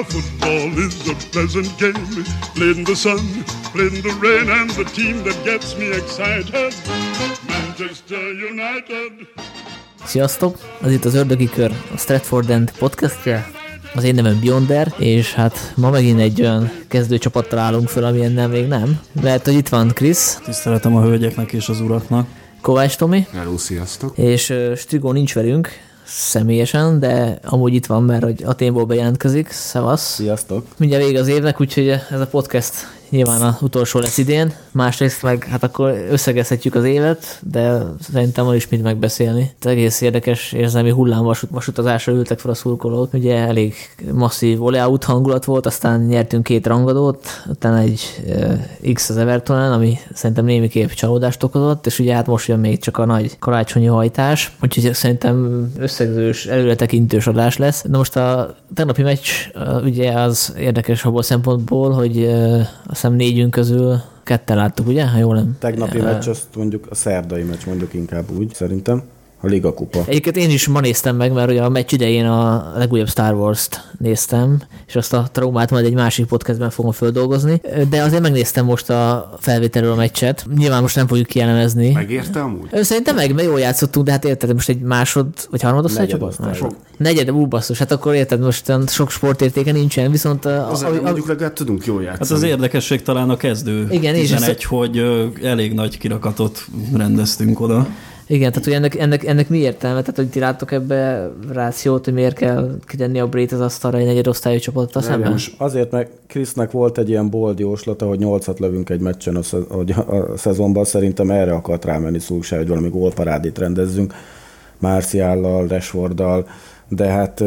Now football is a pleasant game, played in the sun, played in the rain, and the team that gets me excited, Manchester United. Sziasztok! Ez itt az Ördögi Kör, a Stratford End podcastje. Az én nevem Beyonder, és hát ma megint egy olyan kezdőcsapattal állunk föl, amilyennel még nem. Mert hogy itt van Krisz, Tiszteletem a hölgyeknek és az uraknak. Kovács Tomi, Hello, sziasztok! és ö, Strigó nincs velünk személyesen, de amúgy itt van, mert hogy Aténból bejelentkezik. Szevasz! Sziasztok! Mindjárt vége az évnek, úgyhogy ez a podcast nyilván a utolsó lesz idén. Másrészt meg hát akkor összegezhetjük az évet, de szerintem van is mit megbeszélni. Ez egész érdekes érzelmi hullámvasut vasutazásra ültek fel a szurkolók. Ugye elég masszív voleout hangulat volt, aztán nyertünk két rangadót, utána egy uh, X az Evertonen, ami szerintem némiképp csalódást okozott, és ugye hát most jön még csak a nagy karácsonyi hajtás, úgyhogy szerintem összegzős, előretekintős adás lesz. Na most a tegnapi meccs uh, ugye az érdekes abból a szempontból, hogy uh, azt hiszem négyünk közül ketten láttuk, ugye? Ha jól nem. Tegnapi Ö, meccs, azt mondjuk a szerdai meccs mondjuk inkább úgy, szerintem. A Liga Kupa. Egyébként én is ma néztem meg, mert ugye a meccs idején a legújabb Star Wars-t néztem, és azt a traumát majd egy másik podcastben fogom földolgozni, de azért megnéztem most a felvételről a meccset. Nyilván most nem fogjuk kielemezni. Megérte amúgy? Ö, Szerintem meg, mert jól játszottunk, de hát érted, most egy másod, vagy harmad osztály Negyed csapat? Másod. Negyed, ú, basszus, hát akkor érted, most sok sportértéke nincsen, viszont a, Az, a, a, mondjuk legalább tudunk jól játszani. Hát az érdekesség talán a kezdő Igen, és 11, hogy elég nagy kirakatot rendeztünk oda. Igen, tehát hogy ennek, ennek, ennek mi értelme? Tehát, hogy ti láttok ebbe rációt, hogy miért kell kitenni a Brét az asztalra egy negyed osztályú csapattal szemben? Azért, mert Krisznek volt egy ilyen bold jóslata, hogy nyolcat lövünk egy meccsen a, szez- a szezonban, szerintem erre akart rámenni Szulsár, hogy valami gólparádét rendezzünk Márciállal, Rashforddal, de hát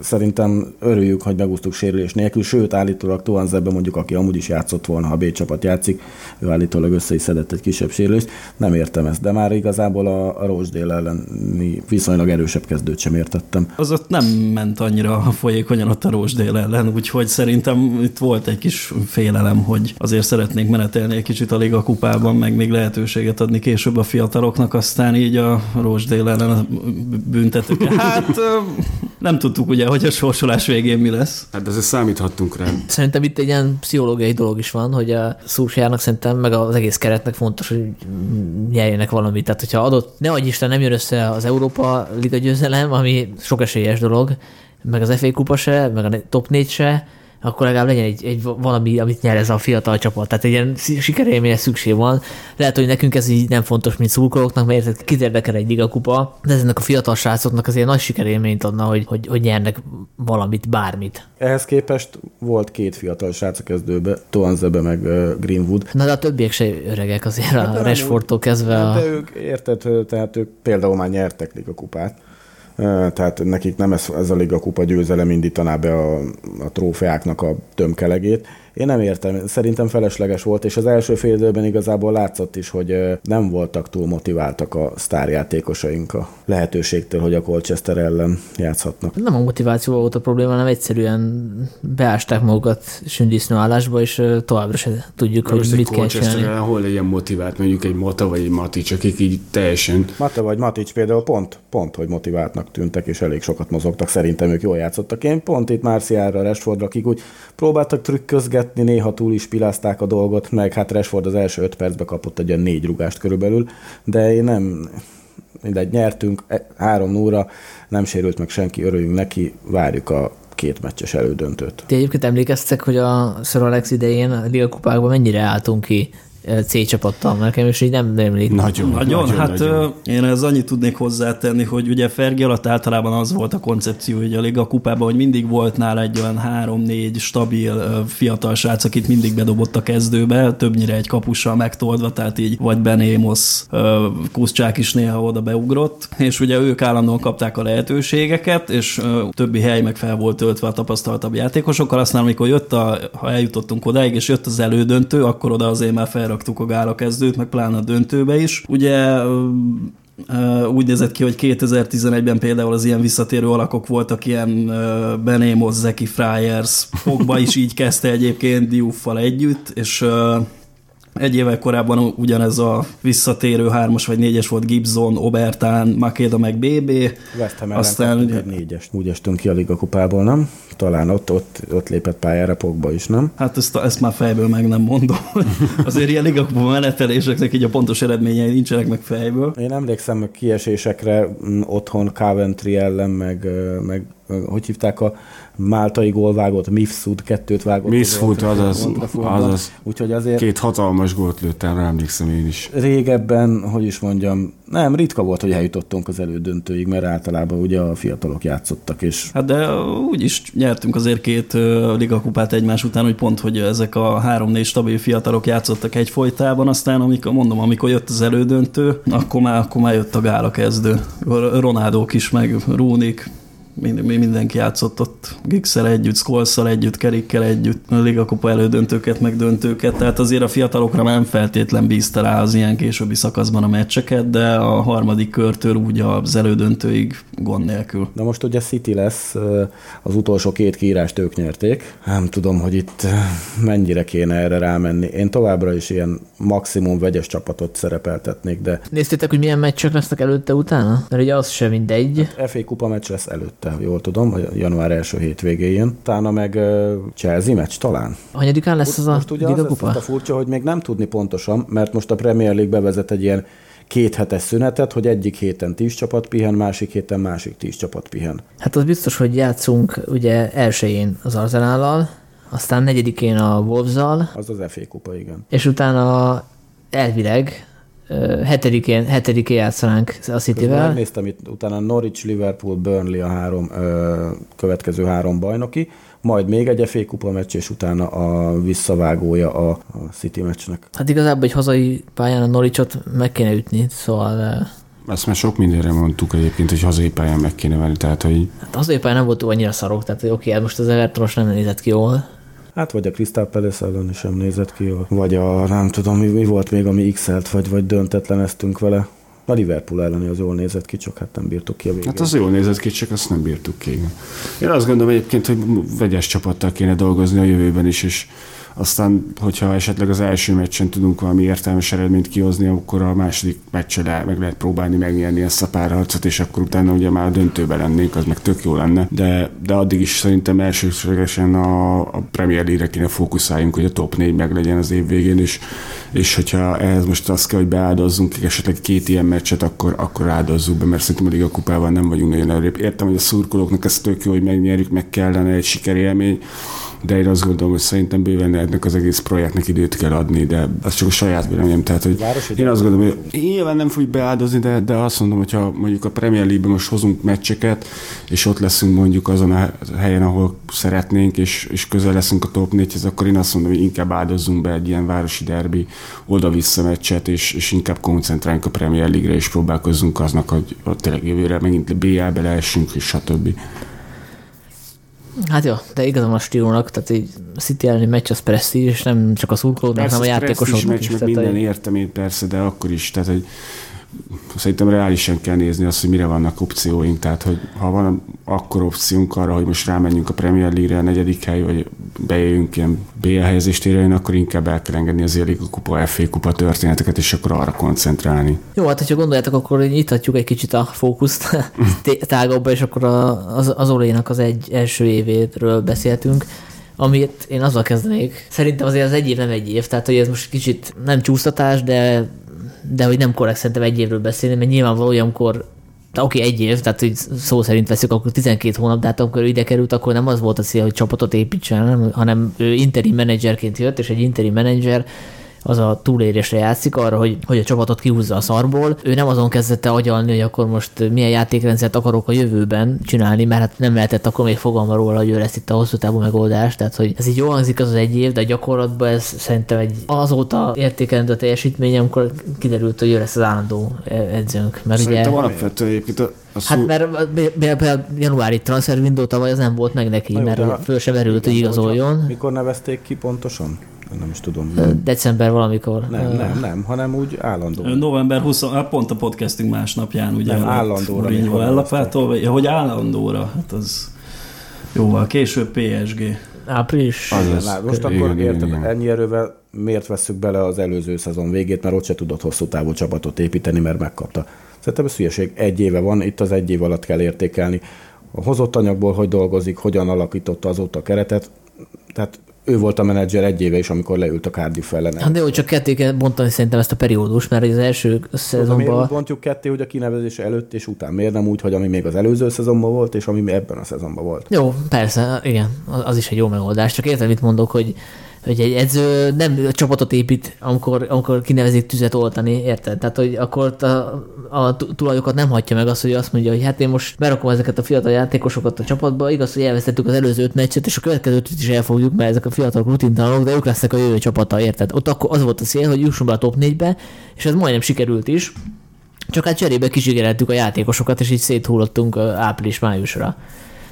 szerintem örüljük, hogy megúsztuk sérülés nélkül, sőt állítólag Tuanzebe mondjuk, aki amúgy is játszott volna, ha B csapat játszik, ő állítólag össze is szedett egy kisebb sérülést, nem értem ezt, de már igazából a, a Rochdale elleni viszonylag erősebb kezdőt sem értettem. Az ott nem ment annyira folyékonyan ott a Rózsdél ellen, úgyhogy szerintem itt volt egy kis félelem, hogy azért szeretnénk menetelni egy kicsit a Liga kupában, meg még lehetőséget adni később a fiataloknak, aztán így a Rózsdél ellen a büntetők. Hát nem tudtuk ugye, hogy a sorsolás végén mi lesz. Hát ezzel számíthattunk rá. Szerintem itt egy ilyen pszichológiai dolog is van, hogy a Szúsjárnak szerintem, meg az egész keretnek fontos, hogy nyerjenek valamit. Tehát, hogyha adott, ne adj Isten, nem jön össze az Európa Liga győzelem, ami sok esélyes dolog, meg az FA kupa se, meg a top 4 se, akkor legalább legyen egy, egy valami, amit nyer ez a fiatal csapat. Tehát egy ilyen sikerélményre szükség van. Lehet, hogy nekünk ez így nem fontos, mint szurkolóknak, mert érted, kit érdekel egy ligakupa, de ezeknek a fiatal srácoknak azért nagy sikerélményt adna, hogy, hogy, hogy nyernek valamit, bármit. Ehhez képest volt két fiatal srác a kezdőbe, Toanzebe meg Greenwood. Na de a többiek se öregek azért, a nem Rashfordtól kezdve Hát a... de ők, érted, tehát ők például már nyertek Liga kupát. Tehát nekik nem ez, ez a Liga kupa győzelem indítaná be a, a trófeáknak a tömkelegét. Én nem értem, szerintem felesleges volt, és az első fél időben igazából látszott is, hogy nem voltak túl motiváltak a sztárjátékosaink a lehetőségtől, hogy a Colchester ellen játszhatnak. Nem a motiváció volt a probléma, hanem egyszerűen beásták magukat sündisznő állásba, és továbbra se tudjuk, hogy Most mit kell csinálni. Colchester hol legyen motivált, mondjuk egy Mata vagy egy Matics, akik így teljesen Mata vagy Matic például pont, pont, hogy motiváltnak tűntek, és elég sokat mozogtak. Szerintem ők jól játszottak. Én pont itt Márciára, Rashfordra, akik úgy próbáltak trükközgetni, néha túl is pilázták a dolgot, meg hát Rashford az első öt percben kapott egy ilyen négy rugást körülbelül, de én nem, mindegy, nyertünk, e- három nóra, nem sérült meg senki, örüljünk neki, várjuk a két meccses elődöntőt. Ti egyébként emlékeztek, hogy a Sir Alex idején a Liga kupákban mennyire álltunk ki C csapattal, mert nekem is így nem emlék. nagyon, Nagyon, nagyon, hát nagyon. én ez annyit tudnék hozzátenni, hogy ugye Fergi alatt általában az volt a koncepció, hogy a Liga kupában, hogy mindig volt nála egy olyan három-négy stabil fiatal srác, akit mindig bedobott a kezdőbe, többnyire egy kapussal megtoldva, tehát így vagy Benémos, Kuszcsák is néha oda beugrott, és ugye ők állandóan kapták a lehetőségeket, és többi hely meg fel volt töltve a tapasztaltabb játékosokkal, aztán amikor jött a, ha eljutottunk odáig, és jött az elődöntő, akkor oda azért már felraktuk a gála kezdőt, meg pláne a döntőbe is. Ugye úgy nézett ki, hogy 2011-ben például az ilyen visszatérő alakok voltak ilyen Benémos, Zeki Friars, Pogba is így kezdte egyébként Diuffal együtt, és Egy évvel korábban ugyanez a visszatérő hármas vagy négyes volt Gibson, Obertán, Makeda meg BB. West Ham Aztán ugye... négyes. Úgy estünk ki a Liga kupából, nem? Talán ott, ott, ott lépett pályára Pogba is, nem? Hát ezt, ezt már fejből meg nem mondom. Azért ilyen Liga kupa meneteléseknek így a pontos eredményei nincsenek meg fejből. Én emlékszem kiesésekre mm, otthon Coventry ellen, meg, meg hogy hívták a máltai gólvágót, Mifsud kettőt vágott. Mifsud, azaz, azaz. Úgyhogy azért... Két hatalmas gólt lőttem, rá emlékszem én is. Régebben, hogy is mondjam, nem, ritka volt, hogy eljutottunk az elődöntőig, mert általában ugye a fiatalok játszottak, és... Hát de úgy is nyertünk azért két ligakupát egymás után, hogy pont, hogy ezek a három-négy stabil fiatalok játszottak egy folytában, aztán amikor, mondom, amikor jött az elődöntő, akkor már, akkor már jött a gála kezdő. Ronaldók is, meg Rúnik, mindenki játszott ott Gixel együtt, Skolszal együtt, Kerikkel együtt, a Liga Kupa elődöntőket, meg döntőket, tehát azért a fiatalokra nem feltétlen bízta rá az ilyen későbbi szakaszban a meccseket, de a harmadik körtől úgy az elődöntőig gond nélkül. Na most ugye City lesz, az utolsó két kiírást ők nyerték. Nem tudom, hogy itt mennyire kéne erre rámenni. Én továbbra is ilyen maximum vegyes csapatot szerepeltetnék, de... Néztétek, hogy milyen meccsek lesznek előtte utána? Mert ugye az sem mindegy. Hát FA Kupa meccs lesz előtte előtte, jól tudom, a január első hétvégéjén. Utána meg Chelsea meccs talán. Hanyadikán lesz az a most ugye az a furcsa, hogy még nem tudni pontosan, mert most a Premier League bevezet egy ilyen két hetes szünetet, hogy egyik héten tíz csapat pihen, másik héten másik tíz csapat pihen. Hát az biztos, hogy játszunk ugye elsőjén az Arzenállal, aztán negyedikén a Wolves-zal. Az az FA kupa, igen. És utána elvileg hetedikén, hetedikén játszanánk a City-vel. Megnéztem itt utána Norwich, Liverpool, Burnley a három ö, következő három bajnoki, majd még egy FA kupa meccs, és utána a visszavágója a, a City meccsnek. Hát igazából egy hazai pályán a Norwichot meg kéne ütni, szóval... Ezt már sok mindenre mondtuk egyébként, hogy hazai pályán meg kéne venni, tehát hogy... Hát hazai pályán nem volt annyira szarok, tehát oké, okay, hát most az Evertonos nem nézett ki jól, Hát vagy a Crystal Palace ellen sem nézett ki, vagy a nem tudom, mi, mi volt még, ami x vagy, vagy döntetleneztünk vele. A Liverpool elleni az jól nézett ki, csak hát nem bírtuk ki a végén. Hát az jól nézett ki, csak azt nem bírtuk ki. Én azt gondolom egyébként, hogy vegyes csapattal kéne dolgozni a jövőben is, és aztán, hogyha esetleg az első meccsen tudunk valami értelmes eredményt kihozni, akkor a második meccsen meg lehet próbálni megnyerni ezt a párharcot, és akkor utána ugye már a döntőben lennénk, az meg tök jó lenne. De, de addig is szerintem elsősorban a, a Premier League-re kéne fókuszáljunk, hogy a top 4 meg legyen az év végén, és, és hogyha ehhez most azt kell, hogy beáldozzunk esetleg két ilyen meccset, akkor, akkor áldozzuk be, mert szerintem a kupában nem vagyunk nagyon előrébb. Értem, hogy a szurkolóknak ez tök jó, hogy megnyerjük, meg kellene egy sikerélmény, de én azt gondolom, hogy szerintem bőven ennek az egész projektnek időt kell adni, de az csak a saját véleményem. Tehát, hogy én azt gondolom, hogy nyilván nem fogjuk beáldozni, de, de azt mondom, hogy ha mondjuk a Premier League-ben most hozunk meccseket, és ott leszünk mondjuk azon a helyen, ahol szeretnénk, és, és közel leszünk a top 4 akkor én azt mondom, hogy inkább áldozzunk be egy ilyen városi derbi oda-vissza meccset, és, és inkább koncentráljunk a Premier League-re, és próbálkozzunk aznak, hogy tényleg jövőre megint BL-be leessünk, és stb. Hát jó, de igazán a stílónak, tehát egy City elleni meccs az presztízs, és nem csak a szurkolóknak, hanem a játékosoknak is. Meccs, meg minden értem én persze, de akkor is, tehát hogy szerintem reálisan kell nézni azt, hogy mire vannak opcióink, tehát hogy ha van akkor opciónk arra, hogy most rámenjünk a Premier League-re a negyedik hely, vagy bejöjjünk ilyen BL helyezést érjen, akkor inkább el kell engedni az Liga kupa, FA kupa történeteket, és akkor arra koncentrálni. Jó, hát hogyha gondoljátok, akkor nyithatjuk egy kicsit a fókuszt tágabba, és akkor az, az Olénak az egy első évéről beszéltünk amit én azzal kezdenék. Szerintem azért az egy év nem egy év, tehát hogy ez most kicsit nem csúsztatás, de de hogy nem korrekt szerintem egy évről beszélni, mert nyilvánvaló olyankor oké, okay, egy év, tehát hogy szó szerint veszük, akkor 12 hónap, de hát amikor ő ide került, akkor nem az volt a cél, hogy csapatot építsen, hanem ő interim menedzserként jött, és egy interim menedzser az a túlérésre játszik, arra, hogy, hogy a csapatot kihúzza a szarból. Ő nem azon kezdette agyalni, hogy akkor most milyen játékrendszert akarok a jövőben csinálni, mert hát nem lehetett akkor még fogalma róla, hogy ő lesz itt a hosszú távú megoldás. Tehát, hogy ez így jól hangzik az, az egy év, de gyakorlatban ez szerintem egy azóta értékelendő a teljesítmény, amikor kiderült, hogy ő lesz az állandó edzőnk. Mert szerintem ugye, egyébként a a szó... Hát mert például januári transfer window tavaly az nem volt meg neki, Na jó, mert föl sem verült, hogy igazoljon. Mikor nevezték ki pontosan? Nem is tudom. December valamikor. Nem, nem, nem, hanem úgy állandó. November 20, hát pont a podcasting másnapján, ugye? Nem, állandóra. Mourinho ellapától, hogy állandóra, hát az jóval később PSG. Április. Az, az, most akkor érted, ennyi erővel miért vesszük bele az előző szezon végét, mert ott se tudott hosszú távú csapatot építeni, mert megkapta. Szerintem ez hülyeség. Egy éve van, itt az egy év alatt kell értékelni. A hozott anyagból hogy dolgozik, hogyan alakította azóta a keretet. Tehát ő volt a menedzser egy éve is, amikor leült a Cardiff ellen. Hát de jó, csak ketté kell bontani szerintem ezt a periódus, mert az első Miért szezonban... úgy bontjuk ketté, hogy a kinevezés előtt és után? Miért nem úgy, hogy ami még az előző szezonban volt, és ami ebben a szezonban volt? Jó, persze, igen, az is egy jó megoldás. Csak érted, mit mondok, hogy hogy egy edző nem csapatot épít, amikor, amikor kinevezik tüzet oltani, érted? Tehát, hogy akkor a, a tulajokat nem hagyja meg azt, hogy azt mondja, hogy hát én most berakom ezeket a fiatal játékosokat a csapatba, igaz, hogy elvesztettük az előző öt meccset, és a következő ötöt is elfogjuk, mert ezek a fiatalok rutintalanok, de ők lesznek a jövő csapata, érted? Ott akkor az volt a cél, hogy jussunk be a top 4-be, és ez majdnem sikerült is. Csak hát cserébe kizsigereltük a játékosokat, és így széthullottunk április-májusra.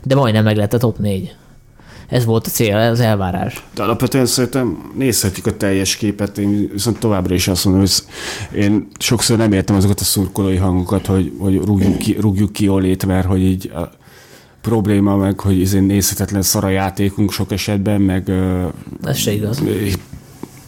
De majdnem meg lett a top 4 ez volt a cél, az elvárás. De alapvetően szerintem nézhetjük a teljes képet, én viszont továbbra is azt mondom, hogy én sokszor nem értem azokat a szurkolói hangokat, hogy, hogy rúgjuk, ki, rúgjuk ki Olét, mert hogy így a probléma meg, hogy ez nézhetetlen szara játékunk sok esetben, meg ez se igaz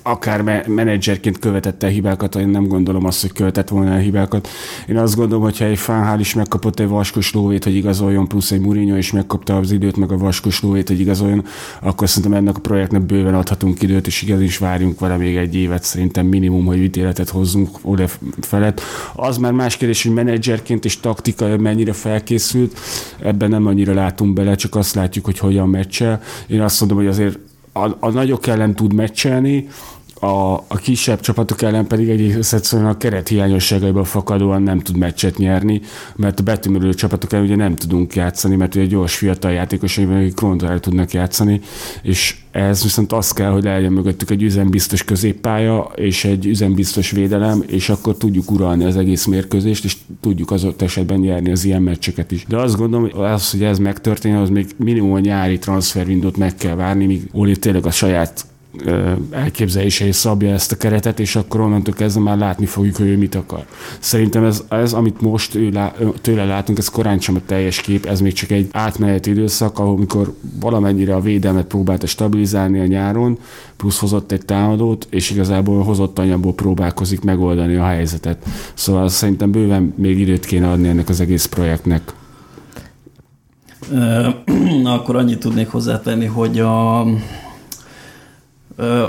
akár menedzserként követette hibákat, én nem gondolom azt, hogy követett volna a hibákat. Én azt gondolom, hogy ha egy Fánhál is megkapott egy vaskos lóvét, hogy igazoljon, plusz egy Mourinho is megkapta az időt, meg a vaskos lóvét, hogy igazoljon, akkor szerintem ennek a projektnek bőven adhatunk időt, és igaz is várjunk vele még egy évet, szerintem minimum, hogy ítéletet hozzunk oda felett. Az már más kérdés, hogy menedzserként és taktika mennyire felkészült, ebben nem annyira látunk bele, csak azt látjuk, hogy hogyan meccsel. Én azt mondom, hogy azért a, a nagyok ellen tud meccselni, a, a kisebb csapatok ellen pedig egész egyszerűen a keret hiányosságaiból fakadóan nem tud meccset nyerni, mert a betűmörő csapatok ellen ugye nem tudunk játszani, mert ugye gyors fiatal játékosok, akik krontrál tudnak játszani, és ez viszont az kell, hogy legyen mögöttük egy üzembiztos középpálya és egy üzembiztos védelem, és akkor tudjuk uralni az egész mérkőzést, és tudjuk az ott esetben nyerni az ilyen meccseket is. De azt gondolom, hogy az, hogy ez megtörténjen, az még minimum a nyári transfervindót meg kell várni, míg Oli tényleg a saját elképzelései szabja ezt a keretet, és akkor onnantól kezdve már látni fogjuk, hogy ő mit akar. Szerintem ez, ez amit most ő lá, tőle látunk, ez korán sem a teljes kép, ez még csak egy átmeneti időszak, ahol mikor valamennyire a védelmet próbálta stabilizálni a nyáron, plusz hozott egy támadót, és igazából hozott anyagból próbálkozik megoldani a helyzetet. Szóval szerintem bőven még időt kéne adni ennek az egész projektnek. Na, akkor annyit tudnék hozzátenni, hogy a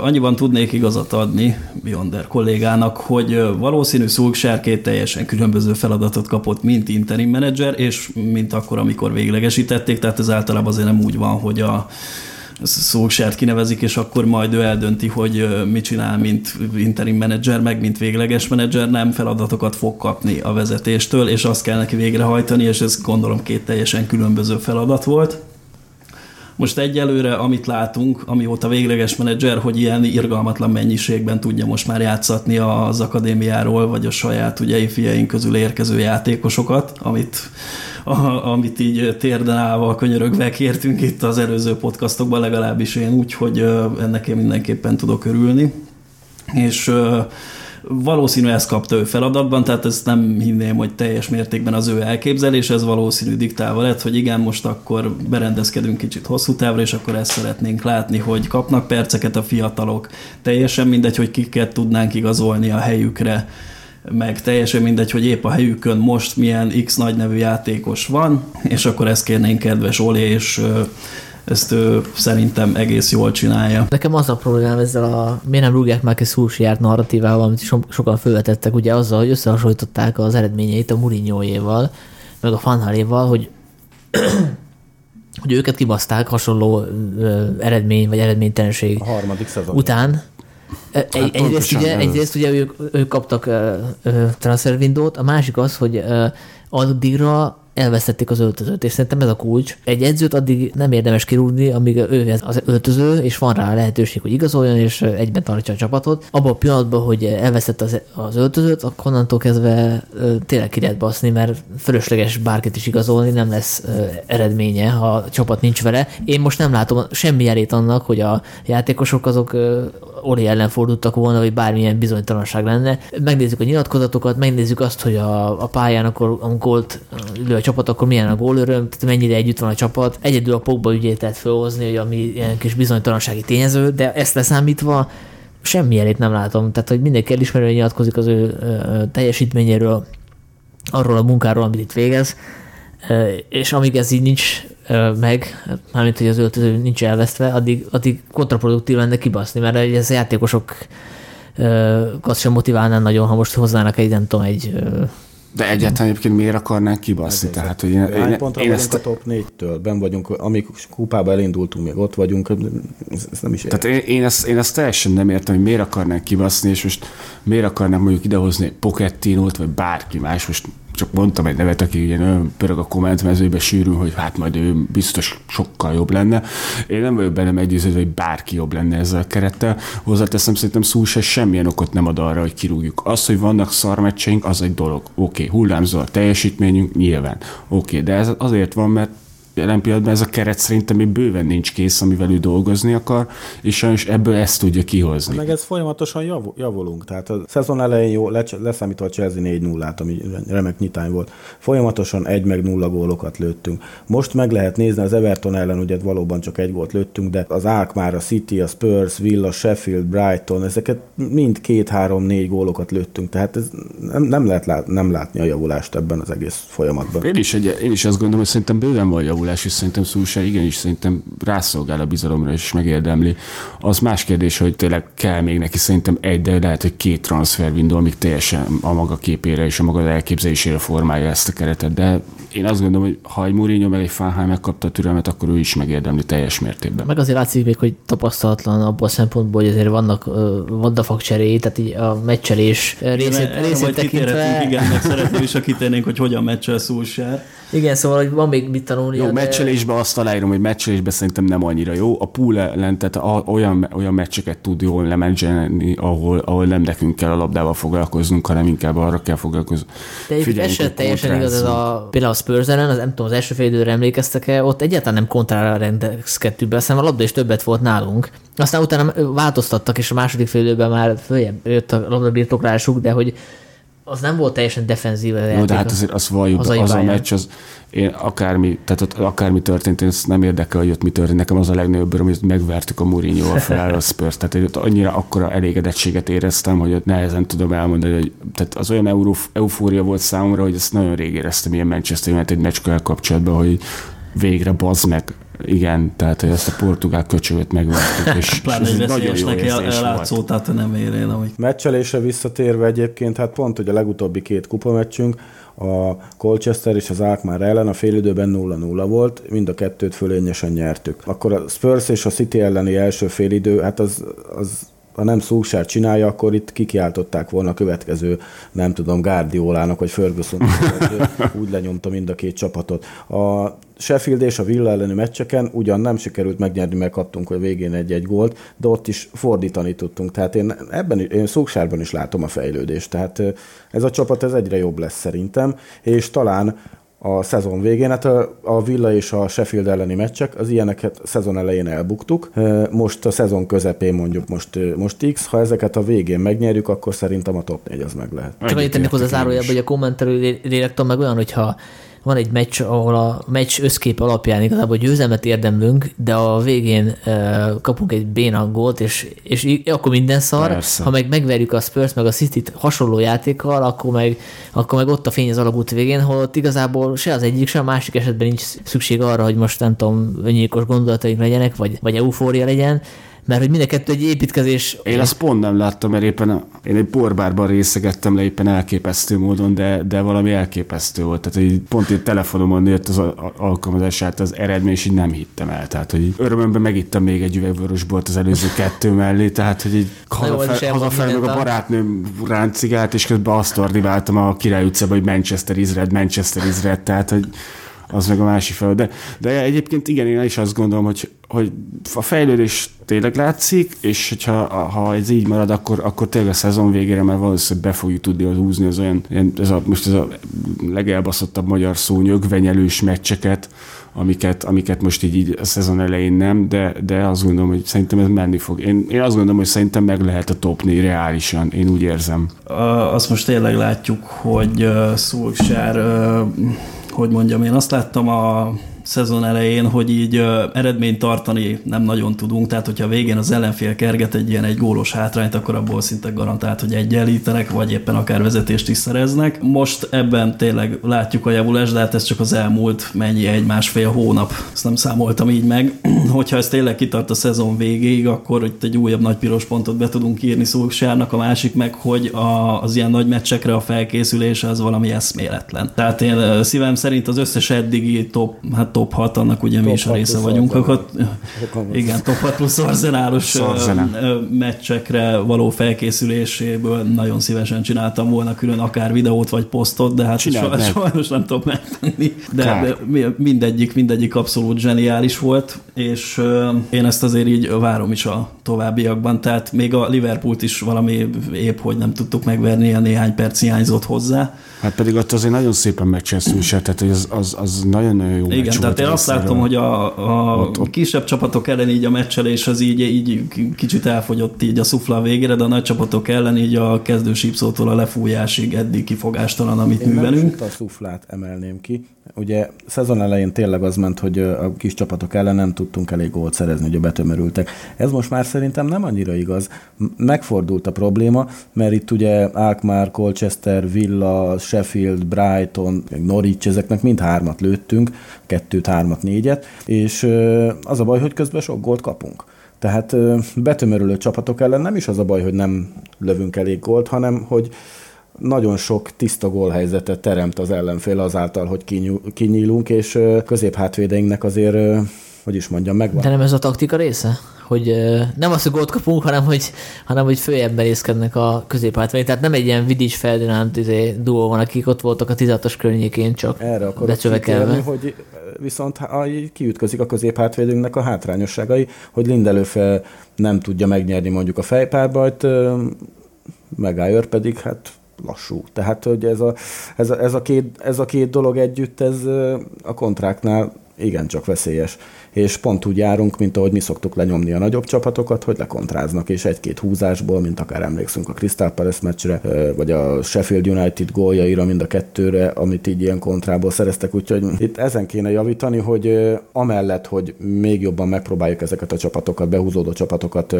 Annyiban tudnék igazat adni Bionder kollégának, hogy valószínű Szulksár két teljesen különböző feladatot kapott, mint interim menedzser, és mint akkor, amikor véglegesítették, tehát ez általában azért nem úgy van, hogy a Szulksert kinevezik, és akkor majd ő eldönti, hogy mit csinál, mint interim menedzser, meg mint végleges menedzser, nem feladatokat fog kapni a vezetéstől, és azt kell neki végrehajtani, és ez gondolom két teljesen különböző feladat volt. Most egyelőre, amit látunk, amióta végleges menedzser, hogy ilyen irgalmatlan mennyiségben tudja most már játszatni az akadémiáról, vagy a saját ugye ifjaink közül érkező játékosokat, amit, a, amit így térden állva, könyörögve kértünk itt az előző podcastokban, legalábbis én úgy, hogy ennek én mindenképpen tudok örülni. És Valószínű ezt kapta ő feladatban, tehát ezt nem hinném, hogy teljes mértékben az ő elképzelés, ez valószínű diktálva lett, hogy igen, most akkor berendezkedünk kicsit hosszú távra, és akkor ezt szeretnénk látni, hogy kapnak perceket a fiatalok, teljesen mindegy, hogy kiket tudnánk igazolni a helyükre, meg teljesen mindegy, hogy épp a helyükön most milyen X nagy nevű játékos van, és akkor ezt kérnénk kedves Oli és ezt ő szerintem egész jól csinálja. Nekem az a problémám ezzel a miért nem rúgják már ki Szulsiárt narratívával, amit so, sokan felvetettek, ugye azzal, hogy összehasonlították az eredményeit a Mourinhoéval, meg a Fanhaléval, hogy hogy őket kibaszták hasonló ö, eredmény vagy eredménytelenség a harmadik szezon. után. Hát egy, egyrészt, ugye, egyrészt ugye ők, ők kaptak uh, transfervindót, a másik az, hogy uh, addigra elvesztették az öltözőt, és szerintem ez a kulcs. Egy edzőt addig nem érdemes kirúgni, amíg ő az öltöző, és van rá lehetőség, hogy igazoljon, és egyben tartsa a csapatot. Abban a pillanatban, hogy elvesztett az, az öltözőt, akkor onnantól kezdve tényleg ki lehet baszni, mert fölösleges bárkit is igazolni, nem lesz eredménye, ha a csapat nincs vele. Én most nem látom semmi jelét annak, hogy a játékosok azok Ori ellen fordultak volna, vagy bármilyen bizonytalanság lenne. Megnézzük a nyilatkozatokat, megnézzük azt, hogy a, a pályán akkor a gólt lő a csapat, akkor milyen a gólöröm, tehát mennyire együtt van a csapat. Egyedül a Pogba ügyét lehet felhozni, hogy ami ilyen kis bizonytalansági tényező, de ezt leszámítva semmi elét nem látom. Tehát, hogy mindenki elismerően nyilatkozik az ő teljesítményéről, arról a munkáról, amit itt végez, és amíg ez így nincs meg, mármint, hogy az öltöző nincs elvesztve, addig, addig kontraproduktív lenne kibaszni, mert ez a játékosok sem motiválná nagyon, ha most hozzának egy, nem tudom, egy de egyáltalán egyébként miért akarnánk kibaszni? Tehát, hogy én, Hány pontra én ezt... a top 4-től? Ben vagyunk, amíg kupába elindultunk, még ott vagyunk, ez nem is ér. Tehát én, én, ezt, én ezt teljesen nem értem, hogy miért akarnánk kibaszni, és most miért akarnánk mondjuk idehozni Pochettinót, vagy bárki más, most csak mondtam egy nevet, aki ugye nagyon pörög a kommentmezőbe sűrű, hogy hát majd ő biztos sokkal jobb lenne. Én nem vagyok benne meggyőződve, hogy bárki jobb lenne ezzel a kerettel. Hozzáteszem, szerintem szó se semmilyen okot nem ad arra, hogy kirúgjuk. Az, hogy vannak szarmeccseink, az egy dolog. Oké, okay, hullámzó a teljesítményünk, nyilván. Oké, okay, de ez azért van, mert jelen pillanatban ez a keret szerintem még bőven nincs kész, amivel ő dolgozni akar, és sajnos ebből ezt tudja kihozni. Meg ez folyamatosan jav, javulunk. Tehát a szezon elején jó, leszámítva a Chelsea 4 0 ami remek nyitány volt. Folyamatosan egy meg nulla gólokat lőttünk. Most meg lehet nézni, az Everton ellen ugye valóban csak egy gólt lőttünk, de az már a City, a Spurs, Villa, Sheffield, Brighton, ezeket mind két-három-négy gólokat lőttünk. Tehát ez nem, nem lehet lát, nem látni a javulást ebben az egész folyamatban. Én is, egy, én is azt gondolom, hogy szerintem bőven van javulás javulás, és szerintem Szulsá igenis szerintem rászolgál a bizalomra, és megérdemli. Az más kérdés, hogy tényleg kell még neki szerintem egy, de lehet, hogy két transfer window, amíg teljesen a maga képére és a maga elképzelésére formálja ezt a keretet, de én azt gondolom, hogy ha egy Mourinho meg egy Fánhál megkapta a türelmet, akkor ő is megérdemli teljes mértékben. Meg azért látszik még, hogy tapasztalatlan abból a szempontból, hogy azért vannak vaddafak cseréi, tehát így a meccselés részét, részét tekintve. Igen, meg szeretném is, ha kitérnénk, hogy hogyan meccsel Szulsár. Igen, szóval, hogy van még mit tanulni. Jó, de... meccselésben azt aláírom, hogy meccselésben szerintem nem annyira jó. A pool ellen, tehát a, olyan, olyan meccseket tud jól lemenedzselni, ahol, ahol nem nekünk kell a labdával foglalkoznunk, hanem inkább arra kell foglalkozni. De ez se teljesen igaz, ez a, például a Spurs ellen, az nem tudom, az első fél időre emlékeztek-e, ott egyáltalán nem kontrára rendezkedtünk be, aztán a labda is többet volt nálunk. Aztán utána változtattak, és a második fél időben már följebb jött a labdabirtoklásuk, de hogy az nem volt teljesen defenzív. Jó, de hát azért az valljuk, az, az a meccs, az, én akármi, tehát ott akármi történt, én nem érdekel, hogy ott mi történt. Nekem az a legnagyobb öröm, hogy megvertük a Mourinho-val fel a Spurs. Tehát én ott annyira akkora elégedettséget éreztem, hogy ott nehezen tudom elmondani, hogy tehát az olyan euró, eufória volt számomra, hogy ezt nagyon rég éreztem ilyen Manchester United meccskkel kapcsolatban, hogy végre bazd meg, igen, tehát hogy ezt a portugál köcsögöt megvártuk, és, Pláne egy nagyon jó el, ellátszó, tehát nem érén, amik. Meccselésre visszatérve egyébként, hát pont, hogy a legutóbbi két kupameccsünk, a Colchester és az Alkmaar ellen a félidőben 0-0 volt, mind a kettőt fölényesen nyertük. Akkor a Spurs és a City elleni első félidő, hát az, az ha nem Szúsár csinálja, akkor itt kikiáltották volna a következő, nem tudom, Guardiolának, vagy Ferguson, úgy lenyomta mind a két csapatot. A Sheffield és a Villa elleni meccseken ugyan nem sikerült megnyerni, mert kaptunk a végén egy-egy gólt, de ott is fordítani tudtunk. Tehát én ebben én Szúsárban is látom a fejlődést. Tehát ez a csapat ez egyre jobb lesz szerintem, és talán a szezon végén. Hát a, a Villa és a Sheffield elleni meccsek, az ilyeneket szezon elején elbuktuk. Most a szezon közepén mondjuk most, most X, ha ezeket a végén megnyerjük, akkor szerintem a top 4 az meg lehet. Csak annyit tennék hozzá zárójelbe, hogy a kommentelő lélektan meg olyan, hogyha van egy meccs, ahol a meccs összkép alapján igazából győzelmet érdemlünk, de a végén kapunk egy béna gólt, és, és akkor minden szar. Persze. Ha meg megverjük a Spurs meg a city hasonló játékkal, akkor meg, akkor meg ott a fény az alagút végén, ott igazából se az egyik, se a másik esetben nincs szükség arra, hogy most nem tudom, öngyilkos gondolataink legyenek, vagy, vagy eufória legyen, mert hogy mind a kettő egy építkezés. Én azt pont nem láttam, mert éppen a, én egy borbárban részegettem le éppen elképesztő módon, de, de valami elképesztő volt. Tehát hogy pont egy telefonomon jött az alkalmazását az eredmény, és így nem hittem el. Tehát, hogy örömömben megittem még egy üvegvörösbort az előző kettő mellé, tehát, hogy így hazafelé hazafe, meg a barátnőm ráncigált, és közben azt ordiváltam a Király utcába, hogy Manchester is red, Manchester is red, tehát, hogy az meg a másik fel. De, de egyébként igen, én is azt gondolom, hogy, hogy a fejlődés tényleg látszik, és hogyha, ha ez így marad, akkor, akkor tényleg a szezon végére már valószínűleg be fogjuk tudni az húzni az olyan, ez a, most ez a legelbaszottabb magyar szó, nyögvenyelős meccseket, amiket, amiket most így, így a szezon elején nem, de, de azt gondolom, hogy szerintem ez menni fog. Én, én azt gondolom, hogy szerintem meg lehet a top 4 reálisan, én úgy érzem. Azt most tényleg látjuk, hogy uh, Szulksár, uh, hogy mondjam, én azt láttam a szezon elején, hogy így eredményt tartani nem nagyon tudunk, tehát hogyha a végén az ellenfél kerget egy ilyen egy gólos hátrányt, akkor abból szinte garantált, hogy egyenlítenek, vagy éppen akár vezetést is szereznek. Most ebben tényleg látjuk a javulást, de hát ez csak az elmúlt mennyi egy-másfél hónap, ezt nem számoltam így meg. hogyha ez tényleg kitart a szezon végéig, akkor itt egy újabb nagy piros pontot be tudunk írni Szulksárnak, a másik meg, hogy a, az ilyen nagy meccsekre a felkészülése az valami eszméletlen. Tehát én szívem szerint az összes eddigi top, hát top 6, annak ugye mi is a 6 része vagyunk, akkor igen, top 6 plusz arzenálos meccsekre való felkészüléséből nagyon szívesen csináltam volna külön akár videót vagy posztot, de hát Csináld sajnos, nem tudom megtenni. De, de mi- mindegyik, mindegyik abszolút zseniális volt, és én ezt azért így várom is a továbbiakban, tehát még a Liverpoolt is valami épp, hogy nem tudtuk megverni, ilyen néhány perc hiányzott hozzá. Hát pedig ott azért nagyon szépen megcsesztünk se, tehát hogy az, az, az nagyon-nagyon jó Igen, meccs tehát én azt látom, hogy a, a Ott- ott- kisebb csapatok ellen így a meccselés az így, így kicsit elfogyott így a szufla a végére, de a nagy csapatok ellen így a kezdő sípszótól a lefújásig eddig kifogástalan, amit Én nem művelünk. is a szuflát emelném ki. Ugye szezon elején tényleg az ment, hogy a kis csapatok ellen nem tudtunk elég gólt szerezni, hogy betömörültek. Ez most már szerintem nem annyira igaz. Megfordult a probléma, mert itt ugye Alkmaar, Colchester, Villa, Sheffield, Brighton, Norwich, ezeknek mind hármat lőttünk, kettőt, hármat, négyet, és az a baj, hogy közben sok gólt kapunk. Tehát betömörülő csapatok ellen nem is az a baj, hogy nem lövünk elég gólt, hanem hogy nagyon sok tiszta gólhelyzetet teremt az ellenfél azáltal, hogy kinyílunk, és középhátvédeinknek azért, hogy is mondjam, megvan. De nem ez a taktika része? Hogy nem az, hogy gólt kapunk, hanem hogy, hanem hogy följebb merészkednek a középhátvény. Tehát nem egy ilyen Vidics Ferdinand izé, duó van, akik ott voltak a 16-os környékén csak Erre akarok kitérni, hogy viszont kiütközik a középhátvédünknek a hátrányosságai, hogy Lindelöf nem tudja megnyerni mondjuk a fejpárbajt, Maguire pedig hát lassú. Tehát, hogy ez a, ez a, ez a, két, ez a két dolog együtt, ez a kontráknál igencsak veszélyes. És pont úgy járunk, mint ahogy mi szoktuk lenyomni a nagyobb csapatokat, hogy lekontráznak, és egy-két húzásból, mint akár emlékszünk a Crystal Palace meccsre, vagy a Sheffield United góljaira, mind a kettőre, amit így ilyen kontrából szereztek, úgyhogy itt ezen kéne javítani, hogy amellett, hogy még jobban megpróbáljuk ezeket a csapatokat, behúzódó csapatokat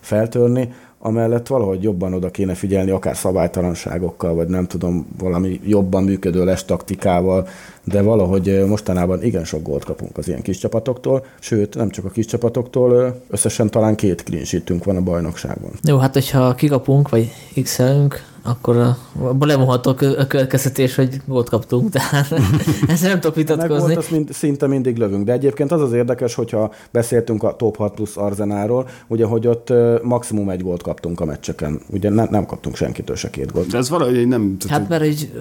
feltörni, amellett valahogy jobban oda kéne figyelni, akár szabálytalanságokkal, vagy nem tudom, valami jobban működő les taktikával, de valahogy mostanában igen sok gólt kapunk az ilyen kis csapatoktól, sőt, nem csak a kis csapatoktól, összesen talán két clean van a bajnokságban. Jó, hát hogyha kikapunk, vagy x akkor a- abból levonható a kö- a következtetés, hogy gólt kaptunk, tehát ezzel nem tudok vitatkozni. volt, mind, szinte mindig lövünk. De egyébként az az érdekes, hogyha beszéltünk a top 6 plusz Arzenáról, ugye, hogy ott maximum egy gólt kaptunk a meccseken. Ugye ne, nem kaptunk senkitől se két gólt. De ez valahogy nem... Tehát, Hát mert egy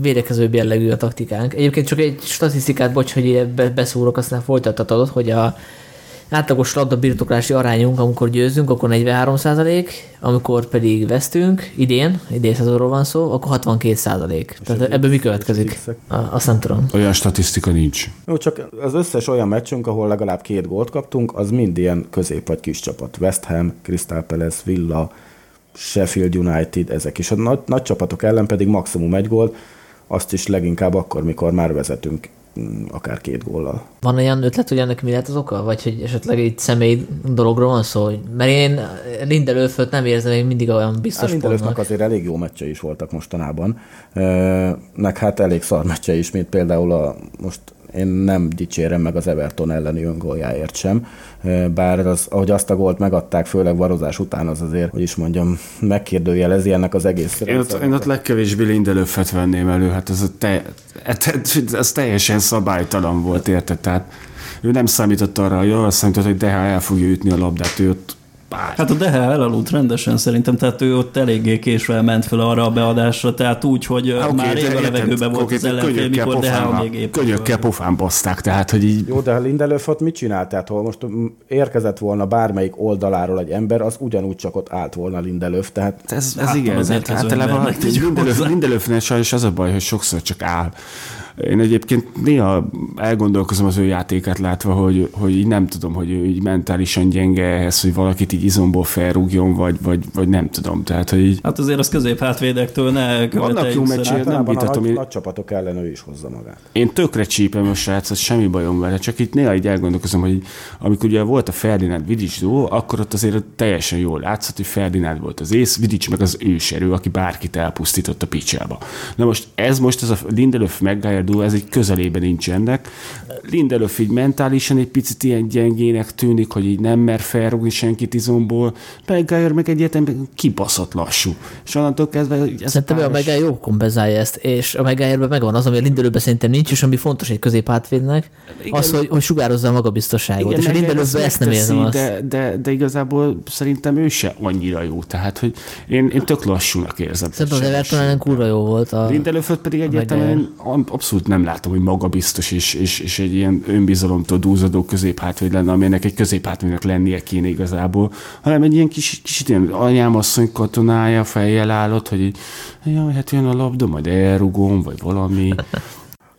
védekezőbb jellegű a taktikánk. Egyébként csak egy statisztikát, bocs, hogy ide be- beszúrok, aztán folytathatod, hogy a átlagos labda birtoklási arányunk, amikor győzünk, akkor 43 amikor pedig vesztünk, idén, idén szezonról van szó, akkor 62 Tehát ebből mi következik? Azt nem tudom. olyan statisztika nincs. Jó, csak az összes olyan meccsünk, ahol legalább két gólt kaptunk, az mind ilyen közép vagy kis csapat. West Ham, Crystal Palace, Villa, Sheffield United, ezek is. A nagy, nagy csapatok ellen pedig maximum egy gólt, azt is leginkább akkor, mikor már vezetünk akár két góllal. Van olyan ötlet, hogy ennek mi lehet az oka? Vagy hogy esetleg egy személy dologról van szó? Mert én Lindelöföt nem érzem még mindig olyan biztos Lindelöfnek pontnak. azért elég jó meccsei is voltak mostanában, meg hát elég szar meccsei is, mint például a most én nem dicsérem meg az Everton elleni öngóljáért sem, bár az, ahogy azt a gólt megadták, főleg varozás után, az azért, hogy is mondjam, megkérdőjelezi ennek az egész Én ott, én ott legkevésbé Lindelöfet venném elő, hát ez, a te, ez teljesen szabálytalan volt, érted? Tehát ő nem számított arra, hogy arra számított, hogy Deha el fogja ütni a labdát, ő ott bár. Hát a Dehe elaludt rendesen szerintem, tehát ő ott eléggé késve ment fel arra a beadásra, tehát úgy, hogy Há, okay, már rég a levegőben volt oké, az ellenfél, mikor Dehe pofánba- még épp. Könnyökkel pofán baszták, tehát hogy így Jó, de ha Lindelöf ott mit csinált? Tehát, ha most érkezett volna bármelyik oldaláról egy ember, az ugyanúgy csak ott állt volna Lindelöf, tehát Ez, ez igen, az ez általában. Lindelöfnél sajnos az a baj, hogy sokszor csak áll. Én egyébként néha elgondolkozom az ő játékát látva, hogy, hogy így nem tudom, hogy ő így mentálisan gyenge ehhez, hogy valakit így izomból felrúgjon, vagy, vagy, vagy nem tudom. Tehát, hogy így... Hát azért az közép hátvédektől ne Vannak jó meccsek, nem vitatom. nagy, Én, nagy csapatok ellen ő is hozza magát. én tökre csípem a srácot, semmi bajom vele, csak itt néha így elgondolkozom, hogy amikor ugye volt a Ferdinánd Vidics duó, akkor ott azért teljesen jól látszott, hogy Ferdinánd volt az ész, Vidics meg az őserő, aki bárkit elpusztított a picsába. Na most ez most, ez a Lindelöf Maguire duó, ez egy közelében nincs ennek. Lindelöf így mentálisan egy picit ilyen gyengének tűnik, hogy így nem mer felrúgni senkit izomból. Maguire meg egyértelműen kibaszott lassú. És onnantól kezdve ez Szerintem ő a páros- Megály jó kompenzálja ezt, és a Megályerben megvan az, ami a Lindelőben szerintem nincs, és ami fontos egy középhátvédnek, az, hogy, hogy sugározza a magabiztosságot. és a Lindelőben ezt nem érzem azt. De, de, de, igazából szerintem ő se annyira jó. Tehát, hogy én, én tök lassúnak érzem. Szerintem az Everton kurva jó volt. A... Lindelöföt pedig egyértelműen abszolút nem látom, hogy magabiztos és, és, és egy ilyen önbizalomtól dúzadó középhátvéd lenne, aminek egy középhátvédnek lennie kéne igazából, hanem egy ilyen kis, kicsit ilyen anyámasszony katonája fejjel állott, hogy így, jaj, hát jön a labda, majd elrugom, vagy valami.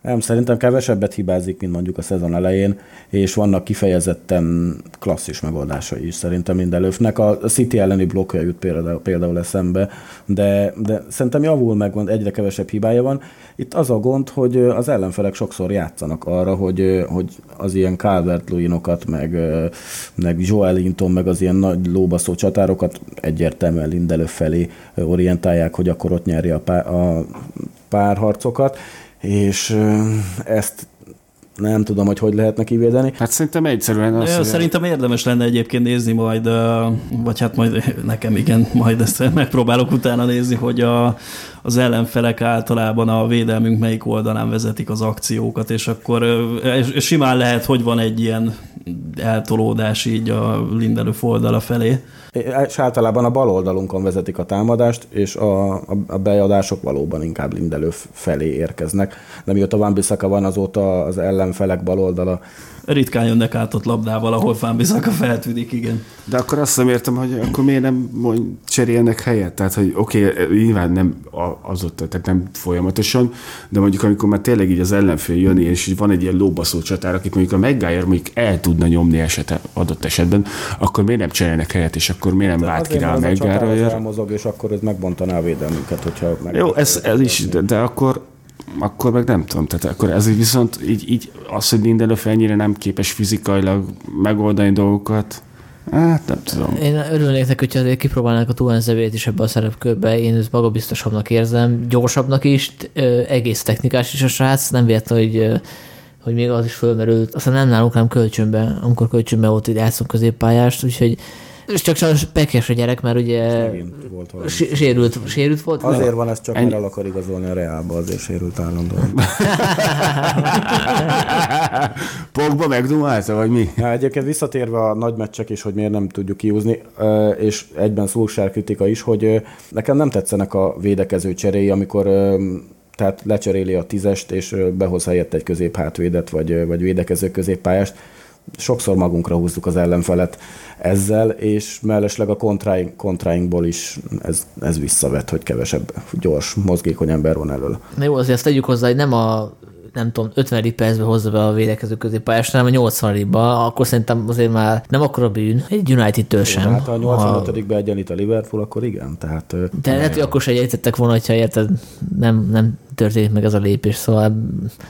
Nem, szerintem kevesebbet hibázik, mint mondjuk a szezon elején, és vannak kifejezetten klasszis megoldásai is szerintem Lindelöfnek. A City elleni blokkja jut például, például eszembe, de, de szerintem javul meg, egyre kevesebb hibája van. Itt az a gond, hogy az ellenfelek sokszor játszanak arra, hogy, hogy az ilyen calvert meg, meg Joel Linton, meg az ilyen nagy lóbaszó csatárokat egyértelműen Lindelöf felé orientálják, hogy akkor ott nyerje a, pár, a párharcokat és ezt nem tudom, hogy hogy lehetne kivédeni. Hát szerintem egyszerűen az, Ja, szerintem érdemes lenne egyébként nézni majd, vagy hát majd nekem igen, majd ezt megpróbálok utána nézni, hogy a, az ellenfelek általában a védelmünk melyik oldalán vezetik az akciókat, és akkor és simán lehet, hogy van egy ilyen eltolódás így a Lindelöf oldala felé. És általában a bal oldalunkon vezetik a támadást, és a, a beadások valóban inkább Lindelöf felé érkeznek. De mióta Van Bissaka van, azóta az ellenfelek bal oldala Ritkán jönnek át ott labdával, ahol Fámbizaka feltűnik, igen. De akkor azt nem értem, hogy akkor miért nem mond, cserélnek helyet? Tehát, hogy oké, okay, nyilván nem az ott, tehát nem folyamatosan, de mondjuk amikor már tényleg így az ellenfél jön, és van egy ilyen lóbaszó csatár, akit mondjuk a Maguire mondjuk el tudna nyomni eset, adott esetben, akkor miért nem cserélnek helyet, és akkor miért nem vált ki rá a elmozog, és akkor ez megbontaná a védelmünket, hogyha meg... Jó, ez, ez is, de, de akkor akkor meg nem tudom, tehát akkor ez viszont így, így az, hogy Lindelöf ennyire nem képes fizikailag megoldani dolgokat, hát nem tudom. Én örülnék neki, hogyha azért kipróbálnák a Tuanzevét is ebbe a szerepkörbe. Én ezt magabiztosabbnak érzem, gyorsabbnak is, egész technikás is a srác, nem véletlen, hogy hogy még az is fölmerült. Aztán nem nálunk, hanem kölcsönbe, amikor kölcsönbe volt, hogy játszunk középpályást, úgyhogy és csak sajnos pekes a gyerek, mert ugye volt sérült, sérült volt. Azért van ez csak, mert el akar igazolni a Reálba, azért sérült állandóan. Pogba megdumálta, vagy mi? Ja, egyébként visszatérve a nagy meccsek is, hogy miért nem tudjuk kiúzni, és egyben Szulsár kritika is, hogy nekem nem tetszenek a védekező cseréi, amikor tehát lecseréli a tízest, és behoz helyett egy középhátvédet, vagy, vagy védekező középpályást. Sokszor magunkra húzzuk az ellenfelet ezzel, és mellesleg a kontráink, kontráinkból is ez, ez visszavet, hogy kevesebb gyors, mozgékony ember van elől. Jó, azért azt tegyük hozzá, hogy nem a nem tudom, 50. percben hozza be a védekező középpályást, hanem a 80 ba akkor szerintem azért már nem akkora bűn, egy United-től sem. Hát ha a 85 be egyenlít a Liverpool, akkor igen. Tehát, De lehet, hogy akkor se egyenlítettek volna, hogyha érted, nem, nem történik meg ez a lépés, szóval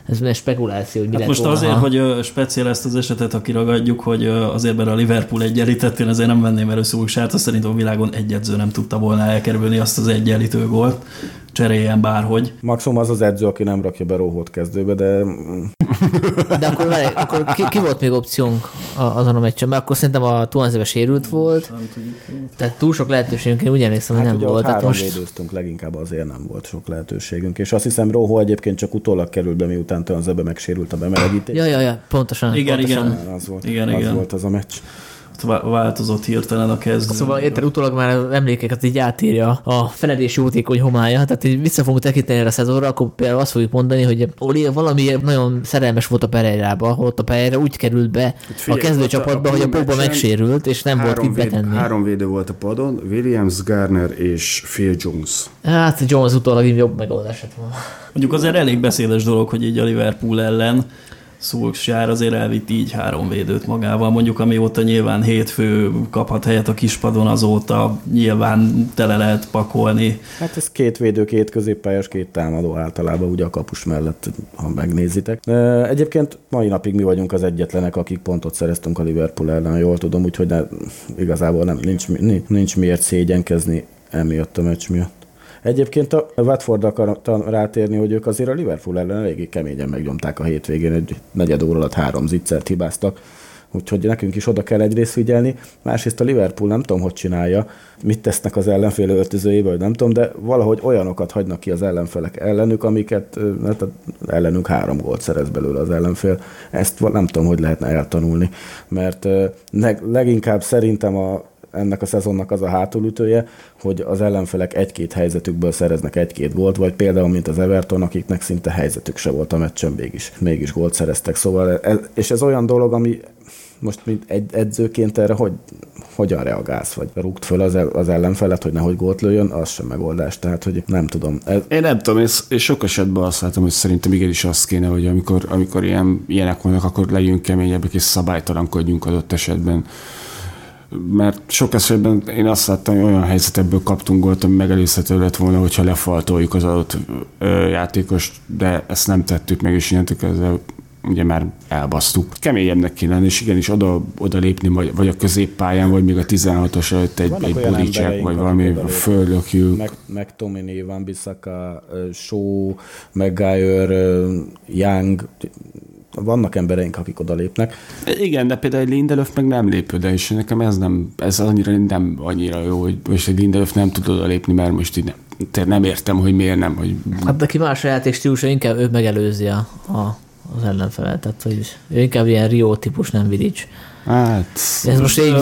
ez egy spekuláció, hogy mi Hát lett most volna. azért, ha- hogy speciál ezt az esetet, ha kiragadjuk, hogy azért, mert a Liverpool egyenlített, én azért nem venném elő Szulsát, azt szerintem a világon egy edző nem tudta volna elkerülni azt az egyenlítő gólt, cseréljen bárhogy. Maximum az az edző, aki nem rakja be Róhót kezdőbe, de De akkor, várj, akkor ki, ki, volt még opciónk azon a meccsen? Mert akkor szerintem a Tuanzebe sérült volt, tehát túl sok lehetőségünk, én úgy emlékszem, hogy hát nem ugye volt. három most, védőztünk, leginkább azért nem volt sok lehetőségünk. És azt hiszem Róhó egyébként csak utólag került be, miután Tönzebe megsérült a bemelegítés. ja, ja, ja, pontosan. Igen, pontosan. igen. Az volt, Igen, az igen. volt az a meccs. Változott hirtelen a kezdő. Szóval érted, utólag már emlékeket így átírja a feledés jótékony homája, tehát így vissza fogunk tekinteni erre a szezonra, akkor például azt fogjuk mondani, hogy Oli valami nagyon szerelmes volt a Pereirába, ott a Pereira úgy került be Figyelj, a kezdőcsapatba, hogy a Pogba megsérült, és nem volt itt betenni. Három védő volt a padon, Williams, Garner és Phil Jones. Hát Jones utólag jobb megoldás van. Mondjuk azért elég beszédes dolog, hogy így a Liverpool ellen Szulksjár azért elvitt így három védőt magával, mondjuk amióta nyilván hétfő kaphat helyet a kispadon, azóta nyilván tele lehet pakolni. Hát ez két védő, két középpályás, két támadó általában ugye a kapus mellett, ha megnézitek. Egyébként mai napig mi vagyunk az egyetlenek, akik pontot szereztünk a Liverpool ellen, jól tudom, úgyhogy ne, igazából nem, nincs, nincs miért szégyenkezni emiatt a meccs miatt. Egyébként a Watford akartam rátérni, hogy ők azért a Liverpool ellen eléggé keményen megnyomták a hétvégén, egy negyed óra alatt három zicsert hibáztak, úgyhogy nekünk is oda kell egyrészt figyelni. Másrészt a Liverpool nem tudom, hogy csinálja, mit tesznek az ellenfél öltözőjébe, vagy nem tudom, de valahogy olyanokat hagynak ki az ellenfelek ellenük, amiket hát ellenünk három gólt szerez belőle az ellenfél. Ezt nem tudom, hogy lehetne eltanulni, mert leginkább szerintem a ennek a szezonnak az a hátulütője, hogy az ellenfelek egy-két helyzetükből szereznek egy-két gólt, vagy például, mint az Everton, akiknek szinte helyzetük se volt a meccsen, mégis, mégis gólt szereztek. Szóval, ez, és ez olyan dolog, ami most mint egy edzőként erre hogy, hogyan reagálsz, vagy rúgt föl az, az ellenfelet, hogy nehogy gólt lőjön, az sem megoldás. Tehát, hogy nem tudom. Ez... Én nem tudom, és, és sok esetben azt látom, hogy szerintem igenis azt kéne, hogy amikor, amikor ilyen, ilyenek vannak, akkor legyünk keményebbek és szabálytalankodjunk adott esetben mert sok esetben én azt láttam, hogy olyan helyzetekből kaptunk gólt, ami megelőzhető lett volna, hogyha lefaltoljuk az adott játékost, de ezt nem tettük meg, és innentől kezdve ugye már elbasztuk. Keményebbnek kéne lenni, és igenis oda, oda lépni, vagy, vagy a középpályán, vagy még a 16-os előtt egy, egy bodycheck, vagy valami földökjük. Meg, meg Tomini, Van Bissaka, Shaw, Maguire, Young, vannak embereink, akik oda lépnek. Igen, de például egy Lindelöf meg nem lép oda, és nekem ez nem, ez annyira nem annyira jó, hogy most egy Lindelöf nem tud oda lépni, mert most így nem, nem értem, hogy miért nem. Hogy... Hát neki más a játékstílusa, inkább ő megelőzi a, a, az ellenfelet, tehát hogy ő inkább ilyen Rio típus, nem Vidics. Hát, ez most így,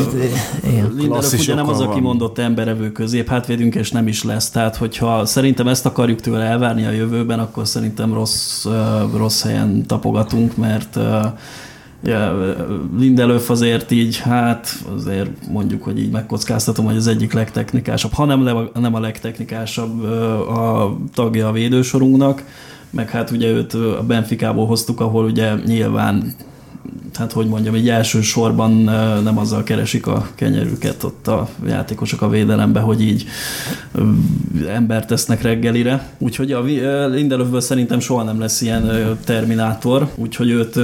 Lindelöf ugye nem az, aki mondott emberevő közép, hátvédünk, és nem is lesz. Tehát, hogyha szerintem ezt akarjuk tőle elvárni a jövőben, akkor szerintem rossz, rossz helyen tapogatunk, mert ja, Lindelöf azért így, hát azért mondjuk, hogy így megkockáztatom, hogy az egyik legtechnikásabb, hanem nem a legtechnikásabb a tagja a védősorunknak, meg hát ugye őt a Benficából hoztuk, ahol ugye nyilván hát hogy mondjam, egy elsősorban nem azzal keresik a kenyerüket ott a játékosok a védelembe, hogy így embert tesznek reggelire. Úgyhogy a Lindelöfből szerintem soha nem lesz ilyen terminátor, úgyhogy őt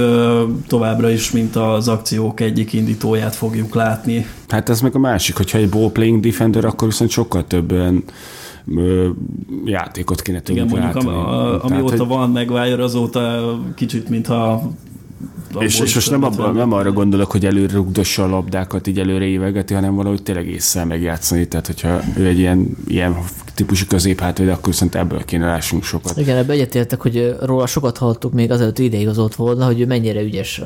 továbbra is, mint az akciók egyik indítóját fogjuk látni. Hát ez meg a másik, hogyha egy ball playing defender, akkor viszont sokkal több játékot kéne tudni Igen, mondjuk am, a, amióta Tehát, van Maguire, azóta kicsit, mintha és, és most nem, abba, nem arra gondolok, hogy előre rugdossa a labdákat, így előre évegeti, hanem valahogy tényleg észre megjátszani. Tehát, hogyha ő egy ilyen, ilyen típusú középhátvéd, akkor viszont ebből kéne lássunk sokat. Igen, ebbe egyetértek, hogy róla sokat hallottuk még azelőtt ideigazolt volna, hogy ő mennyire ügyes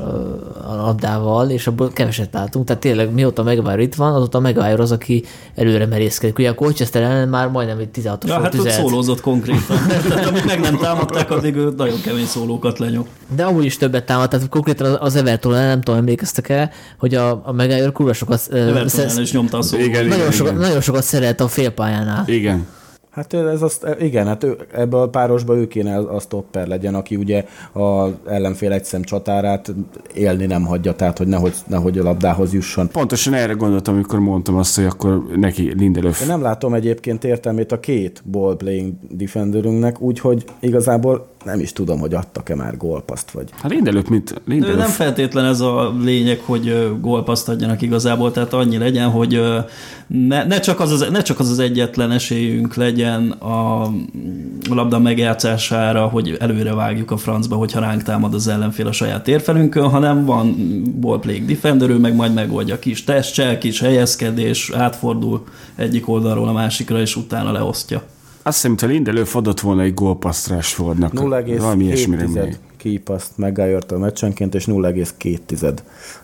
a labdával, és abból keveset látunk. Tehát tényleg mióta Megvár itt van, azóta Megvár az, aki előre merészkedik. Ugye a Colchester ellen már majdnem egy 16-os ja, hát ott szólózott konkrétan. tehát amíg meg nem támadták, addig ő nagyon kemény szólókat lenyom. De amúgy is többet támadt, tehát konkrétan az Everton nem tudom, emlékeztek el, hogy a, a Megálló kurva sokat... Everton szesz... is nyomta a szó. Igen, nagyon, igen, sokat, igen. nagyon sokat szeret a félpályánál. Igen. Hát ez azt, igen, hát ő, ebbe a párosba ő kéne a stopper legyen, aki ugye az ellenfél egyszem csatárát élni nem hagyja, tehát hogy nehogy, nehogy a labdához jusson. Pontosan erre gondoltam, amikor mondtam azt, hogy akkor neki Lindelöf. Én nem látom egyébként értelmét a két ball playing defenderünknek, úgyhogy igazából nem is tudom, hogy adtak-e már gólpaszt, vagy... Hát Lindelöf, mint Lindelöf. Nem feltétlen ez a lényeg, hogy gólpaszt adjanak igazából, tehát annyi legyen, hogy ne, ne, csak, az az, ne csak az az egyetlen esélyünk legyen a labda megjátszására, hogy előre vágjuk a francba, hogyha ránk támad az ellenfél a saját térfelünkön, hanem van ball playing defender, ő meg majd megoldja kis testcsel, kis helyezkedés, átfordul egyik oldalról a másikra, és utána leosztja. Azt hiszem, hogy Lindelöf adott volna egy gólpaszt Rashfordnak. 0,7 kípaszt megálljon a meccsenként, és 0,2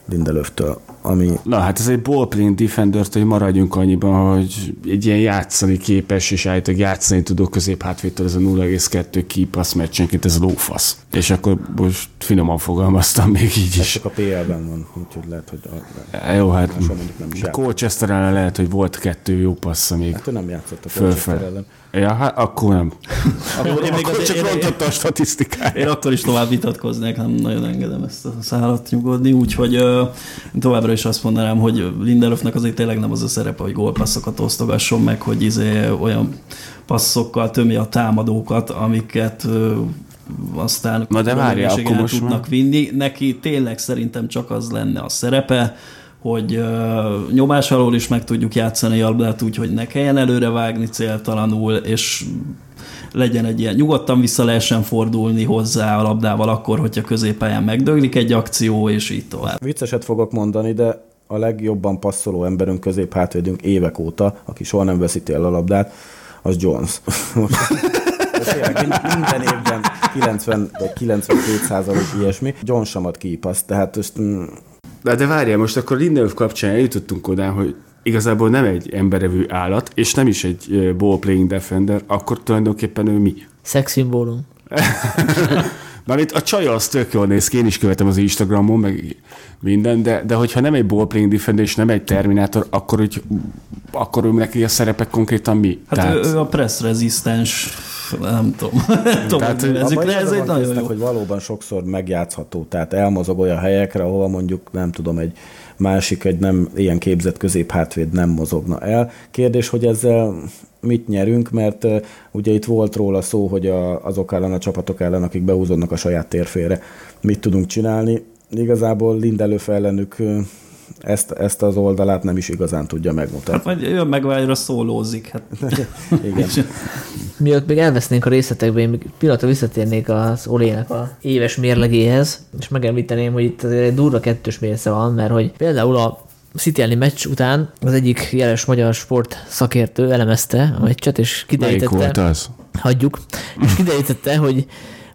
Lindelöftől. ami... Na hát ez egy ballplaying defender hogy maradjunk annyiban, hogy egy ilyen játszani képes és állítólag játszani tudó középhátvétel ez a 0,2 key meccsenként, ez lófasz. És akkor most finoman fogalmaztam még így is. csak a PL-ben van, úgyhogy lehet, hogy a, E, Jó, hát nem is. Colchester ellen lehet, hogy volt kettő jó passza még. hát ő nem játszott a. Colchester ellen. Ja, hát akkor nem. Akkor én még Akkor csak rontotta a statisztikát. Én akkor is tovább vitatkoznék, nem nagyon engedem ezt a szállat nyugodni, úgyhogy ö, továbbra is azt mondanám, hogy Lindelöfnek azért tényleg nem az a szerepe, hogy gólpasszokat osztogasson meg, hogy izé olyan passzokkal tömi a támadókat, amiket ö, aztán Na de várjál, akkor most tudnak vinni. Neki tényleg szerintem csak az lenne a szerepe, hogy uh, nyomás alól is meg tudjuk játszani a labdát úgy, hogy ne kelljen előre vágni céltalanul, és legyen egy ilyen, nyugodtan vissza lehessen fordulni hozzá a labdával akkor, hogyha középpályán megdöglik egy akció, és így tovább. Vicceset fogok mondani, de a legjobban passzoló emberünk közép hátvédünk évek óta, aki soha nem veszíti el a labdát, az Jones. Minden évben 90 vagy 92 százalék ilyesmi. Jones sem ad ki tehát most, mm, De, de várjál, most akkor Lindelöf kapcsán eljutottunk oda, hogy igazából nem egy emberevő állat, és nem is egy uh, ball-playing defender, akkor tulajdonképpen ő mi? Szexszimbólum. Mármint a csaj az tök jól néz ki, én is követem az Instagramon, meg minden, de, de hogyha nem egy ball-playing defender és nem egy terminátor, akkor, úgy, akkor ő neki a szerepek konkrétan mi? Hát Tehát, ő, ő a press resistance, nem tudom, tovább Tehát, abban de ez egy nagyon jó. hogy valóban sokszor megjátszható, tehát elmozog olyan helyekre, ahova mondjuk nem tudom, egy másik, egy nem ilyen képzett középhátvéd nem mozogna el. Kérdés, hogy ezzel mit nyerünk, mert ugye itt volt róla szó, hogy a, azok ellen a csapatok ellen, akik behúzódnak a saját térfére, mit tudunk csinálni. Igazából Lindelöf ellenük ezt, ezt az oldalát nem is igazán tudja Hát megmutatni. majd jön meg vágyra szólózik. Hát. Igen. Miatt még elvesznénk a részletekbe, én még pillanatra visszatérnék az Olének a éves mérlegéhez, és megemlíteném, hogy itt azért egy durva kettős mérce van, mert hogy például a City meccs után az egyik jeles magyar sport szakértő elemezte a meccset, és Melyik kiderítette, volt az? hagyjuk, és kiderítette, hogy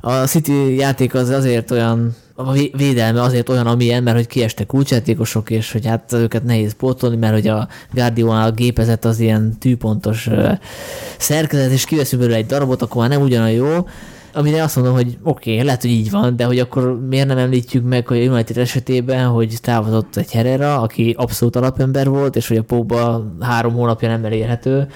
a City játék az azért olyan, a vé- védelme azért olyan, amilyen, mert hogy kiestek kulcsjátékosok, és hogy hát őket nehéz pótolni, mert hogy a Guardiola gépezet az ilyen tűpontos szerkezet, és kiveszünk belőle egy darabot, akkor már nem ugyanolyan jó, amire azt mondom, hogy oké, okay, lehet, hogy így van, de hogy akkor miért nem említjük meg, hogy a United esetében, hogy távozott egy Herrera, aki abszolút alapember volt, és hogy a Pogba három hónapja nem elérhető,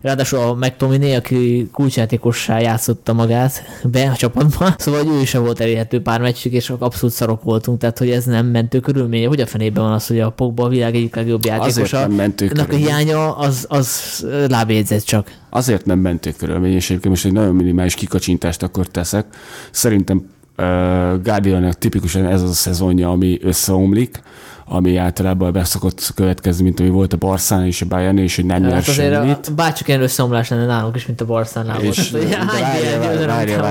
Ráadásul a McTominay, aki kulcsjátékossá játszotta magát be a csapatba, szóval hogy ő sem volt elérhető pár meccsig, és abszolút szarok voltunk, tehát hogy ez nem mentő körülmény. Hogy a fenében van az, hogy a Pogba a világ egyik legjobb játékosa? nem mentő Ennek a hiánya az, az lábjegyzet csak. Azért nem mentő körülmény, és egyébként most egy nagyon minimális kikacsintást akkor teszek. Szerintem uh, Guardiolanak tipikusan ez az a szezonja, ami összeomlik, ami általában be szokott következni, mint ami volt a Barszán és a Bayern, és hogy nem nyer Hát azért semmit. a, bárcsak ilyen összeomlás lenne nálunk is, mint a Barszánál. És,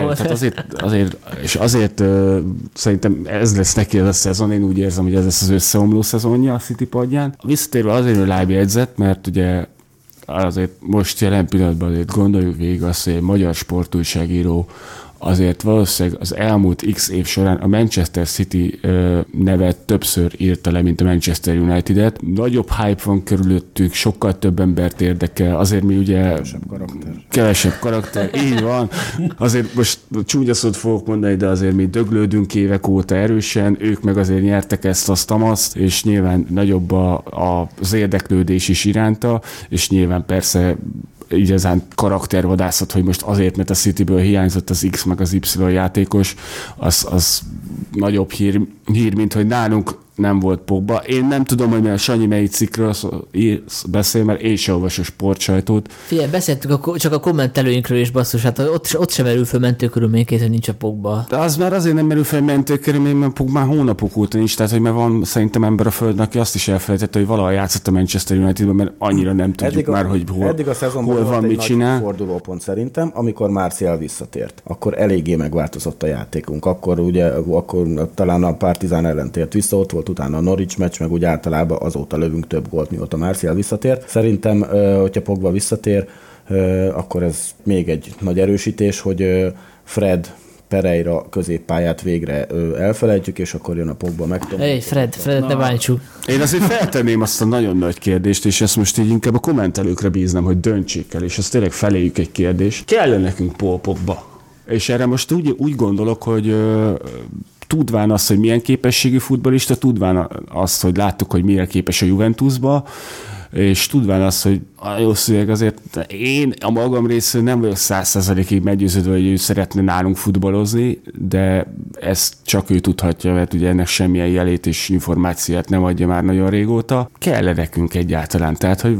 volt? Tehát azért, azért, és azért uh, szerintem ez lesz neki ez a szezon, én úgy érzem, hogy ez lesz az összeomló szezonja a City padján. Visszatérve azért, hogy lábjegyzet, mert ugye azért most jelen pillanatban azért gondoljuk végig azt, hogy egy magyar sportújságíró azért valószínűleg az elmúlt x év során a Manchester City nevet többször írta le, mint a Manchester United-et. Nagyobb hype van körülöttük, sokkal több embert érdekel, azért mi ugye Kevesebb karakter. kevesebb karakter, így van. Azért most csúnya szót fogok mondani, de azért mi döglődünk évek óta erősen, ők meg azért nyertek ezt, azt, amazt, és nyilván nagyobb a, a, az érdeklődés is iránta, és nyilván persze igazán karaktervadászat, hogy most azért, mert a Cityből hiányzott az X meg az Y játékos, az, az nagyobb hír, hír, mint hogy nálunk nem volt Pogba. Én nem tudom, hogy mert Sanyi melyik cikkről beszél, mert én sem olvasom a sportsajtót, Figyelj, beszéltünk a, csak a kommentelőinkről is basszus, hát ott, ott sem merül föl mentő körülményként, hogy nincs a Pogba. De az már azért nem merül fel mentőkörülmény, mert Pogba már hónapok óta nincs, tehát hogy mert van szerintem ember a földön, aki azt is elfelejtette, hogy valaha játszott a Manchester Unitedben, mert annyira nem tudjuk a, már, hogy hol, eddig a szezonban hol van, egy mit nagy csinál. fordulópont szerintem, amikor Marcial visszatért. Akkor eléggé megváltozott a játékunk. Akkor ugye, akkor talán a Partizán ellen tért vissza, ott volt utána a Norwich meccs, meg úgy általában azóta lövünk több gólt, mióta Marcial visszatért. Szerintem, hogyha Pogba visszatér, akkor ez még egy nagy erősítés, hogy Fred Pereira középpályát végre elfelejtjük, és akkor jön a Pogba meg. Hey, Fred, Fred, ne bántsuk. Én azért feltenném azt a nagyon nagy kérdést, és ezt most így inkább a kommentelőkre bíznám, hogy döntsék el, és ez tényleg feléjük egy kérdés. Kell nekünk Paul Pogba? És erre most úgy, úgy gondolok, hogy tudván azt, hogy milyen képességű futbolista, tudván azt, hogy láttuk, hogy mire képes a Juventusba, és tudván azt, hogy a jó szöveg azért én a magam részéről nem vagyok százszerzalékig meggyőződve, hogy ő szeretne nálunk futballozni, de ezt csak ő tudhatja, mert ugye ennek semmilyen jelét és információt nem adja már nagyon régóta. kell -e nekünk egyáltalán? Tehát, hogy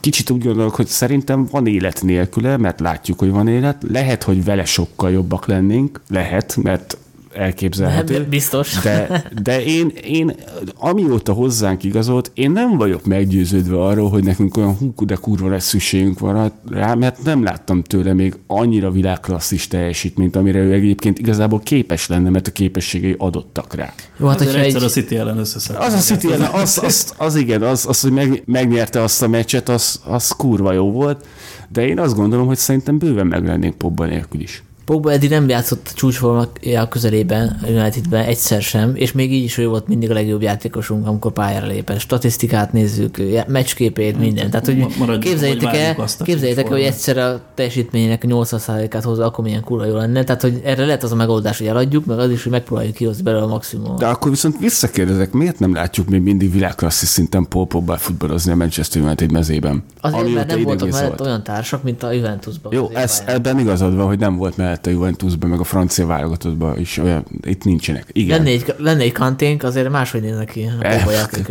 kicsit úgy gondolok, hogy szerintem van élet nélküle, mert látjuk, hogy van élet. Lehet, hogy vele sokkal jobbak lennénk, lehet, mert elképzelhető. Nem, biztos. De, de én, én, amióta hozzánk igazolt, én nem vagyok meggyőződve arról, hogy nekünk olyan hú, de kurva lesz szükségünk van rá, mert nem láttam tőle még annyira világklasszis teljesítményt, amire ő egyébként igazából képes lenne, mert a képességei adottak rá. Jó, hát egyszer egy... a City ellen. Az a City ellen, az, az, az, igen, az, az hogy meg, megnyerte azt a meccset, az, az kurva jó volt, de én azt gondolom, hogy szerintem bőven meg lennénk Pobba nélkül is. Pogba eddig nem játszott a csúcsformája közelében, a Unitedben egyszer sem, és még így is ő volt mindig a legjobb játékosunk, amikor pályára lépett. Statisztikát nézzük, meccsképét, minden. Tehát, hogy képzeljétek el, képzeljétek el, hogy egyszer a teljesítménynek 80%-át hozza, akkor milyen kurva jó lenne. Tehát, hogy erre lehet az a megoldás, hogy eladjuk, meg az is, hogy megpróbáljuk kihozni belőle a maximumot. De akkor viszont visszakérdezek, miért nem látjuk még mindig világklasszis szinten Paul Pogba futballozni a Manchester United mezében? Azért, mert nem voltak mellett olyan társak, mint a Juventusban. Jó, ez, ebben igazad van, hogy nem volt mellett mellett a Juventusban, meg a francia válogatottban is olyan, itt nincsenek. Igen. Lenne egy, lenne egy kanténk, azért máshogy néznek ki a eh,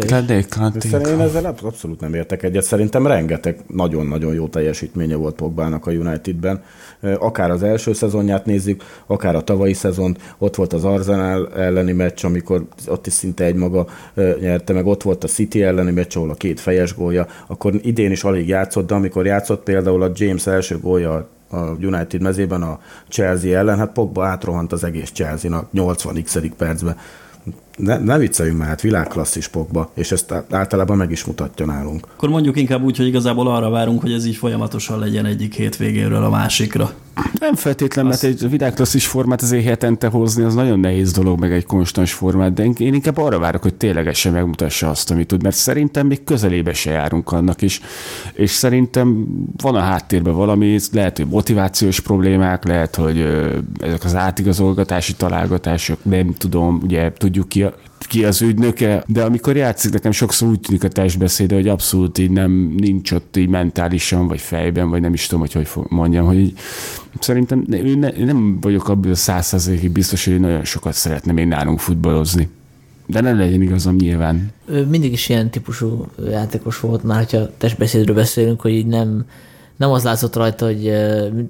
Lenne egy kanténk. Én ezzel abszolút nem értek egyet. Szerintem rengeteg nagyon-nagyon jó teljesítménye volt Pogbának a Unitedben. Akár az első szezonját nézzük, akár a tavalyi szezon, ott volt az Arsenal elleni meccs, amikor ott is szinte egy maga nyerte, meg ott volt a City elleni meccs, ahol a két fejes gólja, akkor idén is alig játszott, de amikor játszott például a James első gólja a United mezében a Chelsea ellen, hát Pogba átrohant az egész Chelsea-nak 80x percben ne, ne vicceljünk már, hát világklasszis pokba, és ezt általában meg is mutatja nálunk. Akkor mondjuk inkább úgy, hogy igazából arra várunk, hogy ez így folyamatosan legyen egyik hétvégéről a másikra. Nem feltétlenül, mert egy világklasszis formát azért hetente hozni, az nagyon nehéz dolog, meg egy konstans formát, de én inkább arra várok, hogy ténylegesen megmutassa azt, amit tud, mert szerintem még közelébe se járunk annak is, és szerintem van a háttérben valami, lehet, hogy motivációs problémák, lehet, hogy ezek az átigazolgatási találgatások, nem tudom, ugye tudjuk ki ki az ügynöke, de amikor játszik, nekem sokszor úgy tűnik a testbeszéde, hogy abszolút így nem nincs ott így mentálisan, vagy fejben, vagy nem is tudom, hogy hogy mondjam, hogy így, szerintem én, ne, nem vagyok abban a százszerzékig biztos, hogy nagyon sokat szeretném én nálunk futballozni. De ne legyen igazam nyilván. Ő mindig is ilyen típusú játékos volt, már ha testbeszédről beszélünk, hogy így nem, nem az látszott rajta, hogy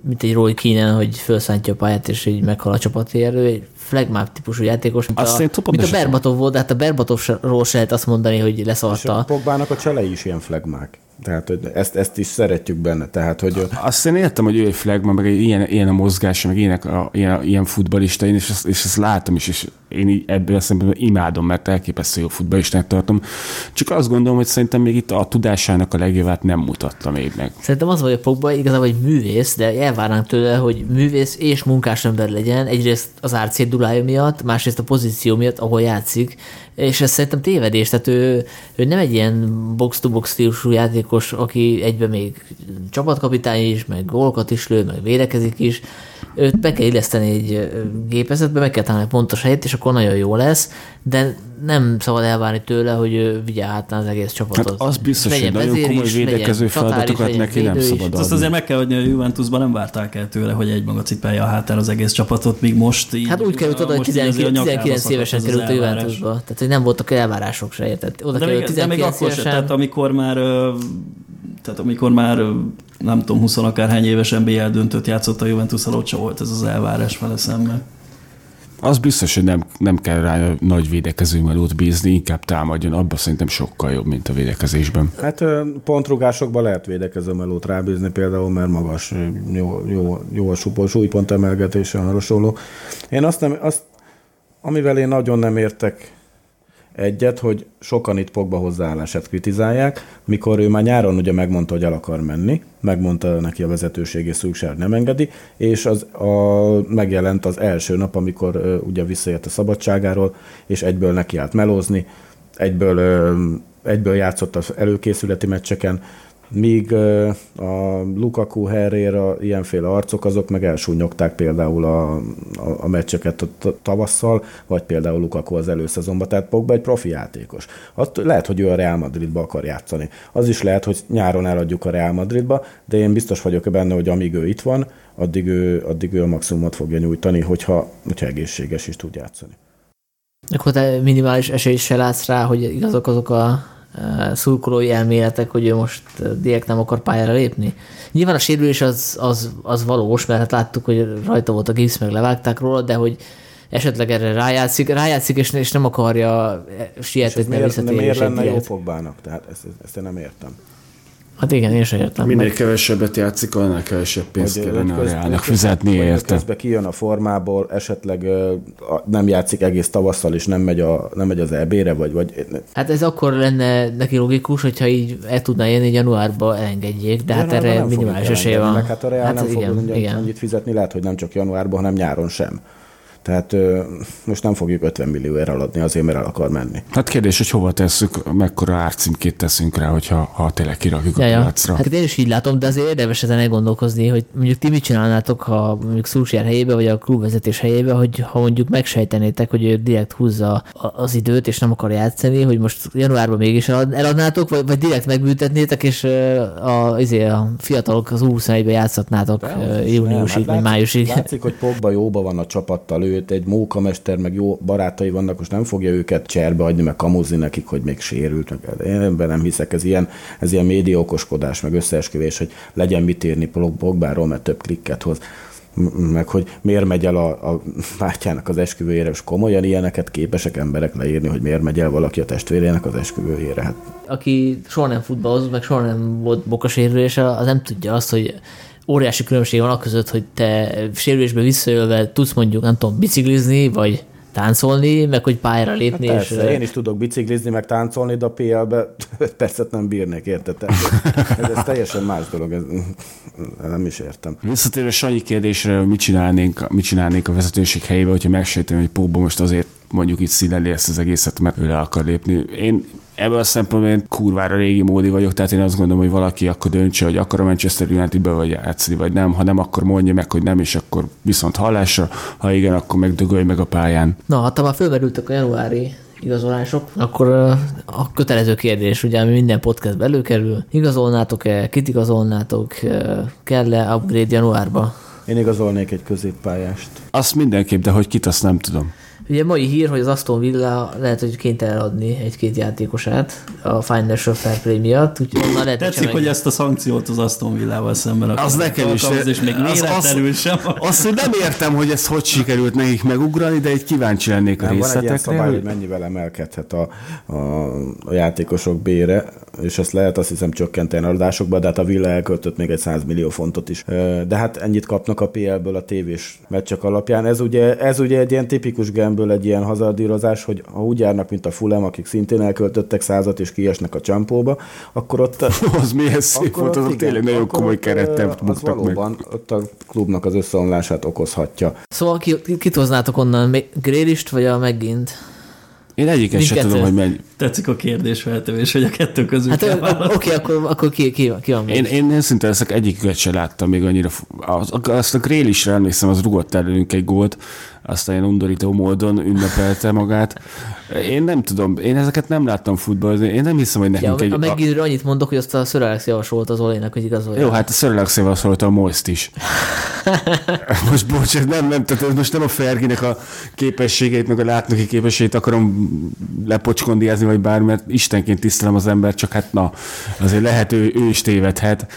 mint egy Roy Keane, hogy felszántja a pályát, és így meghal a csapati erő flagmap típusú játékos, mint azt a, mint a Berbatov volt, de hát a Berbatovról se lehet azt mondani, hogy leszarta. És a Pogbának a cselei is ilyen flagmák. Tehát hogy ezt, ezt is szeretjük benne. Tehát, hogy... Azt én értem, hogy ő egy flagman, meg ilyen, ilyen a mozgása, meg ilyenek a, ilyen, ilyen futbalista, én és ezt, és ezt látom is, és én így ebből a szempontból imádom, mert elképesztő jó futbalistát tartom. Csak azt gondolom, hogy szerintem még itt a tudásának a legjövát nem mutatta még meg. Szerintem az vagy a Pogba igazából egy művész, de elvárnánk tőle, hogy művész és munkás ember legyen. Egyrészt az árcédulája miatt, másrészt a pozíció miatt, ahol játszik, és ez szerintem tévedés, tehát ő, ő nem egy ilyen box-to-box stílusú játékos, aki egyben még csapatkapitány is, meg gólokat is lő, meg védekezik is, őt be kell illeszteni egy gépezetbe, meg kell találni pontos helyét, és akkor nagyon jó lesz, de nem szabad elvárni tőle, hogy vigye át az egész csapatot. Hát az biztos, hogy nagyon komoly is, védekező feladatokat neki nem szabad Azt azért meg kell adni, hogy a Juventusban nem várták el tőle, hogy egy maga cipelje a hátán az egész csapatot, míg most így... Hát úgy került oda, hogy 19, 19 évesen került a Juventusba. Tehát, hogy nem voltak elvárások se, érted? Oda de, még, de még akkor se, tehát amikor már tehát amikor már nem tudom, 20 akárhány évesen BL döntött játszott a Juventus ott volt ez az elvárás vele szemben. Az biztos, hogy nem, nem kell rá nagy védekező melót bízni, inkább támadjon, abban szerintem sokkal jobb, mint a védekezésben. Hát pontrugásokban lehet védekező melót rábízni például, mert magas, jó, jó, jó a supor, súlypont emelgetése, hasonló. Én azt nem, azt, amivel én nagyon nem értek egyet, hogy sokan itt Pogba hozzáállását kritizálják, mikor ő már nyáron ugye megmondta, hogy el akar menni, megmondta neki a vezetőségi szükséged nem engedi, és az a, megjelent az első nap, amikor ö, ugye visszaért a szabadságáról, és egyből neki állt melózni, egyből, ö, egyből játszott az előkészületi meccseken, míg a Lukaku, Herrera, ilyenféle arcok, azok meg elsúnyogták például a, a, a meccseket a tavasszal, vagy például Lukaku az előszezonban, tehát Pogba egy profi játékos. Azt lehet, hogy ő a Real Madridba akar játszani. Az is lehet, hogy nyáron eladjuk a Real Madridba, de én biztos vagyok benne, hogy amíg ő itt van, addig ő, addig ő a maximumot fogja nyújtani, hogyha, hogyha egészséges is tud játszani. Akkor te minimális esély se látsz rá, hogy igazok azok a szurkolói elméletek, hogy ő most direkt nem akar pályára lépni. Nyilván a sérülés az, az, az valós, mert hát láttuk, hogy rajta volt a gipsz, meg levágták róla, de hogy esetleg erre rájátszik, rájátszik és, és nem akarja sietetni a visszatérését. Miért lenne jó Pogbának? Tehát ezt, ezt én nem értem. Hát igen, én sem értem. Minél meg. kevesebbet játszik, annál kevesebb pénzt hogy kellene a Reálnak fizetni érte. Közben kijön a formából, esetleg nem játszik egész tavasszal, és nem megy, a, nem megy az EB-re, vagy, vagy... Hát ez akkor lenne neki logikus, hogyha így el tudna jönni januárba elengedjék, de, de hát erre minimális esély van. Meg hát a Reál hát nem igen, fog igen. annyit fizetni, lehet, hogy nem csak januárban, hanem nyáron sem. Tehát most nem fogjuk 50 millió eladni azért, mert el akar menni. Hát kérdés, hogy hova tesszük, mekkora árcímkét teszünk rá, hogyha ha tényleg kirakjuk ja, a piacra. Hát én is így látom, de azért érdemes ezen elgondolkozni, hogy mondjuk ti mit csinálnátok, ha mondjuk Szulsjár helyébe, vagy a klubvezetés helyébe, hogy ha mondjuk megsejtenétek, hogy ő direkt húzza az időt, és nem akar játszani, hogy most januárban mégis eladnátok, vagy, vagy direkt megbüntetnétek, és a, izé, a fiatalok az 21 ben játszhatnátok júniusig, hát vagy májusig. Látszik, hogy Pogba jóba van a csapattal, ő őt egy mókamester, meg jó barátai vannak, most nem fogja őket cserbe adni, meg kamuzni nekik, hogy még sérült. Meg. Én ebben nem hiszek, ez ilyen, ez ilyen médiaokoskodás, meg összeesküvés, hogy legyen mit írni Pogbáról, mert több klikket hoz meg hogy miért megy el a, a bátyának az esküvőjére, és komolyan ilyeneket képesek emberek leírni, hogy miért megy el valaki a testvérének az esküvőjére. Hát. Aki soha nem futballozott, meg soha nem volt bokasérülése, az nem tudja azt, hogy óriási különbség van a között, hogy te sérülésbe visszajölve tudsz mondjuk, nem tudom, biciklizni, vagy táncolni, meg hogy pályára lépni. Hát persze, és, én is tudok biciklizni, meg táncolni, de a PL-be percet nem bírnék, érted? Ez, ez teljesen más dolog, ez, nem is értem. Visszatérve Sanyi kérdésre, mit csinálnénk, mit csinálnénk a vezetőség helyébe, hogyha megsejtem, hogy Póba most azért mondjuk itt színleli ezt az egészet, mert ő le akar lépni. Én ebből a szempontból én kurvára régi módi vagyok, tehát én azt gondolom, hogy valaki akkor döntse, hogy akar a Manchester United-be vagy játszani, vagy nem. Ha nem, akkor mondja meg, hogy nem, és akkor viszont hallásra. Ha igen, akkor meg dögölj meg a pályán. Na, hát ha már fölmerültek a januári igazolások, akkor a kötelező kérdés, ugye, ami minden podcastbe előkerül, igazolnátok-e, kit igazolnátok, kell-e upgrade januárba? Én igazolnék egy középpályást. Azt mindenképp, de hogy kit, azt nem tudom. Ugye mai hír, hogy az Aston Villa lehet, hogy kénytelen eladni egy-két játékosát a Financial Fair Play miatt. Úgyhogy onnan lehet, Tetszik, hogy ezt a szankciót az Aston Villával szemben Az nekem is. És még méretterül sem. Azt, hogy nem értem, hogy ez hogy sikerült nekik megugrani, de egy kíváncsi lennék a részletekre. Van egy ilyen szabály, hogy mennyivel emelkedhet a, a, a játékosok bére, és ezt lehet azt hiszem csökkenteni adásokba, de hát a Villa elköltött még egy 100 millió fontot is. De hát ennyit kapnak a PL-ből a tévés meccsek alapján. Ez ugye, ez ugye egy ilyen tipikus gemből egy ilyen hazardírozás, hogy ha úgy járnak, mint a Fulham, akik szintén elköltöttek százat és kiesnek a csampóba, akkor ott... az miért szép volt, az tényleg nagyon komoly kerettem az valóban meg. ott a klubnak az összeomlását okozhatja. Szóval ki, kit hoznátok onnan? Grélist vagy a megint? Én egyiket sem tudom, hogy megy. Tetszik a kérdés feltevés, hogy a kettő közül Hát oké, okay, akkor, akkor ki, ki, ki van még? Én, én, én szinte ezek egyiket sem láttam még annyira. Az, azt a Grélisre emlékszem, az rugott előnünk egy gólt, aztán ilyen undorító módon ünnepelte magát. Én nem tudom, én ezeket nem láttam futballozni, én nem hiszem, hogy nekünk ja, egy... A megidőre annyit mondok, hogy azt a Sir Alex javasolt az Olének, hogy igazolja. Jó, hát a Sir Alex javasolta a Moist is. most bocs, nem, nem, tehát most nem a Ferginek a képességeit, meg a látnoki képességeit akarom lepocskondíjázni, vagy bármi, mert istenként tisztelem az ember, csak hát na, azért lehet ő, ő is tévedhet.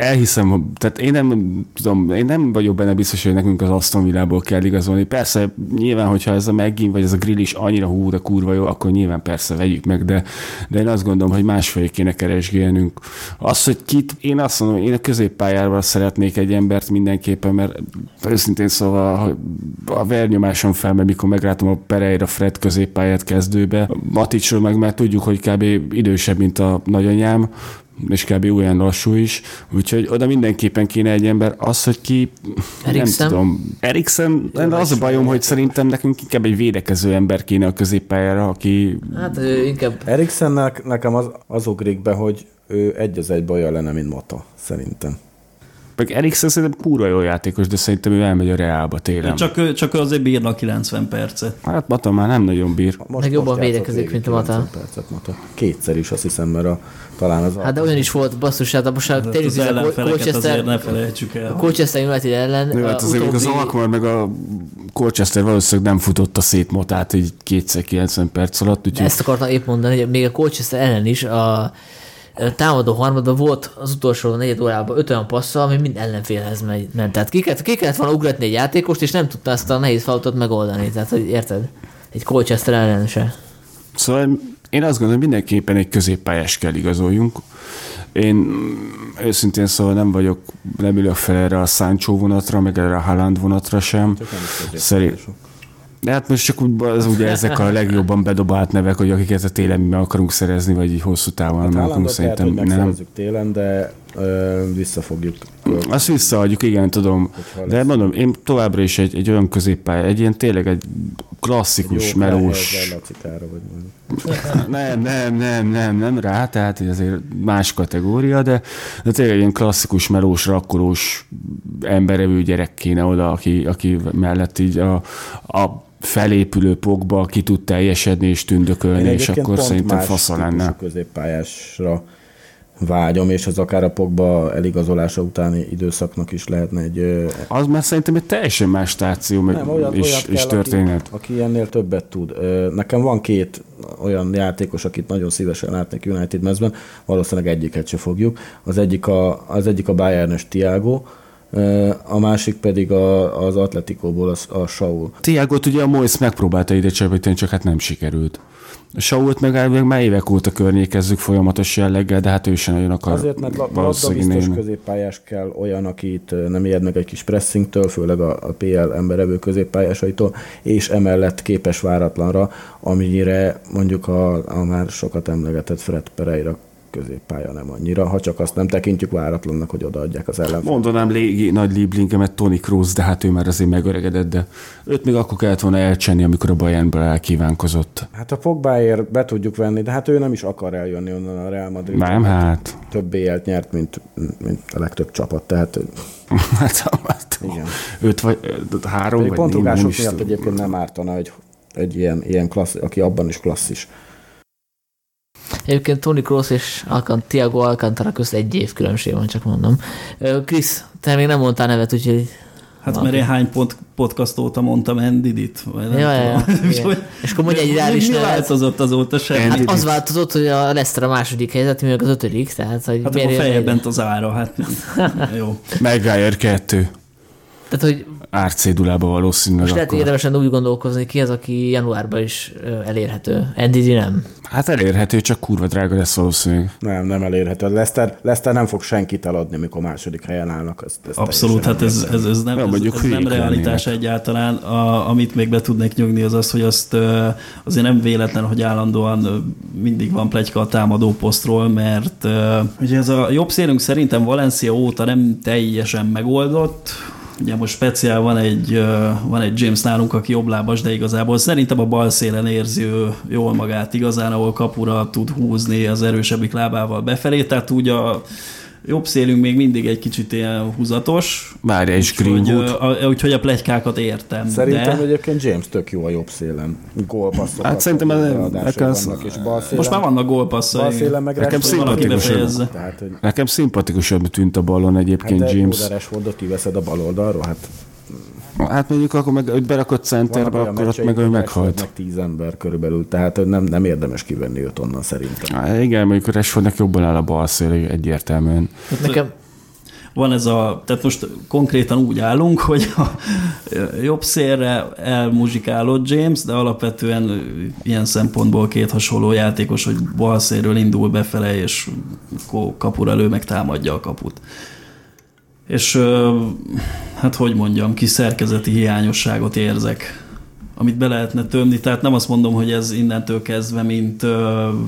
Elhiszem, tehát én nem tudom, én nem vagyok benne biztos, hogy nekünk az Aston Villából kell igazolni. Persze, nyilván, hogyha ez a Meggin vagy ez a grill is annyira hú, de kurva jó, akkor nyilván persze vegyük meg, de, de én azt gondolom, hogy másfelé kéne keresgélnünk. Az, hogy kit, én azt mondom, én a középpályára szeretnék egy embert mindenképpen, mert őszintén szóval a vernyomásom fel, mert mikor meglátom a Pereira Fred középpályát kezdőbe, Maticsról meg már tudjuk, hogy kb. idősebb, mint a nagyanyám, és kb. olyan lassú is, úgyhogy oda mindenképpen kéne egy ember. Az, hogy ki, Eriksen? nem tudom. Eriksen, az a bajom, hogy szerintem nekünk inkább egy védekező ember kéne a középpályára, aki Hát ő inkább Eriksennek nekem az, az ugrik be, hogy ő egy az egy olyan lenne, mint Mata, szerintem. Meg Eriksen szerintem kurva jó játékos, de szerintem ő elmegy a Reálba télen. Csak... Csak, azért bírna 90 percet. Hát Mata már nem nagyon bír. Meg jobban védekezik, mint a Mata. 90 Percet, Mata. Kétszer is azt hiszem, mert a, talán az Hát de olyan is volt, basszus, hát most Hát térjük az a ellenfeleket ne felejtsük a el. Colchester United ellen. Jó, a hát azért az Alkmaar meg a Colchester valószínűleg nem futotta szét Motát így kétszer 90 perc alatt, úgyhogy Ezt akartam épp mondani, hogy még a Colchester ellen is a a támadó harmadban volt az utolsó negyed órában öt olyan passza, ami mind ellenfélhez megy- ment. Tehát ki kellett, ki kellett volna ugratni egy játékost, és nem tudta ezt a nehéz faltot megoldani. Tehát, hogy érted? Egy Colchester ellen se. Szóval én azt gondolom, hogy mindenképpen egy középpályás kell igazoljunk. Én őszintén szóval nem vagyok, nem ülök fel erre a Sancho vonatra, meg erre a Haaland vonatra sem. Szerint, de hát most csak úgy, az ugye ezek a legjobban bedobált nevek, hogy akiket a télen mi akarunk szerezni, vagy így hosszú távon hát meg akarunk, szerintem nem. télen, de vissza fogjuk. Azt visszaadjuk, igen, tudom. De mondom, én továbbra is egy, egy olyan középpálya, egy ilyen tényleg egy klasszikus, Jó, melós, Lacikára, vagy. Nem, nem, nem, nem, nem rá, tehát azért más kategória, de, de tényleg egy ilyen klasszikus, melós, rakkolós, emberevő gyerek kéne oda, aki, aki mellett így a, a felépülő pokba ki tud teljesedni és tündökölni, és akkor szerintem fasza lenne. középpályásra vágyom, és az akár a Pogba eligazolása utáni időszaknak is lehetne egy... Az már szerintem egy teljesen más stáció meg, Nem, olyan, és, olyat és kell, történet. Aki, aki ennél többet tud. Nekem van két olyan játékos, akit nagyon szívesen látnék United mezben, valószínűleg egyiket se fogjuk. Az egyik a, az egyik a Bayernes Tiago, a másik pedig a, az Atletikóból a, a Saul. Tiagot ugye a Moyes megpróbálta ide csepíteni, csak hát nem sikerült. Sault meg, meg már évek óta környékezzük folyamatos jelleggel, de hát ő sem nagyon akar Azért, mert la- valószínűleg labdabiztos innen- középpályás kell olyan, akit nem ijed meg egy kis pressingtől, főleg a, a PL emberevő középpályásaitól, és emellett képes váratlanra, amire mondjuk a, a már sokat emlegetett Fred Pereira középpálya nem annyira, ha csak azt nem tekintjük váratlannak, hogy odaadják az ellenfél. Mondanám légi, nagy liblingemet Tony Kroos, de hát ő már azért megöregedett, de őt még akkor kellett volna elcsenni, amikor a Bayernből elkívánkozott. Hát a Pogbáért be tudjuk venni, de hát ő nem is akar eljönni onnan a Real Madrid. Nem, hát. Több BL-t nyert, mint, mint a legtöbb csapat, tehát hát, hát Igen. öt vagy öt, három, Pedig vagy pont rugások miatt egyébként nem ártana egy, egy ilyen, ilyen klassz, aki abban is klasszis. Egyébként Tony Kroos és Alcant, Thiago Alcantara közt egy év különbség van, csak mondom. Krisz, te még nem mondtál nevet, úgyhogy... Hát mert én hány pont, podcast óta mondtam Endidit? Vagy nem Ja, ja, ja. És akkor mondj egy ideális Mi nevet. változott azóta sem? Hát Endidit. az változott, hogy a Leicester a második helyzet, mi meg az ötödik, tehát hogy Hát akkor feljebb bent az ára, hát jó. Maguire 2. Tehát, hogy árcédulába valószínűleg most lehet akkor. érdemesen úgy gondolkozni, ki az, aki januárban is elérhető. Ndidi nem. Hát elérhető, csak kurva drága lesz valószínűleg. Nem, nem elérhető. A Leicester, Leicester nem fog senkit eladni, amikor második helyen állnak. Ez, ez Abszolút, hát ez, ez, ez nem, Ja, ez, mondjuk ez nem realitás egyáltalán. A, amit még be tudnék nyugni, az az, hogy azt azért nem véletlen, hogy állandóan mindig van plegyka a támadó posztról, mert ugye ez a jobb szélünk szerintem Valencia óta nem teljesen megoldott, Ugye most speciál van egy, van egy James nálunk, aki jobblábas, de igazából szerintem a bal szélen érzi ő jól magát igazán, ahol kapura tud húzni az erősebbik lábával befelé, tehát úgy a jobb szélünk még mindig egy kicsit ilyen húzatos, Várja is Úgyhogy, Greenwood. úgyhogy a plegykákat értem. Szerintem de egyébként James tök jó a jobb szélen. Gólpasszok. Hát szerintem nekem az- vannak, és bal szélen, most már vannak bal gólpasszai. szélen meg Nekem szimpatikusabb. Tehát, hogy Nekem szimpatikusabb tűnt a ballon hát egyébként de James. James. Rashfordot kiveszed a bal oldalról, hát Hát mondjuk akkor meg őt berakott centerbe, akkor ott meg ő hogy meghalt. Meg tíz ember körülbelül, tehát nem, nem érdemes kivenni őt onnan szerintem. Á, igen, mondjuk a Rashfordnak jobban áll a bal szél egyértelműen. Hát nekem van ez a, tehát most konkrétan úgy állunk, hogy a jobb szélre elmuzsikálott James, de alapvetően ilyen szempontból két hasonló játékos, hogy bal szélről indul befele, és kapura lő, meg támadja a kaput. És hát hogy mondjam, kis szerkezeti hiányosságot érzek, amit be lehetne tömni. Tehát nem azt mondom, hogy ez innentől kezdve, mint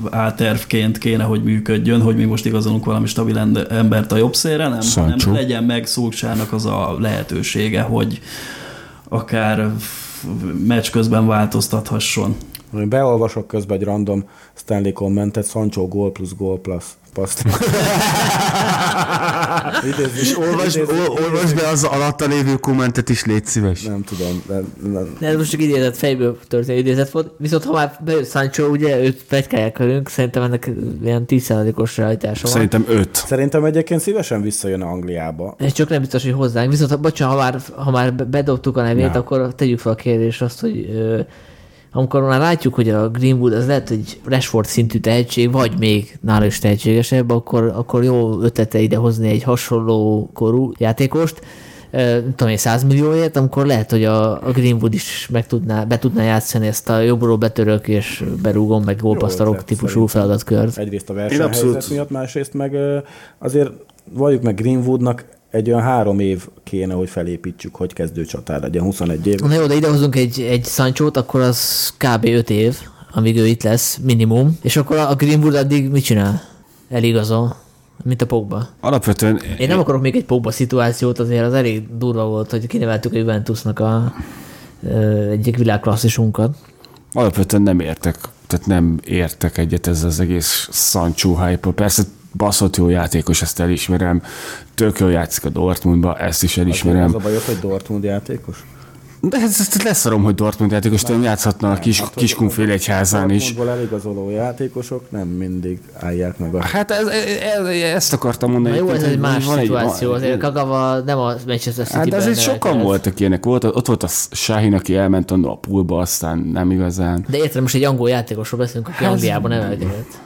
átervként kéne, hogy működjön, hogy mi most igazolunk valami stabil embert a jobb szélre, nem, hanem legyen meg Szulcsának az a lehetősége, hogy akár meccs közben változtathasson. Beolvasok közben egy random Stanley kommentet, Sancho gól plusz gól plusz paszt. És olvasd, ol, olvasd be az alatta lévő kommentet is, légy szíves. Nem tudom, de, nem. de ez most csak idézett, fejből történő idézet volt. Viszont ha már bejött Sancho, ugye őt plegykálják velünk, szerintem ennek ilyen 10%-os realitása van. Szerintem öt. Szerintem egyébként szívesen visszajön Angliába. Ez csak nem biztos, hogy hozzánk. Viszont, bocsánat, ha már, ha már be- bedobtuk a nevét, Ja. akkor tegyük fel a kérdést azt, hogy ö, amikor már látjuk, hogy a Greenwood az lehet, hogy Rashford szintű tehetség, vagy még nála is tehetségesebb, akkor, akkor jó ötlete ide hozni egy hasonló korú játékost, tudom én, 100 millióért, amikor lehet, hogy a, a Greenwood is meg tudná, be tudná játszani ezt a jobbról betörök és berúgom, meg gólpasztalok ötlet, típusú feladatkört. Egyrészt a versenyhelyzet miatt, másrészt meg azért valljuk meg Greenwoodnak egy olyan három év kéne, hogy felépítsük, hogy kezdő csatár legyen, 21 év. Na jó, de idehozunk egy, egy Sanchót, akkor az kb. 5 év, amíg ő itt lesz, minimum. És akkor a Greenwood addig mit csinál? Eligazol, mint a Pogba. Alapvetően Én nem akarok még egy Pogba szituációt, azért az elég durva volt, hogy kineveltük a Juventusnak a egyik világklasszisunkat. Alapvetően nem értek, tehát nem értek egyet ez az egész Sancho hype Persze baszott jó játékos, ezt elismerem. Tök jól játszik a Dortmundba, ezt is Az elismerem. a bajod, hogy Dortmund játékos? De ez, ezt leszarom, hogy Dortmund játékos, nem játszhatna a kis, Hát, kiskunfél egyházán is. Dortmundból eligazoló játékosok nem mindig állják meg a... Hát ez, ez, ezt akartam mondani. Na jó, ez egy más van szituáció, van- azért Kagawa nem a Manchester City-ben Hát de azért sokan nevelkedett. voltak ilyenek. Volt, ott volt a Sáhin, aki elment a poolba, aztán nem igazán. De érted, most egy angol játékosról beszélünk, aki Hát- Angliában nevelkedett.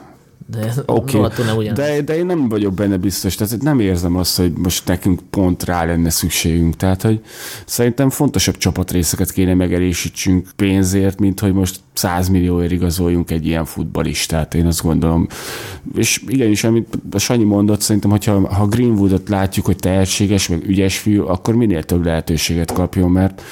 De okay. nem ugyanaz. de, de én nem vagyok benne biztos, tehát nem érzem azt, hogy most nekünk pont rá lenne szükségünk. Tehát, hogy szerintem fontosabb csapatrészeket kéne megerősítsünk pénzért, mint hogy most 100 millióért igazoljunk egy ilyen futbalistát. Én azt gondolom. És igenis, amit a Sanyi mondott, szerintem, hogyha ha Greenwoodot látjuk, hogy tehetséges, meg ügyes fiú, akkor minél több lehetőséget kapjon, mert,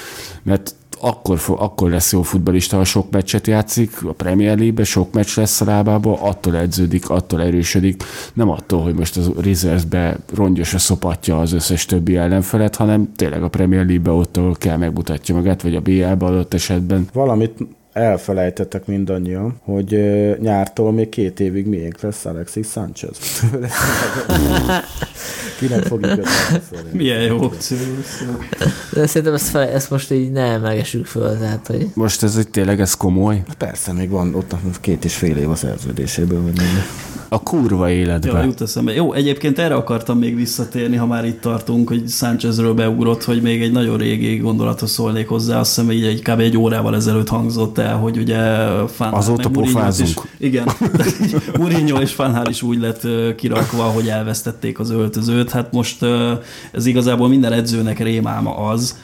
mert akkor, akkor lesz jó futbalista, ha sok meccset játszik, a Premier League-be sok meccs lesz a lábába, attól edződik, attól erősödik, nem attól, hogy most az Reserves-be rongyosra szopatja az összes többi ellenfelet, hanem tényleg a Premier League-be ott, ahol kell megmutatja magát, vagy a BL-be adott esetben. Valamit elfelejtettek mindannyian, hogy nyártól még két évig miénk lesz Alexis Sanchez. Kinek elszólni? Milyen jó opció. De szerintem ezt, fel, ezt most így nem megessük föl, tehát, hogy Most ez egy tényleg ez komoly. Persze, még van ott két és fél év a szerződéséből, vagy nem. A kurva Ja, életbe. jut eszembe. Jó, egyébként erre akartam még visszatérni, ha már itt tartunk, hogy Sánchezről beugrott, hogy még egy nagyon régi gondolathoz szólnék hozzá, azt hiszem így egy, kb. egy órával ezelőtt hangzott el, hogy ugye Fan Azóta pofázunk. Is, igen, Mourinho és Fanhál is úgy lett kirakva, hogy elvesztették az öltözőt. Hát most ez igazából minden edzőnek rémáma az,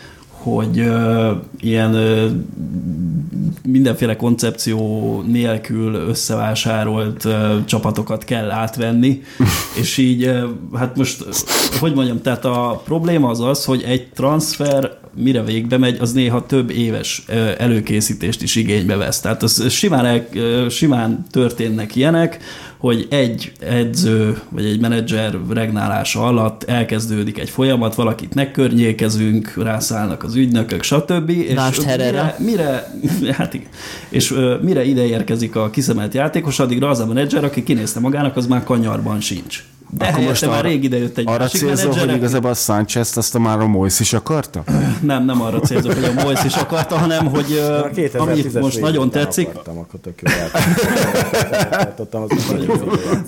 hogy ö, ilyen ö, mindenféle koncepció nélkül összevásárolt ö, csapatokat kell átvenni, és így, ö, hát most, hogy mondjam, tehát a probléma az az, hogy egy transfer mire végbe megy, az néha több éves előkészítést is igénybe vesz. Tehát az simán, el, simán történnek ilyenek, hogy egy edző vagy egy menedzser regnálása alatt elkezdődik egy folyamat, valakit megkörnyékezünk, rászállnak az ügynökök, stb. És Lásd Herrera. mire, mire, hát igen, és mire ide érkezik a kiszemelt játékos, addigra az a menedzser, aki kinézte magának, az már kanyarban sincs. De Akkor most már rég idejött egy Arra másik célzol, hogy igazából a Sanchez azt a már a Moyes is akarta? Nem, nem arra célzok, hogy a Moyes is akarta, hanem hogy ö, A 2010-es amit most nagyon tetszik, Akartam, akkor tök.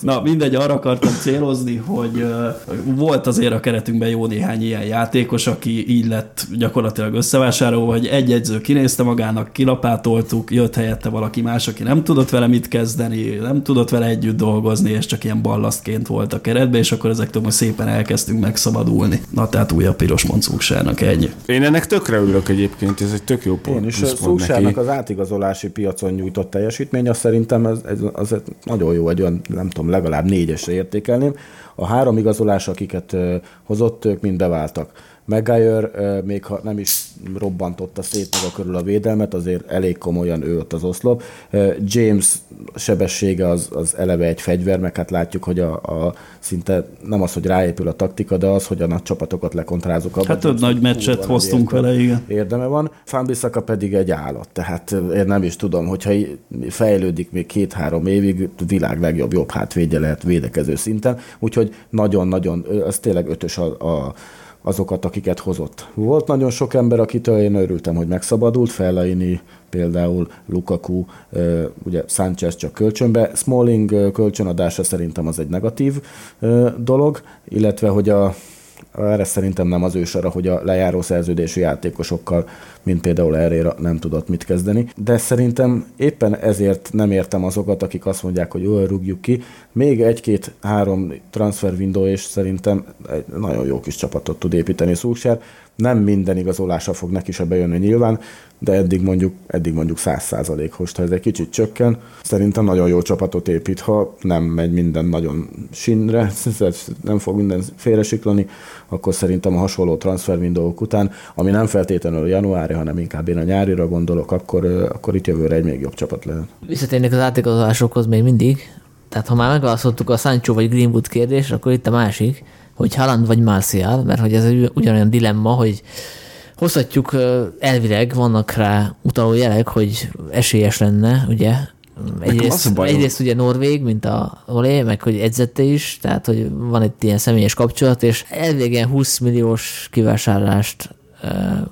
Na mindegy, arra akartam célozni, hogy uh, volt azért a keretünkben jó néhány ilyen játékos, aki így lett gyakorlatilag összevásárolva, hogy egy edző kinézte magának, kilapátoltuk, jött helyette valaki más, aki nem tudott vele mit kezdeni, nem tudott vele együtt dolgozni, és csak ilyen ballasztként volt a keretben, és akkor ezektől most szépen elkezdtünk megszabadulni. Na tehát újabb piros moncúksárnak ennyi. Én ennek tökre örülök egyébként, ez egy tök jó pont. Én is neki. az átigazolási piacon nyújtott teljesítmény, azt szerintem ez, az egy nagyon jó, egy olyan, nem tudom, legalább négyesre értékelném. A három igazolás, akiket hozott, ők mind beváltak. Maguire, ö, még ha nem is robbantotta szét maga körül a védelmet, azért elég komolyan ő ott az oszlop. James sebessége az, az eleve egy fegyver, meg hát látjuk, hogy a, a szinte nem az, hogy ráépül a taktika, de az, hogy a nagy csapatokat lekontrázunk. abban Hát több nagy meccset hoztunk vele, igen. Érdeme van. Fambisaka pedig egy állat, tehát én nem is tudom, hogyha fejlődik még két-három évig, világ legjobb jobb hátvédje lehet védekező szinten, úgyhogy nagyon-nagyon, az tényleg ötös a, a azokat, akiket hozott. Volt nagyon sok ember, akitől én örültem, hogy megszabadult, Fellaini, például Lukaku, ugye Sanchez csak kölcsönbe. Smalling kölcsönadása szerintem az egy negatív dolog, illetve hogy a erre szerintem nem az ősara, hogy a lejáró szerződésű játékosokkal, mint például Herrera nem tudott mit kezdeni. De szerintem éppen ezért nem értem azokat, akik azt mondják, hogy jól rúgjuk ki. Még egy-két-három transfer window, és szerintem egy nagyon jó kis csapatot tud építeni Szulsár. Nem minden igazolása fog neki se bejönni nyilván, de eddig mondjuk, eddig mondjuk 100%-os, ha ez egy kicsit csökken, szerintem nagyon jó csapatot épít, ha nem megy minden nagyon sinre, nem fog minden félresiklani, akkor szerintem a hasonló transfer window után, ami nem feltétlenül januári, hanem inkább én a nyárira gondolok, akkor, akkor itt jövőre egy még jobb csapat lehet. Visszatérnék az átigazolásokhoz még mindig. Tehát ha már megválaszoltuk a Sancho vagy Greenwood kérdést, akkor itt a másik, hogy Haaland vagy Martial, mert hogy ez ugyanolyan dilemma, hogy hozhatjuk elvileg, vannak rá utaló jelek, hogy esélyes lenne, ugye, Egyrészt, egyrészt ugye Norvég, mint a Olé, meg hogy edzette is, tehát hogy van egy ilyen személyes kapcsolat, és ilyen 20 milliós kivásárlást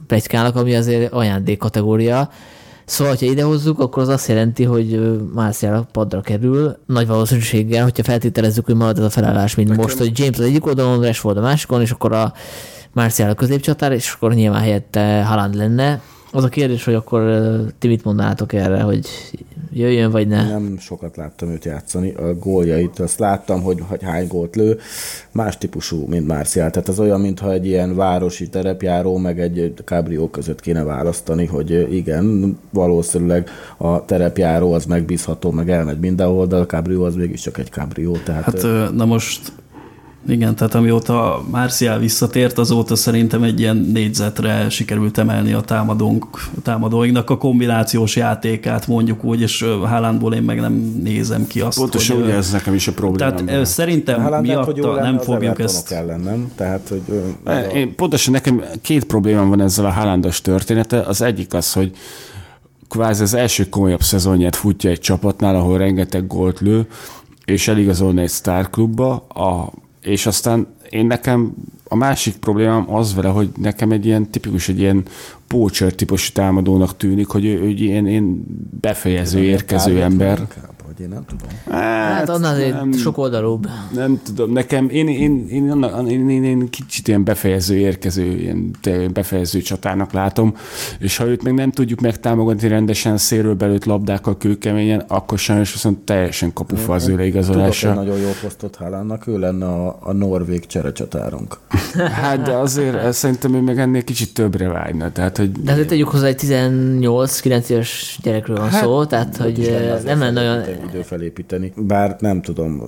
plegykálnak, ami azért ajándék kategória. Szóval, ha idehozzuk, akkor az azt jelenti, hogy ö, Martial a padra kerül, nagy valószínűséggel, hogyha feltételezzük, hogy marad ez a felállás, mint most, hogy James az egyik oldalon, Rashford a másikon, és akkor a Martial a középcsatár, és akkor nyilván helyette Haaland lenne. Az a kérdés, hogy akkor ti mit mondanátok erre, hogy jöjjön vagy ne? Nem sokat láttam őt játszani. A góljait, azt láttam, hogy, hogy hány gólt lő. Más típusú, mint Marcial. Tehát az olyan, mintha egy ilyen városi terepjáró, meg egy cabrió között kéne választani, hogy igen, valószínűleg a terepjáró az megbízható, meg elmegy mindenhol, de a cabrió az mégiscsak egy cabrió. Tehát Hát na most igen, tehát amióta Marcial visszatért, azóta szerintem egy ilyen négyzetre sikerült emelni a támadónk, támadóinknak a kombinációs játékát, mondjuk úgy, és Haalandból én meg nem nézem ki azt, Pontosan hogy, ugye ez nekem is a problémám. Tehát ö, szerintem Haaland miatta nem fogjuk ezt... ellen, nem? Tehát, hogy a- Én, pontosan nekem két problémám van ezzel a Haalandos története. Az egyik az, hogy kvázi az első komolyabb szezonját futja egy csapatnál, ahol rengeteg gólt lő, és eligazolna egy sztárklubba, a, és aztán én nekem a másik problémám az vele, hogy nekem egy ilyen tipikus, egy ilyen poacher típusú támadónak tűnik, hogy ő, ő ilyen, ilyen befejező, érkező ember. Vagy én nem tudom. Hát annál azért nem. sok oldalúbb. Nem tudom, nekem, én, én, én, annak- én, én, én kicsit ilyen befejező, érkező, ilyen befejező csatának látom, és ha őt meg nem tudjuk megtámogatni rendesen szélről belőtt labdákkal kőkeményen, akkor sajnos viszont teljesen kapufa az ő Tudok egy nagyon jó posztot Haalandnak, ő lenne a, a norvég cserecsatárunk. Hát de azért eh, szerintem ő meg ennél kicsit többre vágyna. Tehát, hogy De azért tegyük hozzá, egy 18-9 éves gyerekről van Hát, szó, tehát hogy lenne ö, azért nem lenne olyan... idő felépíteni. Bár nem tudom.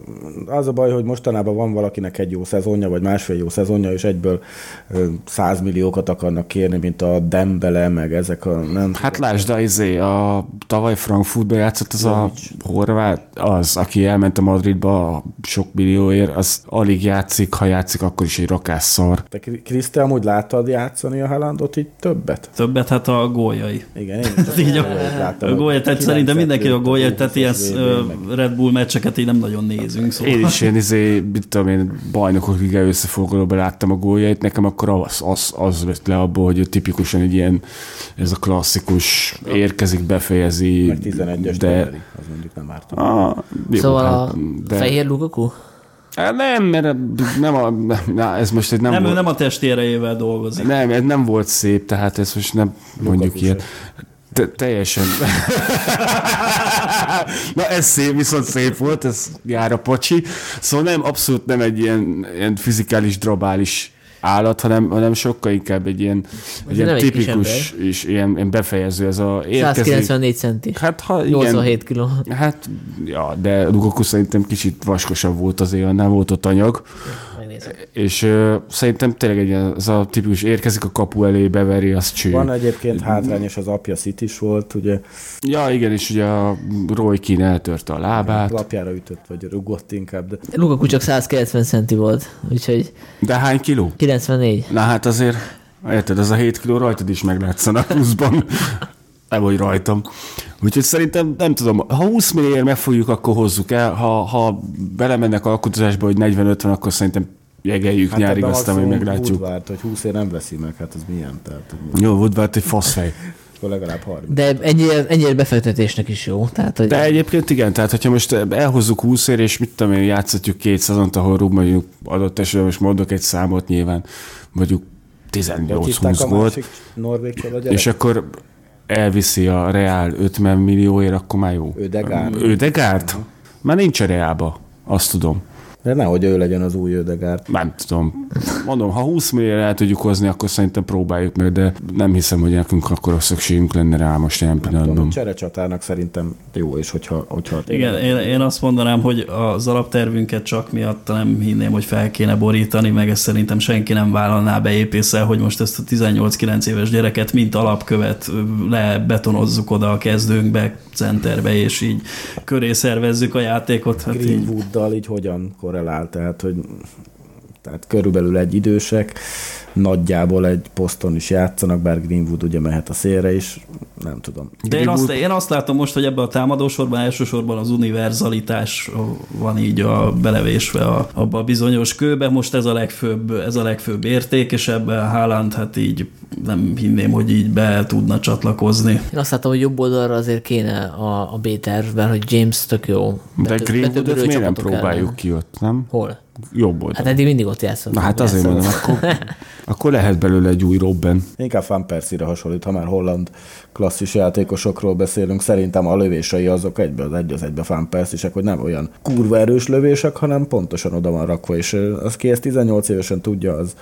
Az a baj, hogy mostanában van valakinek egy jó szezonja, vagy másfél jó szezonja, és egyből ö, 100 milliókat akarnak kérni, mint a Dembele, meg ezek a... Nem Hát lásd, a, izé, a tavaly Frankfurtba játszott az a horvát, az, aki elment a Madridba a sok millióért, az alig játszik, ha játszik, akkor is egy rakás szar. Te Kriszti, amúgy láttad játszani a Haalandot így többet? Többet, hát a góljai. Igen, én is Így a, láttam. a gólya, tehát 9-et szerintem mindenki a az tehát ilyen U20-as ö, Red Bull meccseket így nem nagyon nézünk. Szóval. Én is ilyen izé, mit tudom én, bajnokok liga összefoglalóban láttam a góljait, nekem akkor az, az, az vett le abból, hogy tipikusan egy ilyen, ez a klasszikus, érkezik, befejezi. Meg 11-es de... Teveri, az mondjuk nem árt. Ah, jó, Szóval hát, a de... fehér Lukaku? Nem, mert nem a, na, ez most egy nem, Nem, volt, ő nem a testi erejével dolgozik. nem, ez nem volt szép, tehát ez most nem mondjuk Lukaku ilyet. Te, teljesen. Na ez szép, viszont szép volt, ez jár a pocsi. Szóval nem, abszolút nem egy ilyen, ilyen fizikális, drabális állat, hanem, hanem sokkal inkább egy ilyen, egy ilyen nem egy tipikus és ilyen, ilyen befejező, ez a érkezik. 194 centi. Hát ha igen, 87 kiló. Hát, ja, de Lukaku szerintem kicsit vaskosabb volt azért, nem volt ott anyag. Megnézem. És uh, szerintem tényleg egy az a tipikus érkezik a kapu elé, beveri, az cső. Van egyébként hátrányos, az apja City volt, ugye Ja, igen, és ugye a Roy Keane eltörte a lábát. lapjára ütött, vagy rugott inkább, de Lukaku csak 190 centi volt, úgyhogy De hány kiló? 94. Na hát azért, érted, az a 7 kiló rajtad is meglátszana pluszban. Nem vagy rajtam. Úgyhogy szerintem, nem tudom, ha 20 millióért megfogjuk, akkor hozzuk el. Ha, ha belemennek alkotásba, hogy 40-50, akkor szerintem jegeljük hát nyárig, aztán majd meglátjuk. Woodward, hogy 20 ér nem veszi meg, hát ez milyen? Tehát Jó, Woodward egy faszfej. akkor legalább 30. De ennyire, ennyire befektetésnek is jó. Tehát, hogy De egyébként igen, tehát hogyha most elhozzuk 20 ér, és mit tudom én, játszhatjuk két szezont, ahol rúg mondjuk adott esetben, most mondok egy számot nyilván, mondjuk Hogy 18-20 hívták a volt, és akkor elviszi a Reál 50 millióért, akkor már jó. Ödegaard. Ödegárt? Már nincs a Reálba, azt tudom. De nehogy ő legyen az új Ödegárd. Nem tudom. Mondom, ha 20 millióra el tudjuk hozni, akkor szerintem próbáljuk meg, de nem hiszem, hogy nekünk akkor szükségünk lenne rá most ilyen Tudom, pillanatban. cserecsatának szerintem jó, és hogyha, hogyha Igen, én, én azt mondanám, hogy az alaptervünket csak miatt nem hinném, hogy fel kéne borítani, meg ezt szerintem senki nem vállalná be épészel, hogy most ezt a 18-9 éves gyereket mint alapkövet lebetonozzuk oda a kezdőnkbe, centerbe, és így köré szervezzük a játékot. Hát így, Greenwooddal így hogyan korrelál, tehát hogy tehát körülbelül egy idősek, nagyjából egy poszton is játszanak, bár Greenwood ugye mehet a szélre is, nem tudom. de én azt, én azt látom most, hogy ebben a támadósorban elsősorban az univerzalitás van így a belevésve a, abba a bizonyos kőbe. Most ez a legfőbb, ez a legfőbb érték, és ebben Haaland hát így nem hinném, hogy így be tudna csatlakozni. én azt látom, hogy jobb oldalra azért kéne a, a B-tervben, hogy James tök jó. De betöbbörő miért nem próbáljuk ellen. ki ott, nem? Hol? Jobb volt. Hát eddig mindig ott játszott. Na hát azért Játszott. mondom, akkor, akkor lehet belőle egy új Robben. Inkább Van Persie-re hasonlít, ha már holland klasszis játékosokról beszélünk, szerintem a lövései azok egybe az egy az egybe Van Persie-sek, hogy nem olyan kurva erős lövések, hanem pontosan oda van rakva, és az ki ezt 18 évesen tudja, az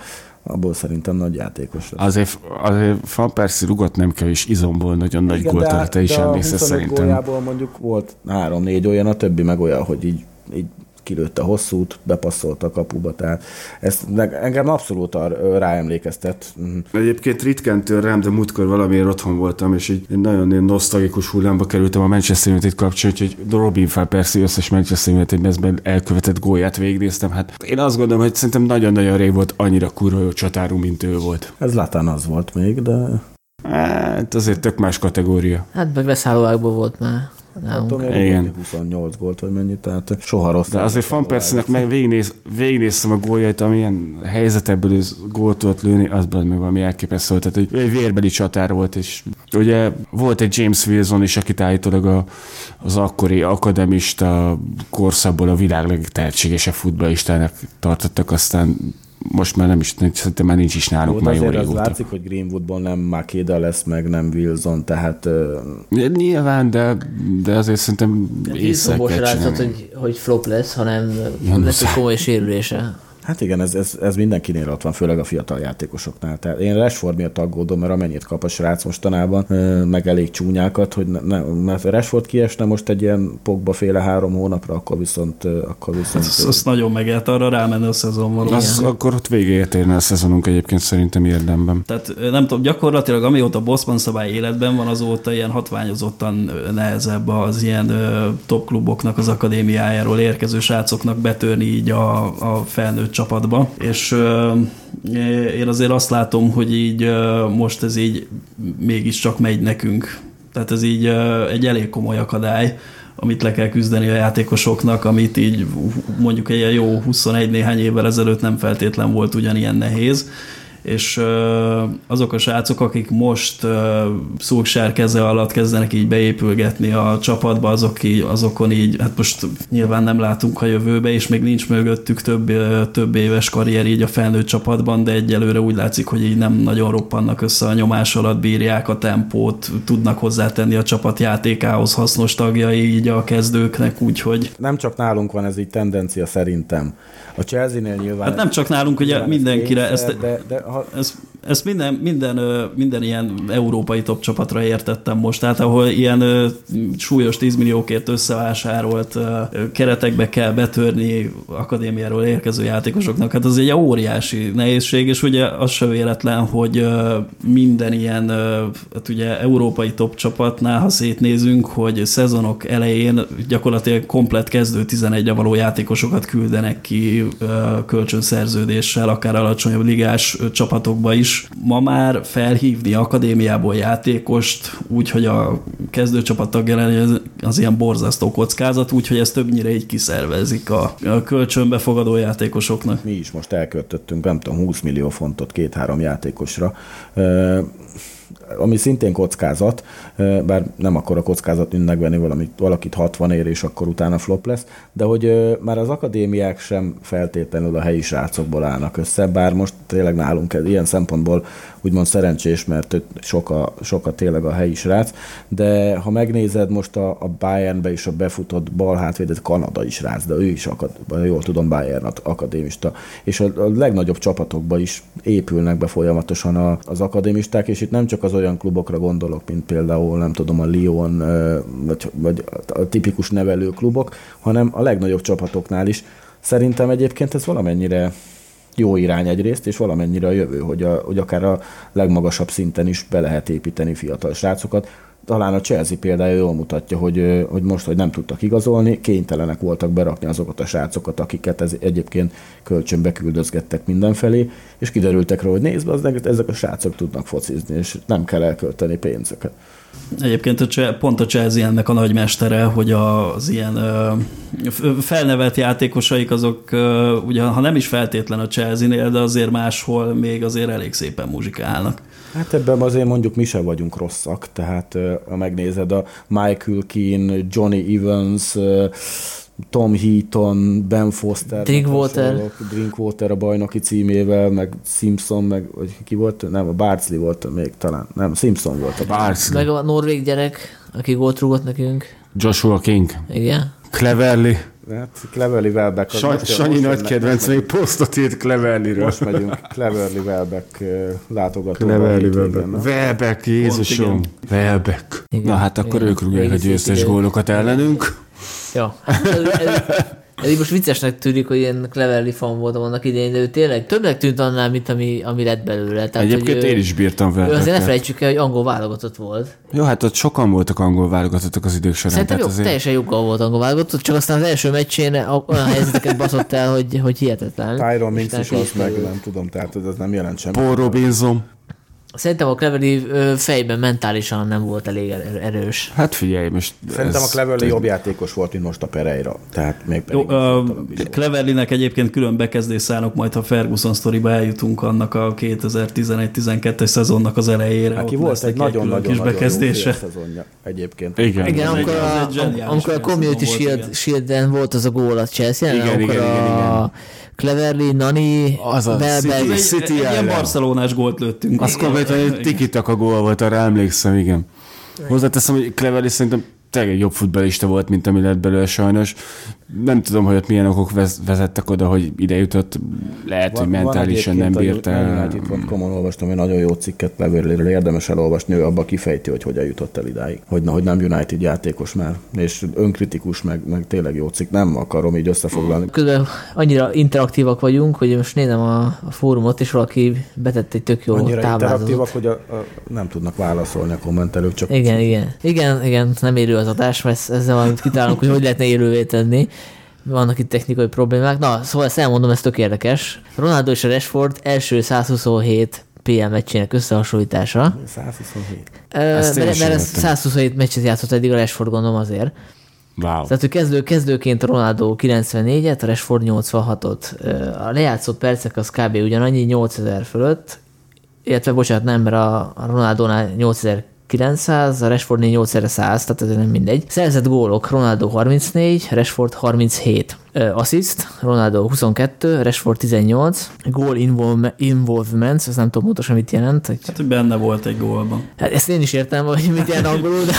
abból szerintem nagy játékos. lesz. Azért, azért Van Persie rugott nem kell, és izomból nagyon nagy gólt te is emlékszel 25 szerintem. mondjuk volt három-négy olyan, a többi meg olyan, hogy így, így kilőtte hosszút, bepasszolt a kapuba, tehát ez engem abszolút ráemlékeztet. Mhm. Egyébként ritkán tör rám, de múltkor valamiért otthon voltam, és így egy nagyon ilyen nosztalgikus hullámba kerültem a Manchester United kapcsán, úgyhogy Robin Van Persie összes Manchester United mezben elkövetett gólját végignéztem. Hát én azt gondolom, hogy szerintem nagyon-nagyon rég volt annyira kurva jó csatárú, mint ő volt. Ez Latán az volt még, de Hát azért tök más kategória. Hát meg leszállóákból volt már. Nálunk. attól még Igen. rúgott 28 gólt, vagy mennyit, tehát soha rossz. De azért Van Persie-nek meg végignéz, végignéztem a góljait, amilyen helyzetekből ő gólt tudott lőni, az meg valami elképesztő. Tehát, hogy egy vérbeli csatár volt, és ugye volt egy James Wilson is, akit állítólag a, az akkori akademista korszakból a világ legtehetségesebb futballistának tartottak, aztán most már nem is, szerintem már nincs is náluk Jó, már jó azért az régóta. látszik, hogy Greenwoodból nem Makeda lesz, meg nem Wilson, tehát ö, Nyilván, de, de azért szerintem észre kell látszott, hogy, hogy flop lesz, hanem Janus. lesz egy komoly sérülése. Hát igen, ez, ez, ez mindenkinél ott van, főleg a fiatal játékosoknál. Tehát én Rashford miatt aggódom, mert amennyit kap a srác mostanában, meg elég csúnyákat, hogy ne, ne, mert Rashford kiesne most egy ilyen pogba féle három hónapra, akkor viszont, akkor viszont Azt, azt nagyon megélt arra rámenni a szezon valóban. Az, akkor ott végéért érne a szezonunk egyébként szerintem érdemben. Tehát nem tudom, gyakorlatilag amióta Bosman szabály életben van, azóta ilyen hatványozottan nehezebb az ilyen ö, top kluboknak az akadémiájáról érkező srácoknak betörni így a, a felnőtt csapatba. És én azért azt látom, hogy így most ez így mégiscsak megy nekünk. Tehát ez így egy elég komoly akadály amit le kell küzdeni a játékosoknak, amit így mondjuk egy jó 21 néhány évvel ezelőtt nem feltétlen volt ugyanilyen nehéz és azok a srácok, akik most Szulksár keze alatt kezdenek így beépülgetni a csapatba, azok így, azokon így, hát most nyilván nem látunk a jövőbe, és még nincs mögöttük több, több éves karrier így a felnőtt csapatban, de egyelőre úgy látszik, hogy így nem nagyon roppannak össze a nyomás alatt, bírják a tempót, tudnak hozzátenni a csapat játékához hasznos tagjai így a kezdőknek, úgyhogy... Nem csak nálunk van ez így tendencia szerintem. A Chelsea-nél nyilván... Hát nem csak nálunk, ugye mindenkire ezt... De, de, ha... ez, ezt minden, minden, minden ilyen európai top csapatra értettem most, tehát ahol ilyen súlyos 10 milliókért összevásárolt keretekbe kell betörni akadémiáról érkező játékosoknak, hát az egy óriási nehézség, és ugye az se véletlen, hogy minden ilyen hát ugye európai top csapatnál, ha szétnézünk, hogy szezonok elején gyakorlatilag komplet kezdő 11 való játékosokat küldenek ki kölcsönszerződéssel, akár alacsonyabb ligás csapatokba is, ma már felhívni akadémiából játékost, úgyhogy a kezdőcsapat tagja lenni az ilyen borzasztó kockázat, úgyhogy ezt többnyire így kiszervezik a, a kölcsönbefogadó játékosoknak. Mi is most elköltöttünk, nem tudom, 20 millió fontot két-három játékosra ami szintén kockázat, bár nem akkor a kockázat, mint megvenni valamit, valakit 60 ér, és akkor utána flop lesz, de hogy már az akadémiák sem feltétlenül a helyi srácokból állnak össze, bár most tényleg nálunk ez ilyen szempontból úgymond szerencsés, mert sok a, sok a tényleg a helyi srác, de ha megnézed most a, a Bayernbe is a befutott bal hátvédet kanadai srác, de ő is akad, jól tudom, Bayern akadémista, és a, a legnagyobb csapatokba is épülnek be folyamatosan a, az akadémisták, és itt nem csak az olyan klubokra gondolok, mint például, nem tudom, a Lyon, vagy, vagy a tipikus nevelő klubok, hanem a legnagyobb csapatoknál is. Szerintem egyébként ez valamennyire jó irány egyrészt, és valamennyire a jövő, hogy, a, hogy akár a legmagasabb szinten is be lehet építeni fiatal srácokat. Talán a Chelsea példája jól mutatja, hogy, hogy most, hogy nem tudtak igazolni, kénytelenek voltak berakni azokat a srácokat, akiket ez egyébként kölcsönbe küldözgettek mindenfelé, és kiderültek rá, hogy nézd, az ezek a srácok tudnak focizni, és nem kell elkölteni pénzeket. Egyébként a, pont a Chelsea ennek a nagymestere, hogy az ilyen felnevelt játékosaik azok, ugye ha nem is feltétlen a Chelsea-nél, de azért máshol még azért elég szépen muzsikálnak. Hát ebben azért mondjuk mi sem vagyunk rosszak, tehát ha megnézed a Michael Keane, Johnny Evans, Tom Heaton, Ben Foster, Drinkwater. Drinkwater a bajnoki címével, meg Simpson, meg vagy ki volt? Nem, a Barclay volt még talán. Nem, Simpson volt a Barclay. Meg a norvég gyerek, aki gólt rúgott nekünk. Joshua King. Igen. Cleverly. Hát Cleverly Welbeck. Sa- Sanyi nagy kedvenc, még posztot írt Cleverlyről. Most megyünk Cleverly Welbeck látogató. Cleverly Welbeck. Welbeck, Jézusom. Welbeck. Na hát akkor ők rúgják a győztes gólokat ellenünk. Ja. Ez most viccesnek tűnik, hogy ilyen Cleverly fan voltam annak idején, de ő tényleg többnek tűnt annál, mint ami, ami lett belőle. Tehát, Egyébként ő, én is bírtam vele. Azért ne felejtsük el, hogy angol válogatott volt. Jó, hát ott sokan voltak angol válogatottak az idők során. Szerintem jó, azért... teljesen joggal volt angol válogatott, csak aztán az első meccsén olyan helyzeteket baszott el, hogy, hogy hihetetlen. Tyron Minks is az meg, nem tudom, tehát ez nem jelent semmi. Paul Robinson. Szerintem a Cleverly fejben mentálisan nem volt elég er- erős. Hát figyelj, most... Szerintem ez... a Cleverly jobb játékos volt, mint most a Pereira. Tehát még pedig Jó, a Cleverlynek egyébként külön bekezdés szánok, majd ha Ferguson sztoriba eljutunk annak a 2011-12-es szezonnak az elejére. Aki volt egy nagyon-nagyon kis bekezdése. szezonja egyébként. Igen, igen amikor, a, amikor a Community Shield, Shield-en volt az a gól a Chelsea, igen, igen, igen, igen, igen Cleverly, Nani, az a City, City egy, egy ilyen barcelonás gólt lőttünk. Az konkrétan egy tiki-taka gól volt, arra emlékszem, igen. Hozzáteszem, hogy Cleverly szerintem tényleg egy jobb futballista volt, mint ami lett belőle sajnos. Nem tudom, hogy ott milyen okok vezettek oda, hogy ide jutott. Lehet, van, hogy mentálisan nem bírta el. Van komon olvastam egy nagyon jó cikket Beverlyről, érdemes elolvasni, ő abba kifejti, hogy hogyan jutott el idáig. Hogy, hogy nem United játékos már, és önkritikus, meg, meg tényleg jó cikk. Nem akarom így összefoglalni. Közben annyira interaktívak vagyunk, hogy most nézem a, a fórumot, és valaki betett egy tök jó Annyira táblázatot. interaktívak, hogy a, a, nem tudnak válaszolni a kommentelők, csak... Igen, igen. Igen, igen, nem érő az adás, mert ezzel valamit kitálunk, hogy hogy lehetne élővé tenni. Vannak itt technikai problémák. Na, szóval ezt elmondom, ez tök érdekes. Ronaldo és a Rashford első 127 PL meccsének összehasonlítása. 127. E, mert, mert ez 127 meccset játszott eddig a Rashford, gondolom azért. Wow. Tehát ő kezdő, kezdőként Ronaldo 94-et, a Rashford 86-ot. A lejátszott percek az kb. ugyanannyi, 8000 fölött, illetve bocsánat, nem, mert a Ronaldonál 8000 900, a Rashfordnél 8 100, tehát ez nem mindegy. Szerzett gólok, Ronaldo 34, Rashford 37. Assist, Ronaldo 22, Rashford 18, goal involvements, ez nem tudom pontosan mit jelent. Hogy... Hát, hogy benne volt egy gólban. Hát ezt én is értem, hogy mit jelent angolul, de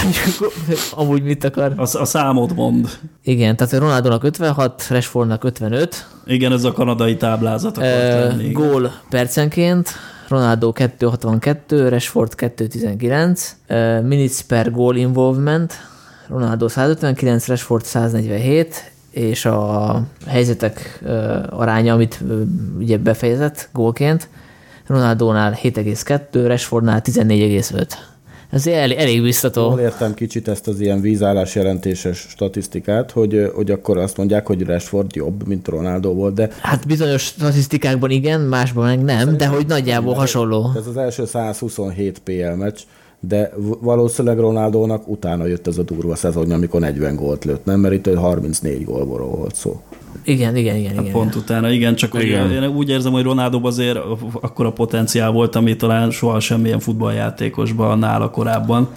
amúgy mit akar. A, a számot mond. Igen, tehát Ronaldónak 56, Rashfordnak 55. Igen, ez a kanadai táblázat. Uh, gól percenként, Ronaldo 262, Rashford 219, uh, minutes per goal involvement, Ronaldo 159, Rashford 147, és a helyzetek aránya, amit ugye befejezett gólként, Ronaldónál 7,2, Rashfordnál 14,5. Ez elég, elég biztató. Jól értem kicsit ezt az ilyen vízállás jelentéses statisztikát, hogy, hogy akkor azt mondják, hogy Rashford jobb, mint Ronaldo volt, de Hát bizonyos statisztikákban igen, másban meg nem, de hogy nagyjából hasonló. ez az első 127 PL meccs, de valószínűleg Ronaldónak utána jött ez a durva szezonja, amikor 40 gólt lőtt, nem? Mert itt 34 gólból volt szó. Igen, igen, igen, igen. Pont utána, igen, csak hogy Igen. én úgy érzem, hogy Ronaldo azért akkora potenciál volt, ami talán soha semmilyen futballjátékosban nála korábban,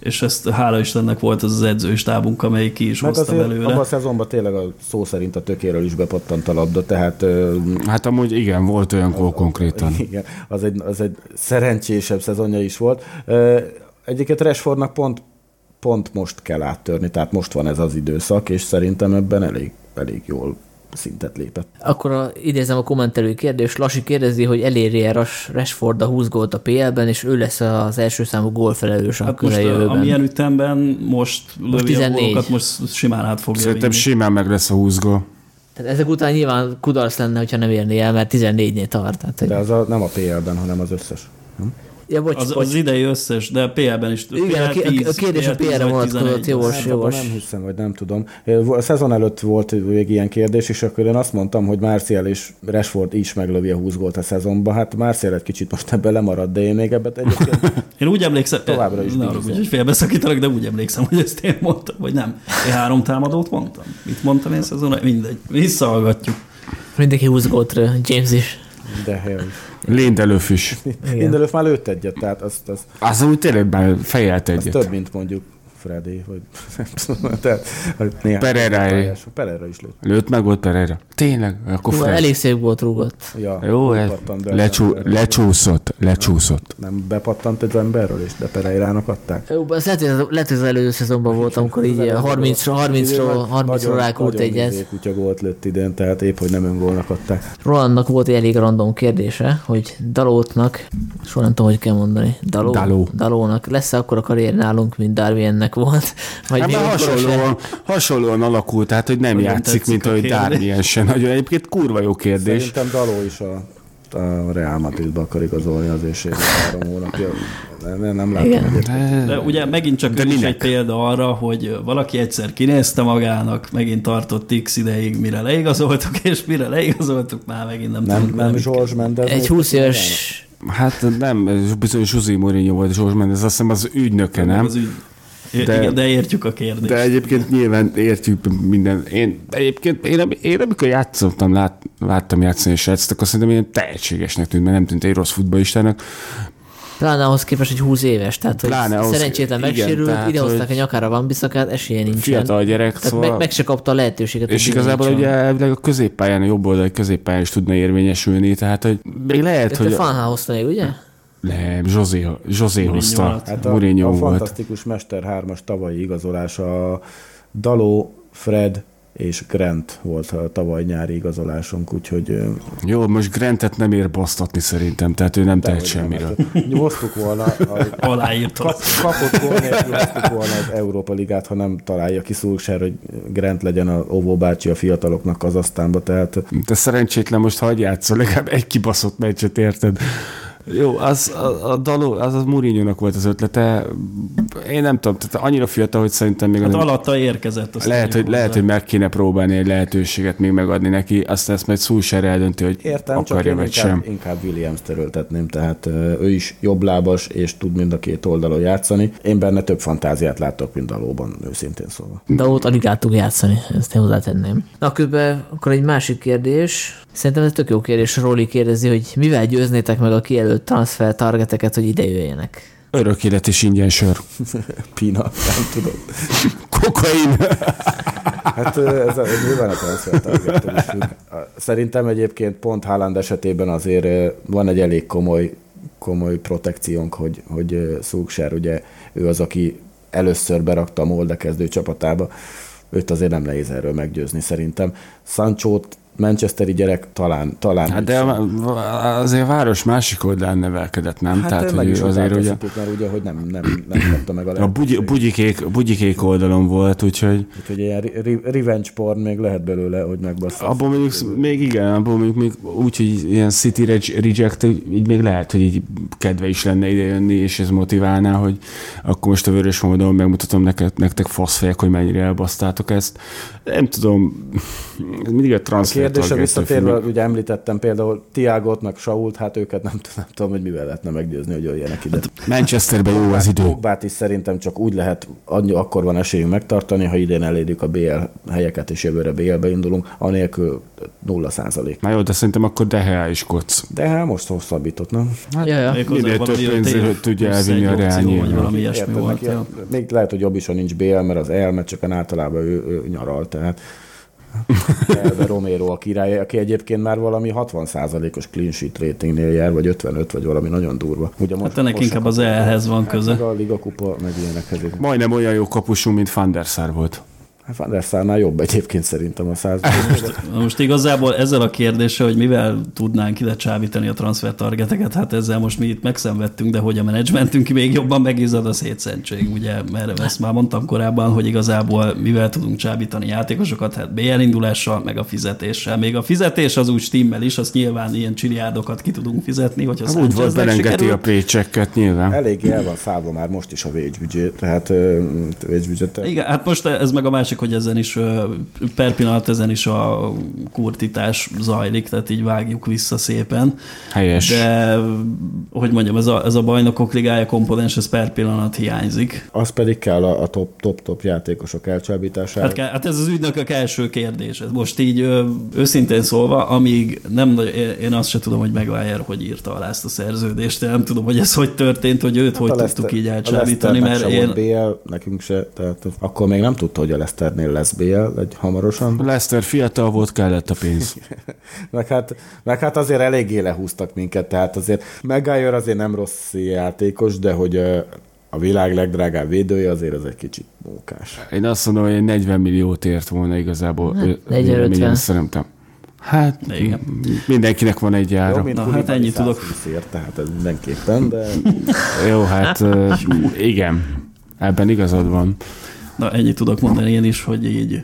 és ezt hála Istennek volt az az edzői stábunk, amelyik ki is Meg hozta azért belőle. abban a szezonban tényleg a szó szerint a tökéről is bepattant a labda, tehát Hát amúgy igen, volt olyan gól konkrétan. Igen, az egy, az egy szerencsésebb szezonja is volt. Egyiket Rashfordnak pont, pont most kell áttörni, tehát most van ez az időszak, és szerintem ebben elég, elég jól szintet lépett. Akkor a, idézem a kommentelő kérdést. Lassi kérdezi, hogy eléri-e Ras- Rashford a 20 gólt a PL-ben, és ő lesz az első számú gólfelelős a Hát most a, közeljövőben. amilyen ütemben most lövi a 14. gólokat, most simán át fogja Szerintem vinni. simán meg lesz a 20 gól. Tehát ezek után nyilván kudarc lenne, hogyha nem érné el, mert 14-nél tart. Tehát, hogy... De az a, nem a PL-ben, hanem az összes. Nem? Ja, bocs, Az, bocs. az idei összes, de a PL-ben is. Igen, a, PL ki- a, a kérdés a PL10 PR-re vonatkozott, 11. jogos, jogos. nem hiszem, vagy nem tudom. A szezon előtt volt még ilyen kérdés, és akkor én azt mondtam, hogy Martial és Rashford is meglövi a 20 gólt a szezonban. Hát Martial egy kicsit most ebben lemarad, de én még ebben egyébként Én úgy emlékszem, Továbbra is arra, hogy félbeszakítalak, de úgy emlékszem, hogy ezt én mondtam, vagy nem. Én három támadót mondtam. Mit mondtam én szezon? Mindegy. Visszahallgatjuk. Mindenki 20 gólt rő, James is. De is. Lindelöf is. Lindelöf már lőtt egyet, tehát az, az, Az úgy tényleg már fejelt az egyet. több, mint mondjuk Freddy, vagy nem tudom, tehát hogy néhány Pereira-é. pályás- Pereira is lőtt. Lőtt meg volt Pereira. Tényleg? Akkor Fred. elég szép gólt rúgott. Ja, Jó, ez bepattant, de lecsú, nem- lecsúszott, lecsúszott. Nem bepattant egy emberről is, de Pereirának adták. Jó, az lehet, hogy ez- lehet, hogy az előző szezonban volt, amikor így 30-ról 30-ról 30-ról rákult egyet. Kutya gólt lőtt idén, tehát épp, hogy nem öngólnak adták. Rolandnak volt egy elég random kérdése, hogy Dalótnak, soha nem tudom, hogy kell mondani, Daló, Daló. Dalónak lesz-e akkor a karrier nálunk, mint Darwiennek volt? Vagy Hát hasonlóan, hasonlóan alakult, tehát hogy nem Nagyon játszik, tetszik mint ahogy. Darwin sem. Nagyon egyébként kurva jó kérdés. Szerintem Daló is a, a Real Madridba akar igazolni az éjségét három hónapja. Nem, nem, nem látom egyébként. De ugye megint csak is egy példa arra, hogy valaki egyszer kinézte magának, megint tartott x ideig, mire leigazoltuk, és mire leigazoltuk, már megint nem, Nem, tudunk nem mit George Mendes. Egy 20 éves Hát nem, ez bizony Zsuzsi Mourinho volt, Zsuzsi Mendes, azt hiszem az ügynöke, nem? Az ügy. De- igen, de értjük a kérdést. De egyébként nyilván értjük minden. Én egyébként, én, én amikor játszottam, lát, láttam játszani és srácot, akkor szerintem ilyen tehetségesnek tűnt, mert nem tűnt egy rossz futballistának. Pláne ahhoz képest, hogy 20 éves, tehát hogy Pláne ahhoz- szerencsétlen megsérült, idehozták a hogy- nyakára van biszakát, esélye nincsen. Fiatal gyerek, Tehát szóval... meg, meg, se kapta a lehetőséget. és igazából ugye elvileg a középpályán, a jobb oldali középpályán is tudna érvényesülni, tehát hogy még lehet, Te hogy... Még, ugye? Nem, José, José hozta. Hát a, Mourinho a volt. fantasztikus Mester 3-as tavalyi igazolás a Daló, Fred és Grant volt a tavaly nyári igazolásunk, úgyhogy Jó, most Grantet nem ér basztatni szerintem, tehát ő nem tehet semmiről. Hát, Hoztuk volna, a, Aláírtam. kap, kapott gól nélkül hoztuk volna az Európa Ligát, ha nem találja ki Szulsár, hogy Grant legyen a Óvó bácsi a fiataloknak az aztánba, tehát De szerencsétlen most hagyj játszol, legalább egy kibaszott meccset, érted? Jó, az a, a daló, az a mourinho volt az ötlete. Én nem tudom, tehát annyira fiatal, hogy szerintem még... Hát nem, alatta érkezett. Azt lehet, hogy, lehet, hogy meg kéne próbálni egy lehetőséget még megadni neki, aztán ezt majd Szulsár eldönti, hogy Értem, csak akarja én vagy inkább, sem. inkább Williams terültetném, tehát ő is jobblábas, és tud mind a két oldalon játszani. Én benne több fantáziát látok, mint Dalóban, őszintén szólva. De ott alig láttuk játszani, ezt én hozzátenném. Na, közben akkor egy másik kérdés. Szerintem ez tök jó kérdés. Róli kérdezi, hogy mivel győznétek meg a kijelölt transfer targeteket, hogy ide jöjjenek? Örök élet és ingyen sör. Pina, nem tudom. Kokain. Hát ez, a, ez nyilván a transfer targettől. Szerintem egyébként pont Haaland esetében azért van egy elég komoly, komoly protekciónk, hogy, hogy ö, Szulksár, ugye ő az, aki először berakta a Molde kezdő csapatába. Őt azért nem nehéz erről meggyőzni szerintem. Sancho-t Manchesteri gyerek talán, talán Hát de azért a város másik oldalán nevelkedett, nem? hát Tehát, hogy azért ugye mert ugye, hogy nem, nem, nem kapta meg a a bugy, bugyikék, bugyikék oldalon volt, úgyhogy Úgyhogy ilyen re- re- revenge porn még lehet belőle, hogy megbassza. abból mondjuk még igen, abból mondjuk még úgy, hogy ilyen City Reject, így még lehet, hogy így kedve is lenne ide jönni, és ez motiválná, hogy akkor most a vörös módon megmutatom nektek, nektek faszfejek, hogy mennyire elbasztátok ezt. Nem tudom, mindig a transfer Targettől visszatérve, függ. ugye említettem például Tiagot, meg Sault, hát őket nem, nem tudom, hogy mivel lehetne meggyőzni, hogy jöjjenek ide. Manchesterben jó az idő. Pogbát is szerintem csak úgy lehet, annyi, akkor van esélyünk megtartani, ha idén elérjük a BL helyeket, és jövőre BL-be indulunk, anélkül nulla százalék. Na jó, de szerintem akkor Dehe is kocz. De hát most hosszabbított, nem? Ja, ja. Még Minél több pénzért tudja elvinni a ja. még lehet, hogy jobb is, ha nincs BL, mert az el, mert csak általában ő, ő nyaral, tehát Elve Romero a király, aki egyébként már valami 60%-os clean sheet ratingnél jár, vagy 55, vagy valami nagyon durva. Ugye Hát ennek inkább az elhez van Hát köze. a Liga Kupa, meg ilyenekhez. Majdnem olyan jó kapusunk, mint Van der Sar volt. Hát Van der Sárnál jobb egyébként szerintem a száz. Na Most igazából ezzel a kérdéssel, hogy mivel tudnánk ide csábítani a transfer targeteket, hát ezzel most mi itt megszenvedtünk, de hogy a menedzsmentünk még jobban megizzad a szétszentség, ugye, mert ezt már mondtam korábban, hogy igazából mivel tudunk csábítani játékosokat, hát BL indulással, meg a fizetéssel. Még a fizetés az úgy stimmel is, azt nyilván ilyen csiliárdokat ki tudunk fizetni, hogyha Hát úgy volt, belengeti a sikerül. pécsekket nyilván. Eléggé el van szállva már most is a budget, tehát budget Igen, hát most ez meg a másik, hogy ezen is per pillanat ezen is a kurtítás zajlik, tehát így vágjuk vissza szépen. Helyes. De, hogy mondjam, ez a, ez a bajnokok ligája komponens, ez per pillanat hiányzik. Az pedig kell a, a top, top, top játékosok elcsábítására. Hát, hát ez az ügynökök első kérdés. Ez most így őszintén szólva, amíg nem, én- azt se tudom, hogy Maguire hogy írta alá ezt a szerződést, én nem tudom, hogy ez hogy történt, hogy őt hogy Hát a tudtuk Leicester- így elcsábítani, mert én... BL, nekünk se, tehát akkor még nem tudta, hogy a Leicesternél lesz BL egy hamarosan. Lester fiatal volt, kellett a pénz. Meg hát, meg hát azért eléggé lehúztak minket, tehát azért Maguire azért nem rossz játékos, de hogy a világ legdrágább védője azért az egy kicsit mókás. Én azt mondom, hogy egy 40 milliót ért volna igazából. Hát, Ö, 40-50. véleményem Szerintem. Hát Igen. mindenkinek van egy Jó, ára. mint Na, hát ennyit tudok. 120 ért, tehát ez mindenképpen, de Jó, hát igen. Ebben igazad van. Na, ennyit tudok mondani én is, hogy így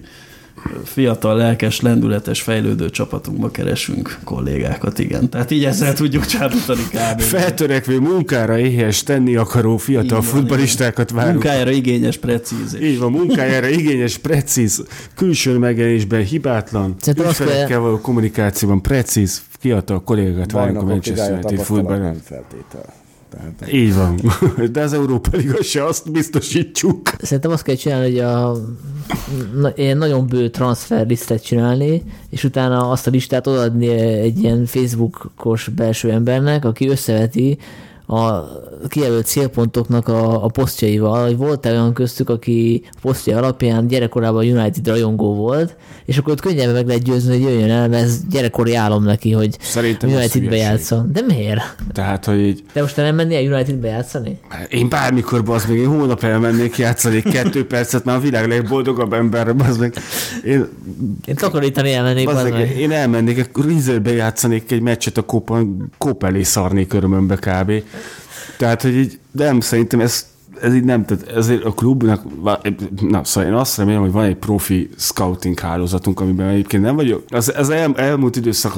fiatal, lelkes, lendületes, fejlődő csapatunkba keresünk kollégákat, igen. Tehát így ezzel tudjuk csábítani kb. Feltörekvő munkára éhes tenni akaró fiatal Így van, futballistákat várunk. Munkájára igényes, precíz. Így van, munkájára igényes, precíz, külső megjelenésben hibátlan, ügyfelekkel kell- való kommunikációban precíz, fiatal kollégákat várunk a Manchester United futballon. nem feltétel. Tehát Így van. De az Európa Liga se azt biztosítjuk. Szerintem azt kell csinálni, hogy a na, ilyen nagyon bő transfer lisztet csinálni, és utána azt a listát odaadni egy ilyen Facebookos belső embernek, aki összeveti a kijelölt célpontoknak a, a posztjaival, hogy volt olyan köztük, aki posztja alapján gyerekkorában United rajongó volt, és akkor ott könnyebben meg lehet győzni, hogy jöjjön el, mert ez gyerekkori álom neki, hogy Szerintem Unitedbe játszon. De miért? Tehát, hogy így, De most te nem mennél Unitedbe játszani? én bármikor, bazd meg, én hónap elmennék játszani két percet, már a világ legboldogabb ember, bazd meg. Én, Én takarítani elmennék, bazd meg, meg. én elmennék, Rizerbe játszanék egy meccset a kópan, kóp elé szarnék örömömbe kb. Tehát, hogy így, nem, szerintem ez ez így nem, tehát ezért a klubnak, na szóval én azt remélem, hogy van egy profi scouting hálózatunk, amiben egyébként nem vagyok. Az, az el, elmúlt időszak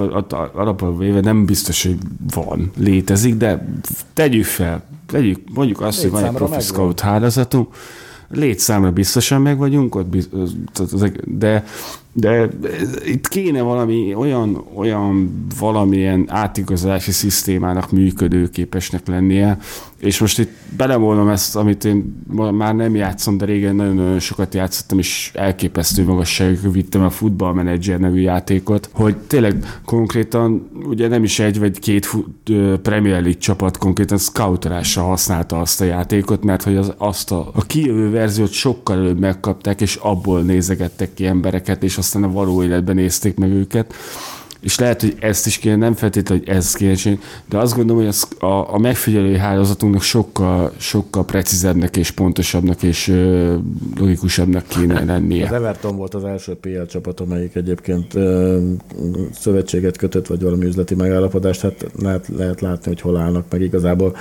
alapban véve nem biztos, hogy van, létezik, de tegyük fel, tegyük, mondjuk azt, hogy van egy profi scout hálózatunk, létszámra biztosan meg vagyunk, ott biz, de de itt kéne valami olyan, olyan valamilyen átigazolási szisztémának működőképesnek lennie, és most itt belemolom ezt, amit én már nem játszom, de régen nagyon-nagyon sokat játszottam, és elképesztő magasságokra vittem a Football Manager nevű játékot, hogy tényleg konkrétan, ugye nem is egy vagy két Premier League csapat konkrétan scoutolással használta azt a játékot, mert hogy az, azt a, a kijövő verziót sokkal előbb megkapták, és abból nézegettek ki embereket, és aztán a való életben nézték meg őket. És lehet, hogy ezt is kéne, nem feltétlenül, hogy ez kéne de azt gondolom, hogy az, a, a megfigyelői hálózatunknak sokkal, sokkal precízebbnek és pontosabbnak és logikusabbnak kéne lennie. Az Everton volt az első PL csapat, amelyik egyébként ö, szövetséget kötött, vagy valami üzleti megállapodást, hát lehet, lehet látni, hogy hol állnak meg igazából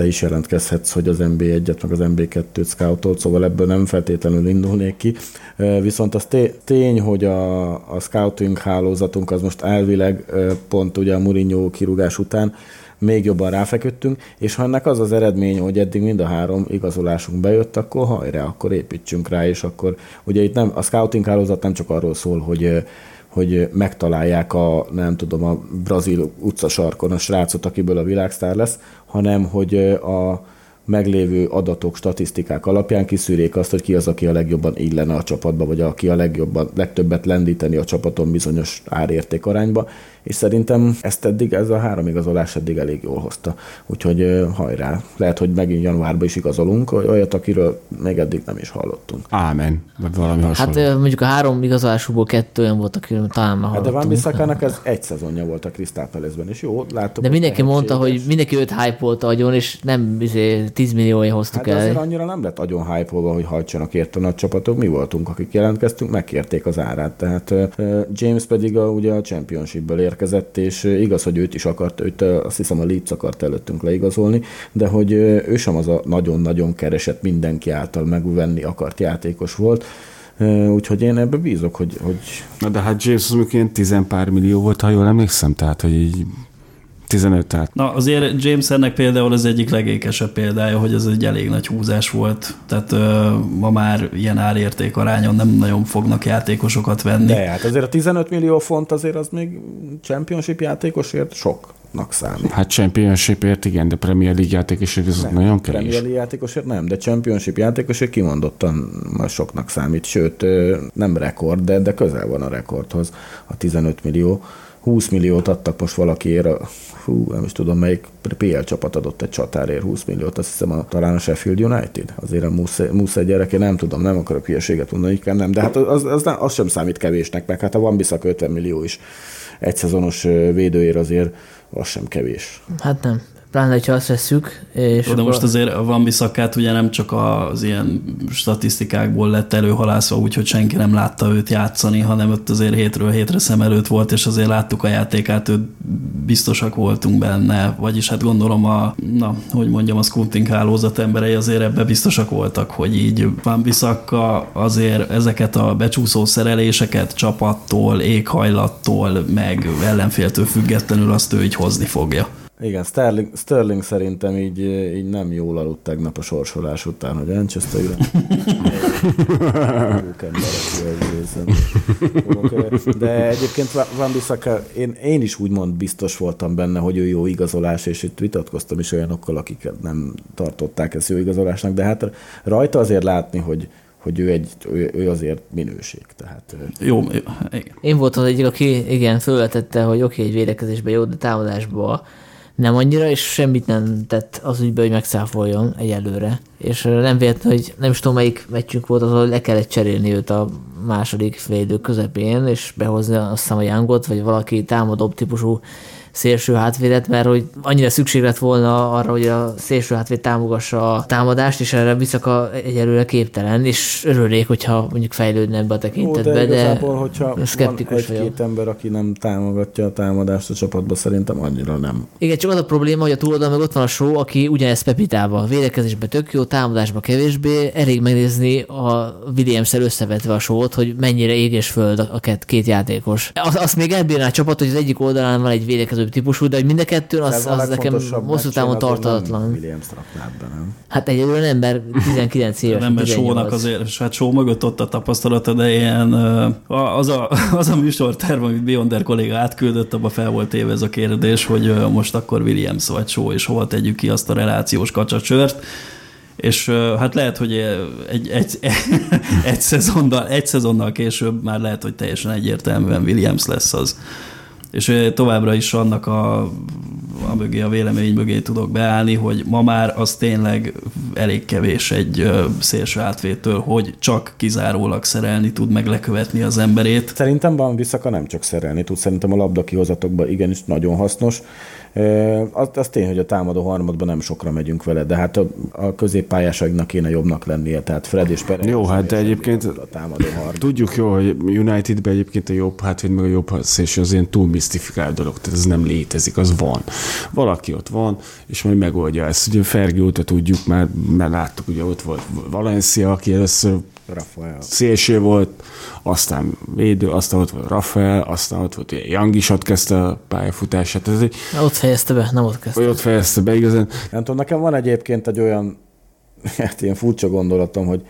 te is jelentkezhetsz, hogy az MB1-et, meg az MB2-t scoutolt, szóval ebből nem feltétlenül indulnék ki. Viszont az tény, hogy a, a scouting hálózatunk az most elvileg pont ugye a Mourinho kirúgás után még jobban ráfeküdtünk, és ha ennek az az eredmény, hogy eddig mind a három igazolásunk bejött, akkor hajrá, akkor építsünk rá, és akkor ugye itt nem, a scouting hálózat nem csak arról szól, hogy hogy megtalálják a, nem tudom, a brazil utcasarkon a srácot, akiből a világsztár lesz, hanem hogy a meglévő adatok, statisztikák alapján kiszűrjék azt, hogy ki az, aki a legjobban illene a csapatba, vagy aki a legjobban, legtöbbet lendíteni a csapaton bizonyos árérték arányba, és szerintem ezt eddig, ez a három igazolás eddig elég jól hozta. Úgyhogy hajrá, lehet, hogy megint januárban is igazolunk, olyat, akiről még eddig nem is hallottunk. Ámen, vagy valami hasonló. Hát mondjuk a három igazolásúból kettő olyan volt, akiről talán már hát de Van Bissakának ez egy szezonja volt a Crystal Palace-ben, és jó, látok. De mindenki mondta, hogy mindenki őt hype volt agyon, és nem izé, 10 milliója hoztuk hát el. azért annyira nem lett agyon hype hogy hajtsanak érte a csapatok. Mi voltunk, akik jelentkeztünk, megkérték az árát. Tehát James pedig a, ugye a Championshipből érkezett, és igaz, hogy őt is akart, őt azt hiszem a Leeds akart előttünk leigazolni, de hogy ő sem az a nagyon-nagyon keresett mindenki által megvenni akart játékos volt, Úgyhogy én ebbe bízok, hogy... hogy... Na de hát James az ilyen tizenpár millió volt, ha jól emlékszem, tehát hogy így 15 tehát. Na azért James ennek például az egyik legékesebb példája, hogy ez egy elég nagy húzás volt, tehát ö, ma már ilyen árérték arányon nem nagyon fognak játékosokat venni. De hát azért a 15 millió font azért az még championship játékosért sok számít. Hát Championshipért igen, de Premier League játékosért ez nem, nagyon kevés. Premier League játékosért nem, de Championship játékosért kimondottan soknak számít, sőt nem rekord, de, de közel van a rekordhoz a 15 millió. 20 milliót adtak most valakiért, a, hú, nem is tudom melyik PL csapat adott egy csatárért 20 milliót, azt hiszem a, talán a Sheffield United, azért a Musze gyereke, nem tudom, nem akarok hülyeséget mondani, kell nem, de hát az, az, az, az sem számít kevésnek, meg hát a Van Bissaka 50 millió is egy szezonos védőér azért az sem kevés. Hát nem pláne, ha azt veszük. És De akkor... most azért a Van Bissakát ugye nem csak az ilyen statisztikákból lett előhalászva, úgyhogy senki nem látta őt játszani, hanem ott azért hétről hétre szem előtt volt, és azért láttuk a játékát, őt biztosak voltunk benne, vagyis hát gondolom a, na, hogy mondjam, a scouting hálózat emberei azért ebbe biztosak voltak, hogy így Van Bissaka azért ezeket a becsúszó szereléseket csapattól, éghajlattól, meg ellenféltől függetlenül azt ő így hozni fogja. Igen, Sterling, Sterling szerintem így, így nem jól aludt tegnap a sorsolás után, hogy Manchester De egyébként Van Bissaka, én, én is úgymond biztos voltam benne, hogy ő jó igazolás, és itt vitatkoztam is olyanokkal, akik nem tartották ezt jó igazolásnak, de hát rajta azért látni, hogy, hogy ő, egy, ő, ő azért minőség. Tehát, jó, igen. Én voltam az egyik, aki igen, fölvetette, hogy oké, okay, egy védekezésben jó, de támadásban nem annyira, és semmit nem tett az ügyben, hogy megszáfoljon egyelőre. És nem véletlen, hogy nem is tudom, melyik meccsünk volt az, hogy le kellett cserélni őt a második félidő közepén, és behozni azt hiszem a Youngot, vagy valaki támadóbb típusú szélső hátvédet, mert hogy annyira szükség lett volna arra, hogy a szélső hátvéd támogassa a támadást, és erre Biszaka egyelőre képtelen, és örülnék, hogyha mondjuk fejlődne ebbe a tekintetbe, Ó, de, de, igazából, hogyha szkeptikus van egy-két ember, aki nem támogatja a támadást a csapatba, szerintem annyira nem. Igen, csak az a probléma, hogy a túloldal meg ott van a show, aki ugyanezt Pepitába, védekezésben tök jó, támadásban kevésbé, elég megnézni a Williams-el összevetve a show hogy mennyire ég és föld a két, két játékos. Az, azt még elbírná a csapat, hogy az egyik oldalán van egy védekező típusú, de hogy mind a kettőn az, az nekem hosszú távon tartalatlan. Williams be, nem? Hát egyelőre nem, mert 19 éves. Nem, mert 18. sónak azért, és hát só mögött ott a tapasztalata, de ilyen az a, az a műsorterv, amit Beyonder kolléga átküldött, abban fel volt éve ez a kérdés, hogy most akkor Williams vagy só, és hova tegyük ki azt a relációs kacsacsört. És hát lehet, hogy egy, egy, egy, szezonnal, egy szezonnal később már lehet, hogy teljesen egyértelműen Williams lesz az. És továbbra is annak a, a mögé, a vélemény mögé tudok beállni, hogy ma már az tényleg elég kevés egy szélső átvétől, hogy csak kizárólag szerelni tud meg lekövetni az emberét. Szerintem van visszaka nem csak szerelni tud, szerintem a labda kihozatokban igenis nagyon hasznos. Az, az tény, hogy a támadó harmadban nem sokra megyünk vele, de hát a, a középpályásainknak kéne jobbnak lennie, tehát Fred és Perez. Jó, hát de egyébként- A támadó harmad. Tudjuk jó, hogy Unitedben egyébként a jobb hátvéd meg a jobb szélső az ilyen túl misztifikált dolog, tehát ez nem létezik, az van. Valaki ott van, és majd megoldja ezt. Ugye Fergi óta tudjuk, már, már láttuk, ugye ott volt Valencia, aki először Rafael. szélső volt, aztán védő, aztán ott volt Rafael, aztán ott volt Young is ott kezdte a pályafutását, ez egy, Na, ott fejezte be, nem ott kezdte. vagy ott fejezte be igazán. Nem tudom, nekem van egyébként egy olyan, hát ilyen furcsa gondolatom, hogy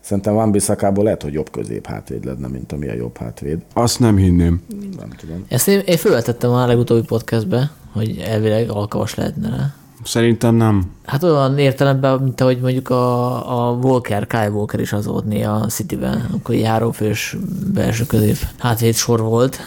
szerintem Van Bissakából lehet, hogy jobb közép hátvéd lenne, mint amilyen jobb hátvéd. Azt nem hinném. Nem tudom. Ezt én, én fölvetettem a legutóbbi podcastbe, hogy elvileg alkalmas lehetne rá. Szerintem nem. Hát olyan értelemben, mint ahogy mondjuk a, a Walker, Kyle Walker is az volt néha a Cityben, akkor egy belső közép hátvéd sor volt.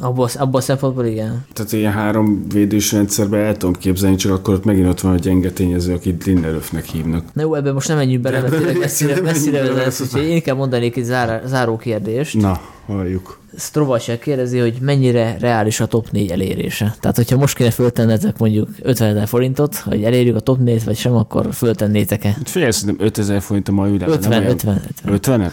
Abban, abban a szempontból igen. Tehát ilyen három védős rendszerben el tudom képzelni, csak akkor ott megint ott van a gyenge tényező, akit Lindelöfnek hívnak. Na jó, ebben most nem menjünk bele, mert tényleg messzire, messzire vezet, úgyhogy én inkább mondanék egy zár, záró kérdést. Na, halljuk. Strovacek kérdezi, hogy mennyire reális a top 4 elérése. Tehát, hogyha most kéne föltennetek mondjuk 50 ezer forintot, hogy elérjük a top 4 vagy sem, akkor föltennétek-e? Figyelj, szerintem 5000 forint a mai világban. 50, nem olyan- 50, 50. 50-et?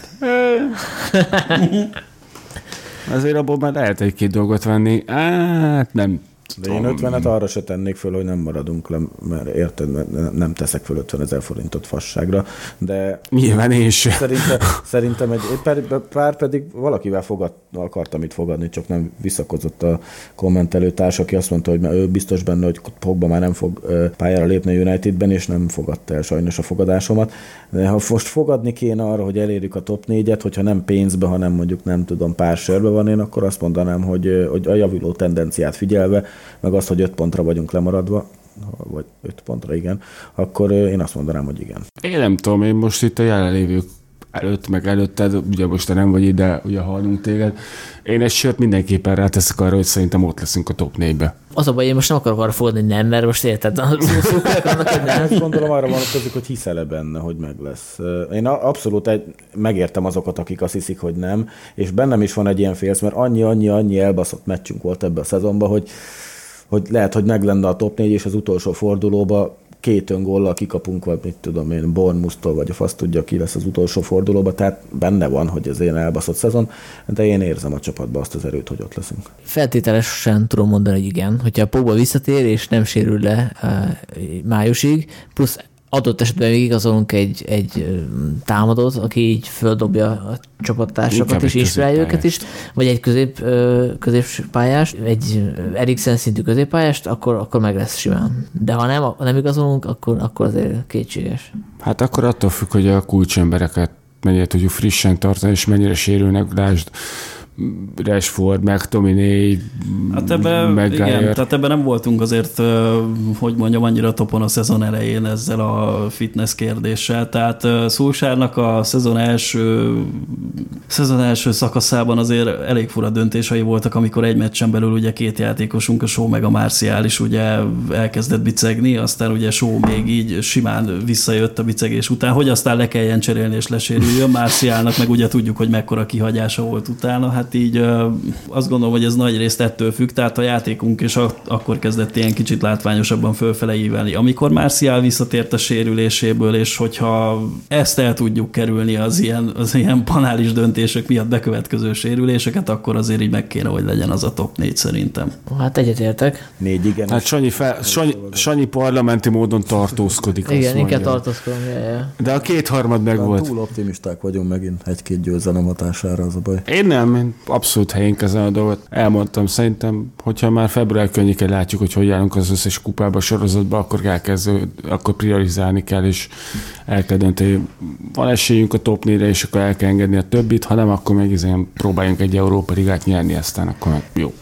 Azért abból már lehet egy-két dolgot venni. Hát nem. De én 50-et arra se tennék föl, hogy nem maradunk le, mert érted, mert ne- nem teszek föl 50 ezer forintot fasságra, de Nyilván én sem. szerintem, szerintem egy, pár, pár pedig valakivel fogad, akartam itt fogadni, csak nem visszakozott a kommentelő társ, aki azt mondta, hogy már ő biztos benne, hogy Pogba már nem fog pályára lépni a Unitedben, és nem fogadta el sajnos a fogadásomat. De ha most fogadni kéne arra, hogy elérjük a top 4-et, hogyha nem pénzbe, hanem mondjuk nem tudom, pár sörbe van én, akkor azt mondanám, hogy, hogy a javuló tendenciát figyelve, meg azt, hogy 5 pontra vagyunk lemaradva, vagy 5 pontra, igen, akkor én azt mondanám, hogy igen. Én nem tudom, én most itt a jelenlévők előtt, meg előtted, ugye most te nem vagy ide, ugye hallunk téged. Én egy sört mindenképpen ráteszek arra, hogy szerintem ott leszünk a top 4-be. Az a baj, én most nem akarok arra fogadni, hogy nem, mert most érted, annak, hogy nem. Ezt gondolom arra vonatkozik, hogy hiszel-e benne, hogy meg lesz. Én abszolút egy, megértem azokat, akik azt hiszik, hogy nem, és bennem is van egy ilyen félsz, mert annyi, annyi, annyi elbaszott meccsünk volt ebbe a szezonban, hogy, hogy lehet, hogy meg lenne a top 4, és az utolsó fordulóba két öngóllal kikapunk, vagy mit tudom én, Bournemouth-tól, vagy a fasz tudja, ki lesz az utolsó fordulóba, tehát benne van, hogy ez ilyen elbaszott szezon, de én érzem a csapatban azt az erőt, hogy ott leszünk. Feltételesen tudom mondani, hogy igen. Hogyha Pogba visszatér és nem sérül le uh, májusig, plusz adott esetben még igazolunk egy, egy támadót, aki így földobja a csapattársakat és inspirálja őket is, vagy egy közép, középpályást, egy Eriksen szintű középpályást, akkor, akkor meg lesz simán. De ha nem, ha nem igazolunk, akkor, akkor azért kétséges. Hát akkor attól függ, hogy a kulcsembereket mennyire tudjuk frissen tartani, és mennyire sérülnek, lásd Rashford, meg Tominé, Hát ebben, meg igen, Geyer. tehát ebben nem voltunk azért, hogy mondjam, annyira topon a szezon elején ezzel a fitness kérdéssel. Tehát Szulsárnak a szezon első, szezon első szakaszában azért elég fura döntései voltak, amikor egy meccsen belül ugye két játékosunk, a Show meg a Marcial is ugye elkezdett bicegni, aztán ugye Show még így simán visszajött a bicegés után, hogy aztán le kelljen cserélni és lesérüljön. Marcialnak meg ugye tudjuk, hogy mekkora kihagyása volt utána, hát tehát így azt gondolom, hogy ez nagy részt ettől függ, tehát a játékunk is akkor kezdett ilyen kicsit látványosabban fölfele ívelni. Amikor Marcial visszatért a sérüléséből, és hogyha ezt el tudjuk kerülni az ilyen, az ilyen panális döntések miatt bekövetkező sérüléseket, akkor azért így meg kéne, hogy legyen az a top négy szerintem. Hát egyetértek. Négy igen. Hát Sanyi, fel, Sanyi, Sanyi parlamenti módon tartózkodik. Igen, inkább tartózkodom. De a kétharmad meg volt. Túl optimisták vagyunk megint egy-két győzelem hatására az a baj. Én nem, én abszolút helyén kezelem a dolgot. Elmondtam, szerintem, hogyha már február környékén látjuk, hogy hogy állunk az összes kupába, sorozatba, akkor elkezdő, akkor priorizálni kell, és el kell dönteni, van esélyünk a top 4 és akkor el kell engedni a többit, ha nem, akkor meg izén próbáljunk egy Európa Ligát nyerni, aztán akkor meg jó.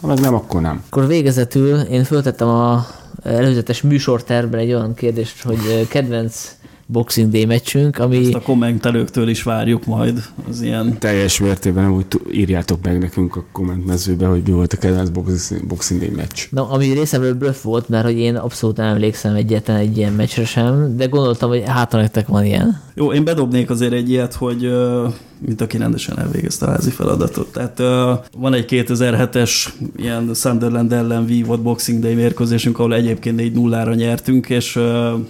Ha meg nem, akkor nem. Akkor végezetül én föltettem a előzetes műsortervben egy olyan kérdést, hogy kedvenc Boxing Day meccsünk, ami... Ezt a kommentelőktől is várjuk majd, az ilyen... Teljes mértében úgy írjátok meg nekünk a kommentmezőbe, hogy mi volt a kedvenc Boxing Day meccs. Na, ami részemről bluff volt, mert hogy én abszolút nem emlékszem egyetlen egy ilyen meccsre sem, de gondoltam, hogy hát nektek van ilyen. Jó, én bedobnék azért egy ilyet, hogy mint aki rendesen elvégezte a házi feladatot. Tehát uh, van egy 2007-es ilyen Sunderland ellen vívott Boxing Day mérkőzésünk, ahol egyébként 4-0-ra nyertünk, és uh,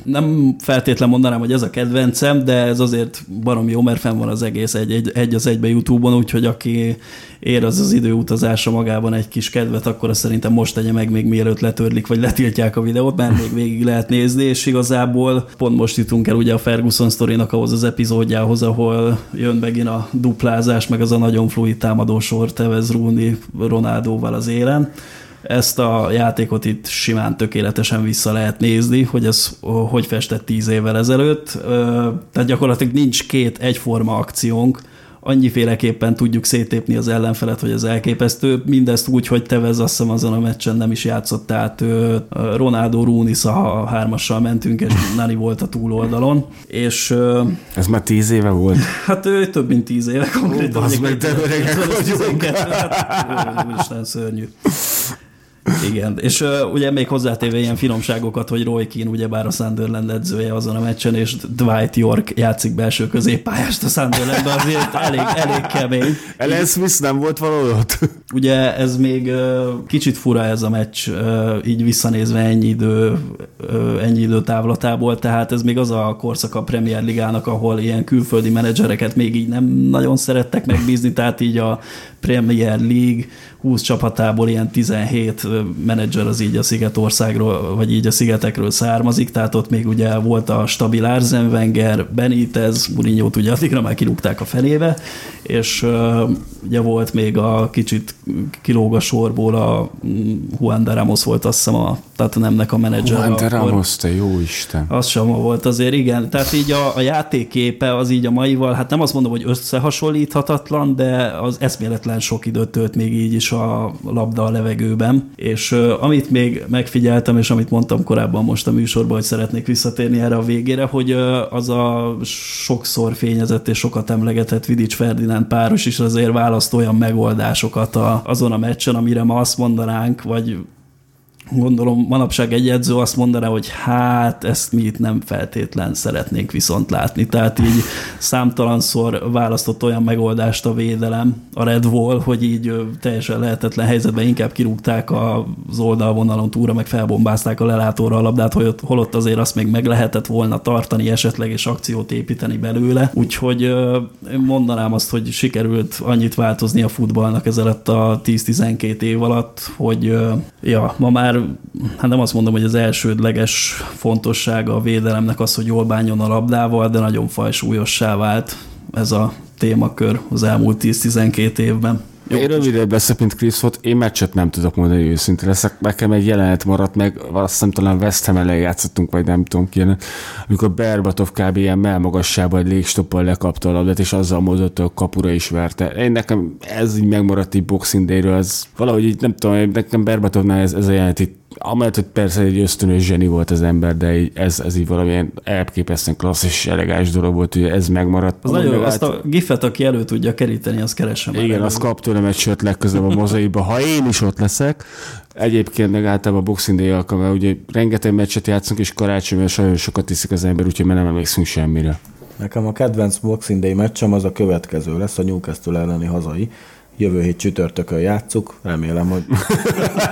nem feltétlen mondanám, hogy ez a kedvencem, de ez azért barom jó, mert fenn van az egész egy, egy, egy az egybe YouTube-on, úgyhogy aki ér az az időutazása magában egy kis kedvet, akkor azt szerintem most tegye meg még mielőtt letörlik, vagy letiltják a videót, mert még végig lehet nézni, és igazából pont most jutunk el ugye a Ferguson sztorinak ahhoz az epizódjához, ahol jön megint a duplázás, meg az a nagyon fluid támadósor Tevez Rooney Ronaldóval az élen ezt a játékot itt simán tökéletesen vissza lehet nézni, hogy ez hogy festett tíz évvel ezelőtt. Tehát gyakorlatilag nincs két egyforma akciónk, annyiféleképpen tudjuk szétépni az ellenfelet, hogy ez elképesztő. Mindezt úgy, hogy Tevez azt hiszem azon a meccsen nem is játszott, tehát Ronaldo, Runis a hármassal mentünk, és Nani volt a túloldalon. És, ez már tíz éve volt? Hát ő több mint tíz éve konkrétan. Az meg te öregek vagyunk. Hát, úristen, szörnyű. Igen, és uh, ugye még hozzátéve ilyen finomságokat, hogy Roy Keane ugyebár a Sunderland edzője azon a meccsen, és Dwight York játszik belső középpályást a Sunderlandben, azért elég, elég kemény. Ellen Smith nem volt valahol ott? Ugye ez még uh, kicsit fura ez a meccs, uh, így visszanézve ennyi idő, uh, ennyi idő távlatából, tehát ez még az a korszak a Premier Ligának, ahol ilyen külföldi menedzsereket még így nem nagyon szerettek megbízni, tehát így a Premier League 20 csapatából ilyen 17 menedzser az így a Szigetországról, vagy így a Szigetekről származik, tehát ott még ugye volt a stabil Arzen Wenger, Benitez, Mourinho-t ugye addigra már kirúgták a felébe, és ugye volt még a kicsit kilóg a sorból a mm, Juan de Ramos volt azt hiszem a tehát nemnek a menedzser. Juan de Ramos, te jó Isten. Az sem volt azért, igen. Tehát így a, a játékképe az így a maival, hát nem azt mondom, hogy összehasonlíthatatlan, de az eszméletlen sok időt tölt még így is a labda a levegőben. És amit még megfigyeltem, és amit mondtam korábban most a műsorban, hogy szeretnék visszatérni erre a végére, hogy az a sokszor fényezett és sokat emlegetett Vidics Ferdinand páros is azért választ olyan megoldásokat a, azon a meccsen, amire ma azt mondanánk, vagy gondolom manapság egy edző azt mondaná, hogy hát ezt mi itt nem feltétlen szeretnénk viszont látni. Tehát így számtalanszor választott olyan megoldást a védelem, a Red Wall, hogy így teljesen lehetetlen helyzetben inkább kirúgták az oldalvonalon túra, meg felbombázták a lelátóra a labdát, hogy ott, holott azért azt még meg lehetett volna tartani esetleg, és akciót építeni belőle. Úgyhogy mondanám azt, hogy sikerült annyit változni a futballnak ezelőtt a 10-12 év alatt, hogy ja, ma már hát nem azt mondom, hogy az elsődleges fontossága a védelemnek az, hogy jól bánjon a labdával, de nagyon fajsúlyossá vált ez a témakör az elmúlt 10-12 évben. Jó, én rövidebb leszek, mint Chris volt. Én meccset nem tudok mondani, őszinte leszek. Nekem egy jelenet maradt meg, azt hiszem talán West Ham ellen játszottunk, vagy nem tudom ki, amikor Berbatov kb. ilyen melmagasságban egy légstoppal lekapta a labdát, és azzal hogy a kapura is verte. Én nekem ez így megmaradt így Boxing Day-ről, ez valahogy így nem tudom, nekem Berbatovnál ez, ez a jelenet itt amellett, hogy persze egy ösztönös zseni volt az ember, de így ez, ez így valamilyen elképesztően klassz és elegáns dolog volt, hogy ez megmaradt. Az nagyon, azt a gifet, aki elő tudja keríteni, az keresem. Igen, az kap tőlem egy sört legközelebb a mozaiba, ha én is ott leszek. Egyébként meg általában a Boxing Day alkalma, ugye rengeteg meccset játszunk, és karácsonyban sajnos sokat iszik az ember, úgyhogy nem emlékszünk semmire. Nekem a kedvenc Boxing Day meccsem az a következő lesz, a Newcastle elleni hazai Jövő hét csütörtökön játszuk, remélem, hogy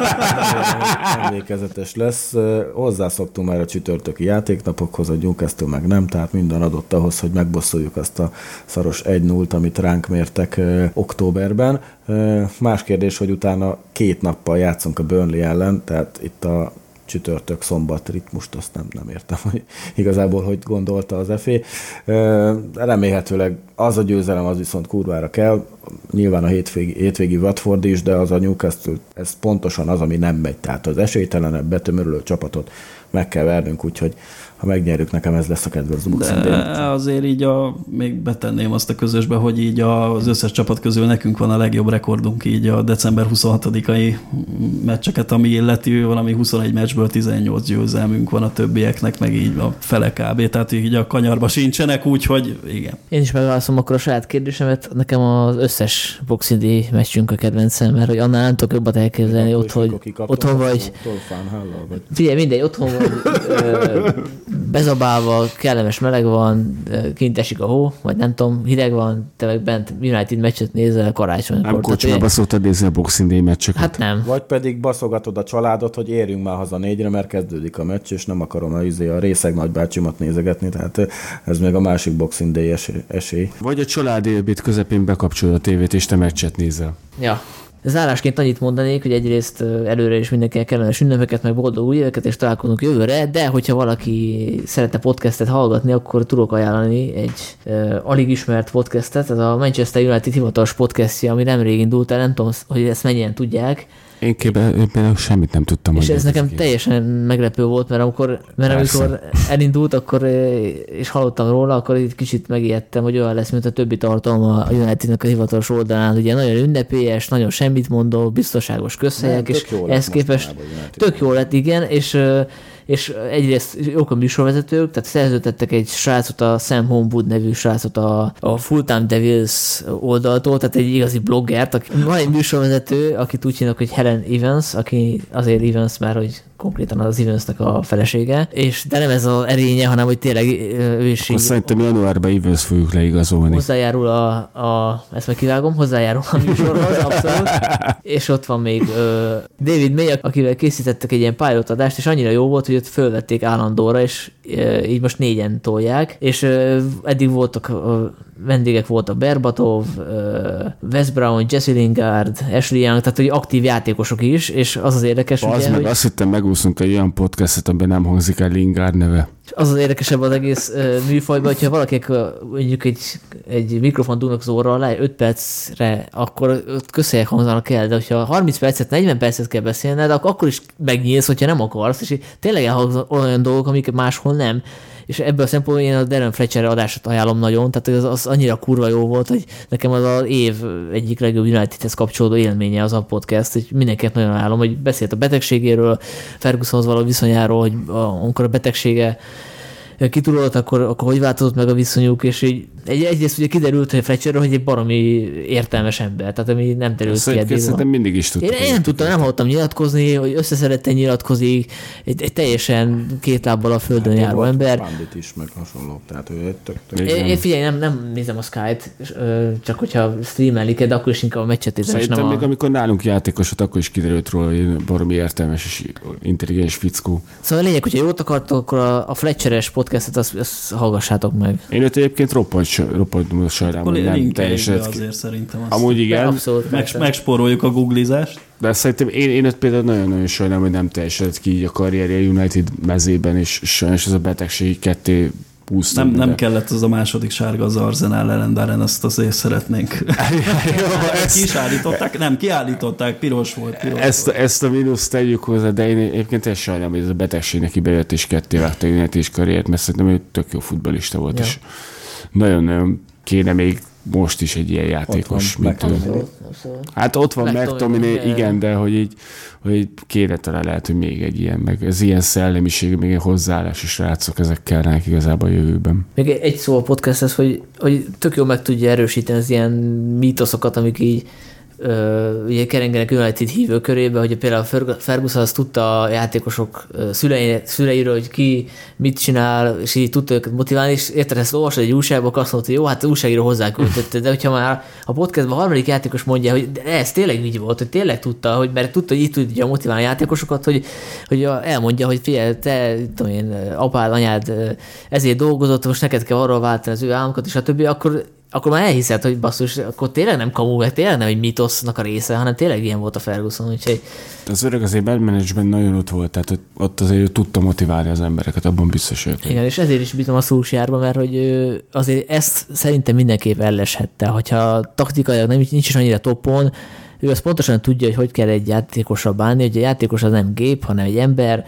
emlékezetes lesz. Hozzászoktunk már a csütörtöki játéknapokhoz, a Newcastle meg nem, tehát minden adott ahhoz, hogy megbosszoljuk azt a szaros 1-0-t, amit ránk mértek októberben. Más kérdés, hogy utána két nappal játszunk a Burnley ellen, tehát itt a csütörtök, szombat ritmust, azt nem, nem értem, hogy igazából hogy gondolta az efé. Remélhetőleg az a győzelem az viszont kurvára kell, nyilván a hétvégi, hétvégi Watford is, de az a Newcastle, ez pontosan az, ami nem megy. Tehát az esélytelenebb, betömörülő csapatot meg kell vernünk, úgyhogy ha megnyerjük, nekem ez lesz a kedvenc De azért így a, még betenném azt a közösbe, hogy így az összes csapat közül nekünk van a legjobb rekordunk így a december 26-ai meccseket, ami illeti, valami 21 meccsből 18 győzelmünk van a többieknek, meg így a fele kb. Tehát így a kanyarba sincsenek, úgyhogy igen. Én is megválaszolom akkor a saját kérdésemet. Nekem az összes Boxing Day meccsünk a kedvencem, mert hogy annál nem tudok jobbat elképzelni, ott, hogy otthon vagy. Figyelj, mindegy, otthon vagy bezabálva, kellemes meleg van, kint esik a hó, vagy nem tudom, hideg van, te meg bent United meccset nézel karácsonykor. Nem kocsmába szoktad nézni a Boxing Day meccseket? Hát nem. Vagy pedig baszogatod a családot, hogy érjünk már haza négyre, mert kezdődik a meccs, és nem akarom a, izé, a részeg nagybácsimat nézegetni, tehát ez még a másik Boxing Day esély. Vagy a család élbét közepén bekapcsolod a tévét, és te meccset nézel. Ja, Zárásként annyit mondanék, hogy egyrészt előre is mindenkinek kellemes ünnepeket, meg boldog új éveket, és találkozunk jövőre, de hogyha valaki szeretne podcastet hallgatni, akkor tudok ajánlani egy uh, alig ismert podcastet, ez a Manchester United hivatalos podcastja, ami nemrég indult el, nem tudom, hogy ezt mennyien tudják, én képben semmit nem tudtam. És ez nekem teljesen meglepő volt, mert amikor, mert amikor elindult, akkor, és hallottam róla, akkor egy kicsit megijedtem, hogy olyan lesz, mint a többi tartalma a Unitednek a hivatalos oldalán. Ugye nagyon ünnepélyes, nagyon semmit mondó, biztonságos közhelyek, és ehhez képest tök jó lett, igen, és és egyrészt jók a műsorvezetők, tehát szerződtettek egy srácot, a Sam Homewood nevű srácot a, a Fulltime Devils oldaltól, tehát egy igazi bloggert, aki, van egy műsorvezető, akit úgy hívnak, hogy Helen Evans, aki azért Evans, mert hogy konkrétan az Evansnek a felesége, és de nem ez az erénye, hanem hogy tényleg ő is így... Szerintem januárban Evans fogjuk leigazolni. Hozzájárul a, a ezt meg kivágom, hozzájárul a műsorhoz, abszolút. és ott van még uh, David May, akivel készítettek egy ilyen pilot adást, és annyira jó volt, hogy ott fölvették állandóra, és uh, így most négyen tolják, és uh, eddig voltak uh, vendégek voltak Berbatov, Wes Brown, Jesse Lingard, Ashley Young, tehát hogy aktív játékosok is, és az az érdekes, az ugye, meg hogy... azt hittem megúszunk egy olyan podcastet, amiben nem hangzik el Lingard neve. Az az érdekesebb az egész uh, műfajban, hogyha valakik mondjuk egy, egy mikrofon dugnak az orra alá 5 percre, akkor ott közhelyek hangzanak el, de hogyha 30 percet, 40 percet kell beszélned, akkor, akkor is megnyílsz, hogyha nem akarsz, és tényleg elhangzanak olyan dolgok, amik máshol nem. És ebből a szempontból én a Darren Fletcher adását ajánlom nagyon, tehát az, az annyira kurva jó volt, hogy nekem az az év egyik legjobb Unitedhez kapcsolódó élménye az a podcast, hogy mindenkinek nagyon ajánlom, hogy beszélt a betegségéről, Fergusonhoz való viszonyáról, hogy amikor a betegsége kitudott, akkor, akkor hogy változott meg a viszonyuk, és így egy, egyrészt ugye kiderült, hogy Fletcherről, hogy egy baromi értelmes ember, tehát ami nem terült ki eddig. Szerintem mindig is tudtam. Én, én nem tudtam, nem hallottam nyilatkozni, hogy összeszeretten nyilatkozik, egy, egy teljesen két lábbal a földön hát, járó ember. Bandit is, meg hasonló, tehát ő egy tök, tök én, én, figyelj, nem, nem nézem a Sky-t, csak hogyha streamelik, de akkor is inkább a meccset nézem. Szerintem nem még a... amikor nálunk játékosot, akkor is kiderült róla, hogy baromi értelmes és intelligens fickó. Szóval a lényeg, hogyha jót akartok, akkor a, a Fletcheres podcastet azt, azt hallgassátok meg. Én őt egyébként roppant roppant sajnálom, hogy nem teljesen. azért szerintem. Azt Amúgy igen. Abszolút. Meg, megspóroljuk a googlizást. De szerintem én, én ott például nagyon-nagyon sajnálom, hogy nem teljesedett ki így a karrierje United mezében, és sajnos ez a betegség ketté pusztult. Nem, nem kellett az a második sárga az Arzenál ellen, de ezt azért szeretnénk. Ki is állították? Nem, kiállították, piros volt. Piros ezt, volt. ezt a mínuszt tegyük hozzá, de én egyébként ezt sajnálom, hogy ez a betegség neki bejött és ketté vágta a karriert, mert szerintem ő tök jó futbalista volt, ja. és nagyon-nagyon kéne még most is egy ilyen játékos, ott mint ő. Hát ott van McTominay, igen, de hogy így, hogy így kéne talán lehet, hogy még egy ilyen, meg ez ilyen szellemiség, még egy hozzáállás is rátszok, ezek kellene igazából a jövőben. Még egy szó a podcasthez, hogy, hogy tök jó meg tudja erősíteni az ilyen mítoszokat, amik így ugye kerengenek United hívő körébe, hogy például Ferg- Ferguson az tudta a játékosok szülei, szüleiről, hogy ki mit csinál, és így tudta őket motiválni, és érted, ezt olvasod egy újságban, azt mondta, hogy jó, hát újságíró hozzáküldette, de hogyha már a podcastban a harmadik játékos mondja, hogy de ez tényleg így volt, hogy tényleg tudta, hogy mert tudta, hogy így tudja motiválni a játékosokat, hogy, hogy elmondja, hogy figyelj, te, tudom én, apád, anyád ezért dolgozott, most neked kell arról váltani az ő álmokat, és a többi, akkor akkor már elhiszed, hogy basszus, akkor tényleg nem kamu, tényleg nem egy mitosznak a része, hanem tényleg ilyen volt a Ferguson, úgyhogy... Az öreg azért bad management nagyon ott volt, tehát ott, azért ő tudta motiválni az embereket, abban biztos ők. Igen, és ezért is bízom a Szulsjárba, mert hogy azért ezt szerintem mindenképp elleshette, hogyha taktikailag nem, nincs is annyira topon, ő azt pontosan tudja, hogy hogy kell egy játékosra bánni, hogy a játékos az nem gép, hanem egy ember,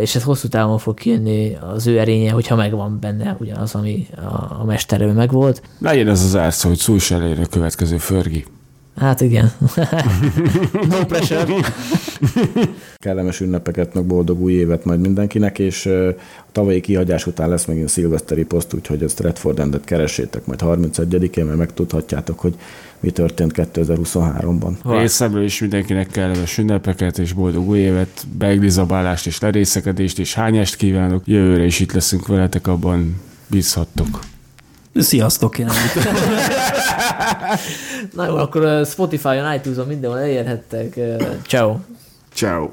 és ez hosszú távon fog kijönni az ő erénye, hogyha megvan benne ugyanaz, ami a, a mesterben megvolt. Legyen ez az árszó, hogy Szújs a következő Förgi. Hát igen. no pressure. Kellemes ünnepeket, meg boldog új évet majd mindenkinek, és a tavalyi kihagyás után lesz megint szilveszteri poszt, úgyhogy a Stratford Endet keressétek majd 31-én, mert megtudhatjátok, hogy mi történt 2023-ban. Részemről is mindenkinek kellemes ünnepeket és boldog új évet, beglizabálást és lerészekedést és hányást kívánok. Jövőre is itt leszünk veletek, abban bízhattok. Sziasztok, jelenleg. Na jó, akkor Spotify-on, iTunes-on mindenhol elérhettek. Ciao. Ciao.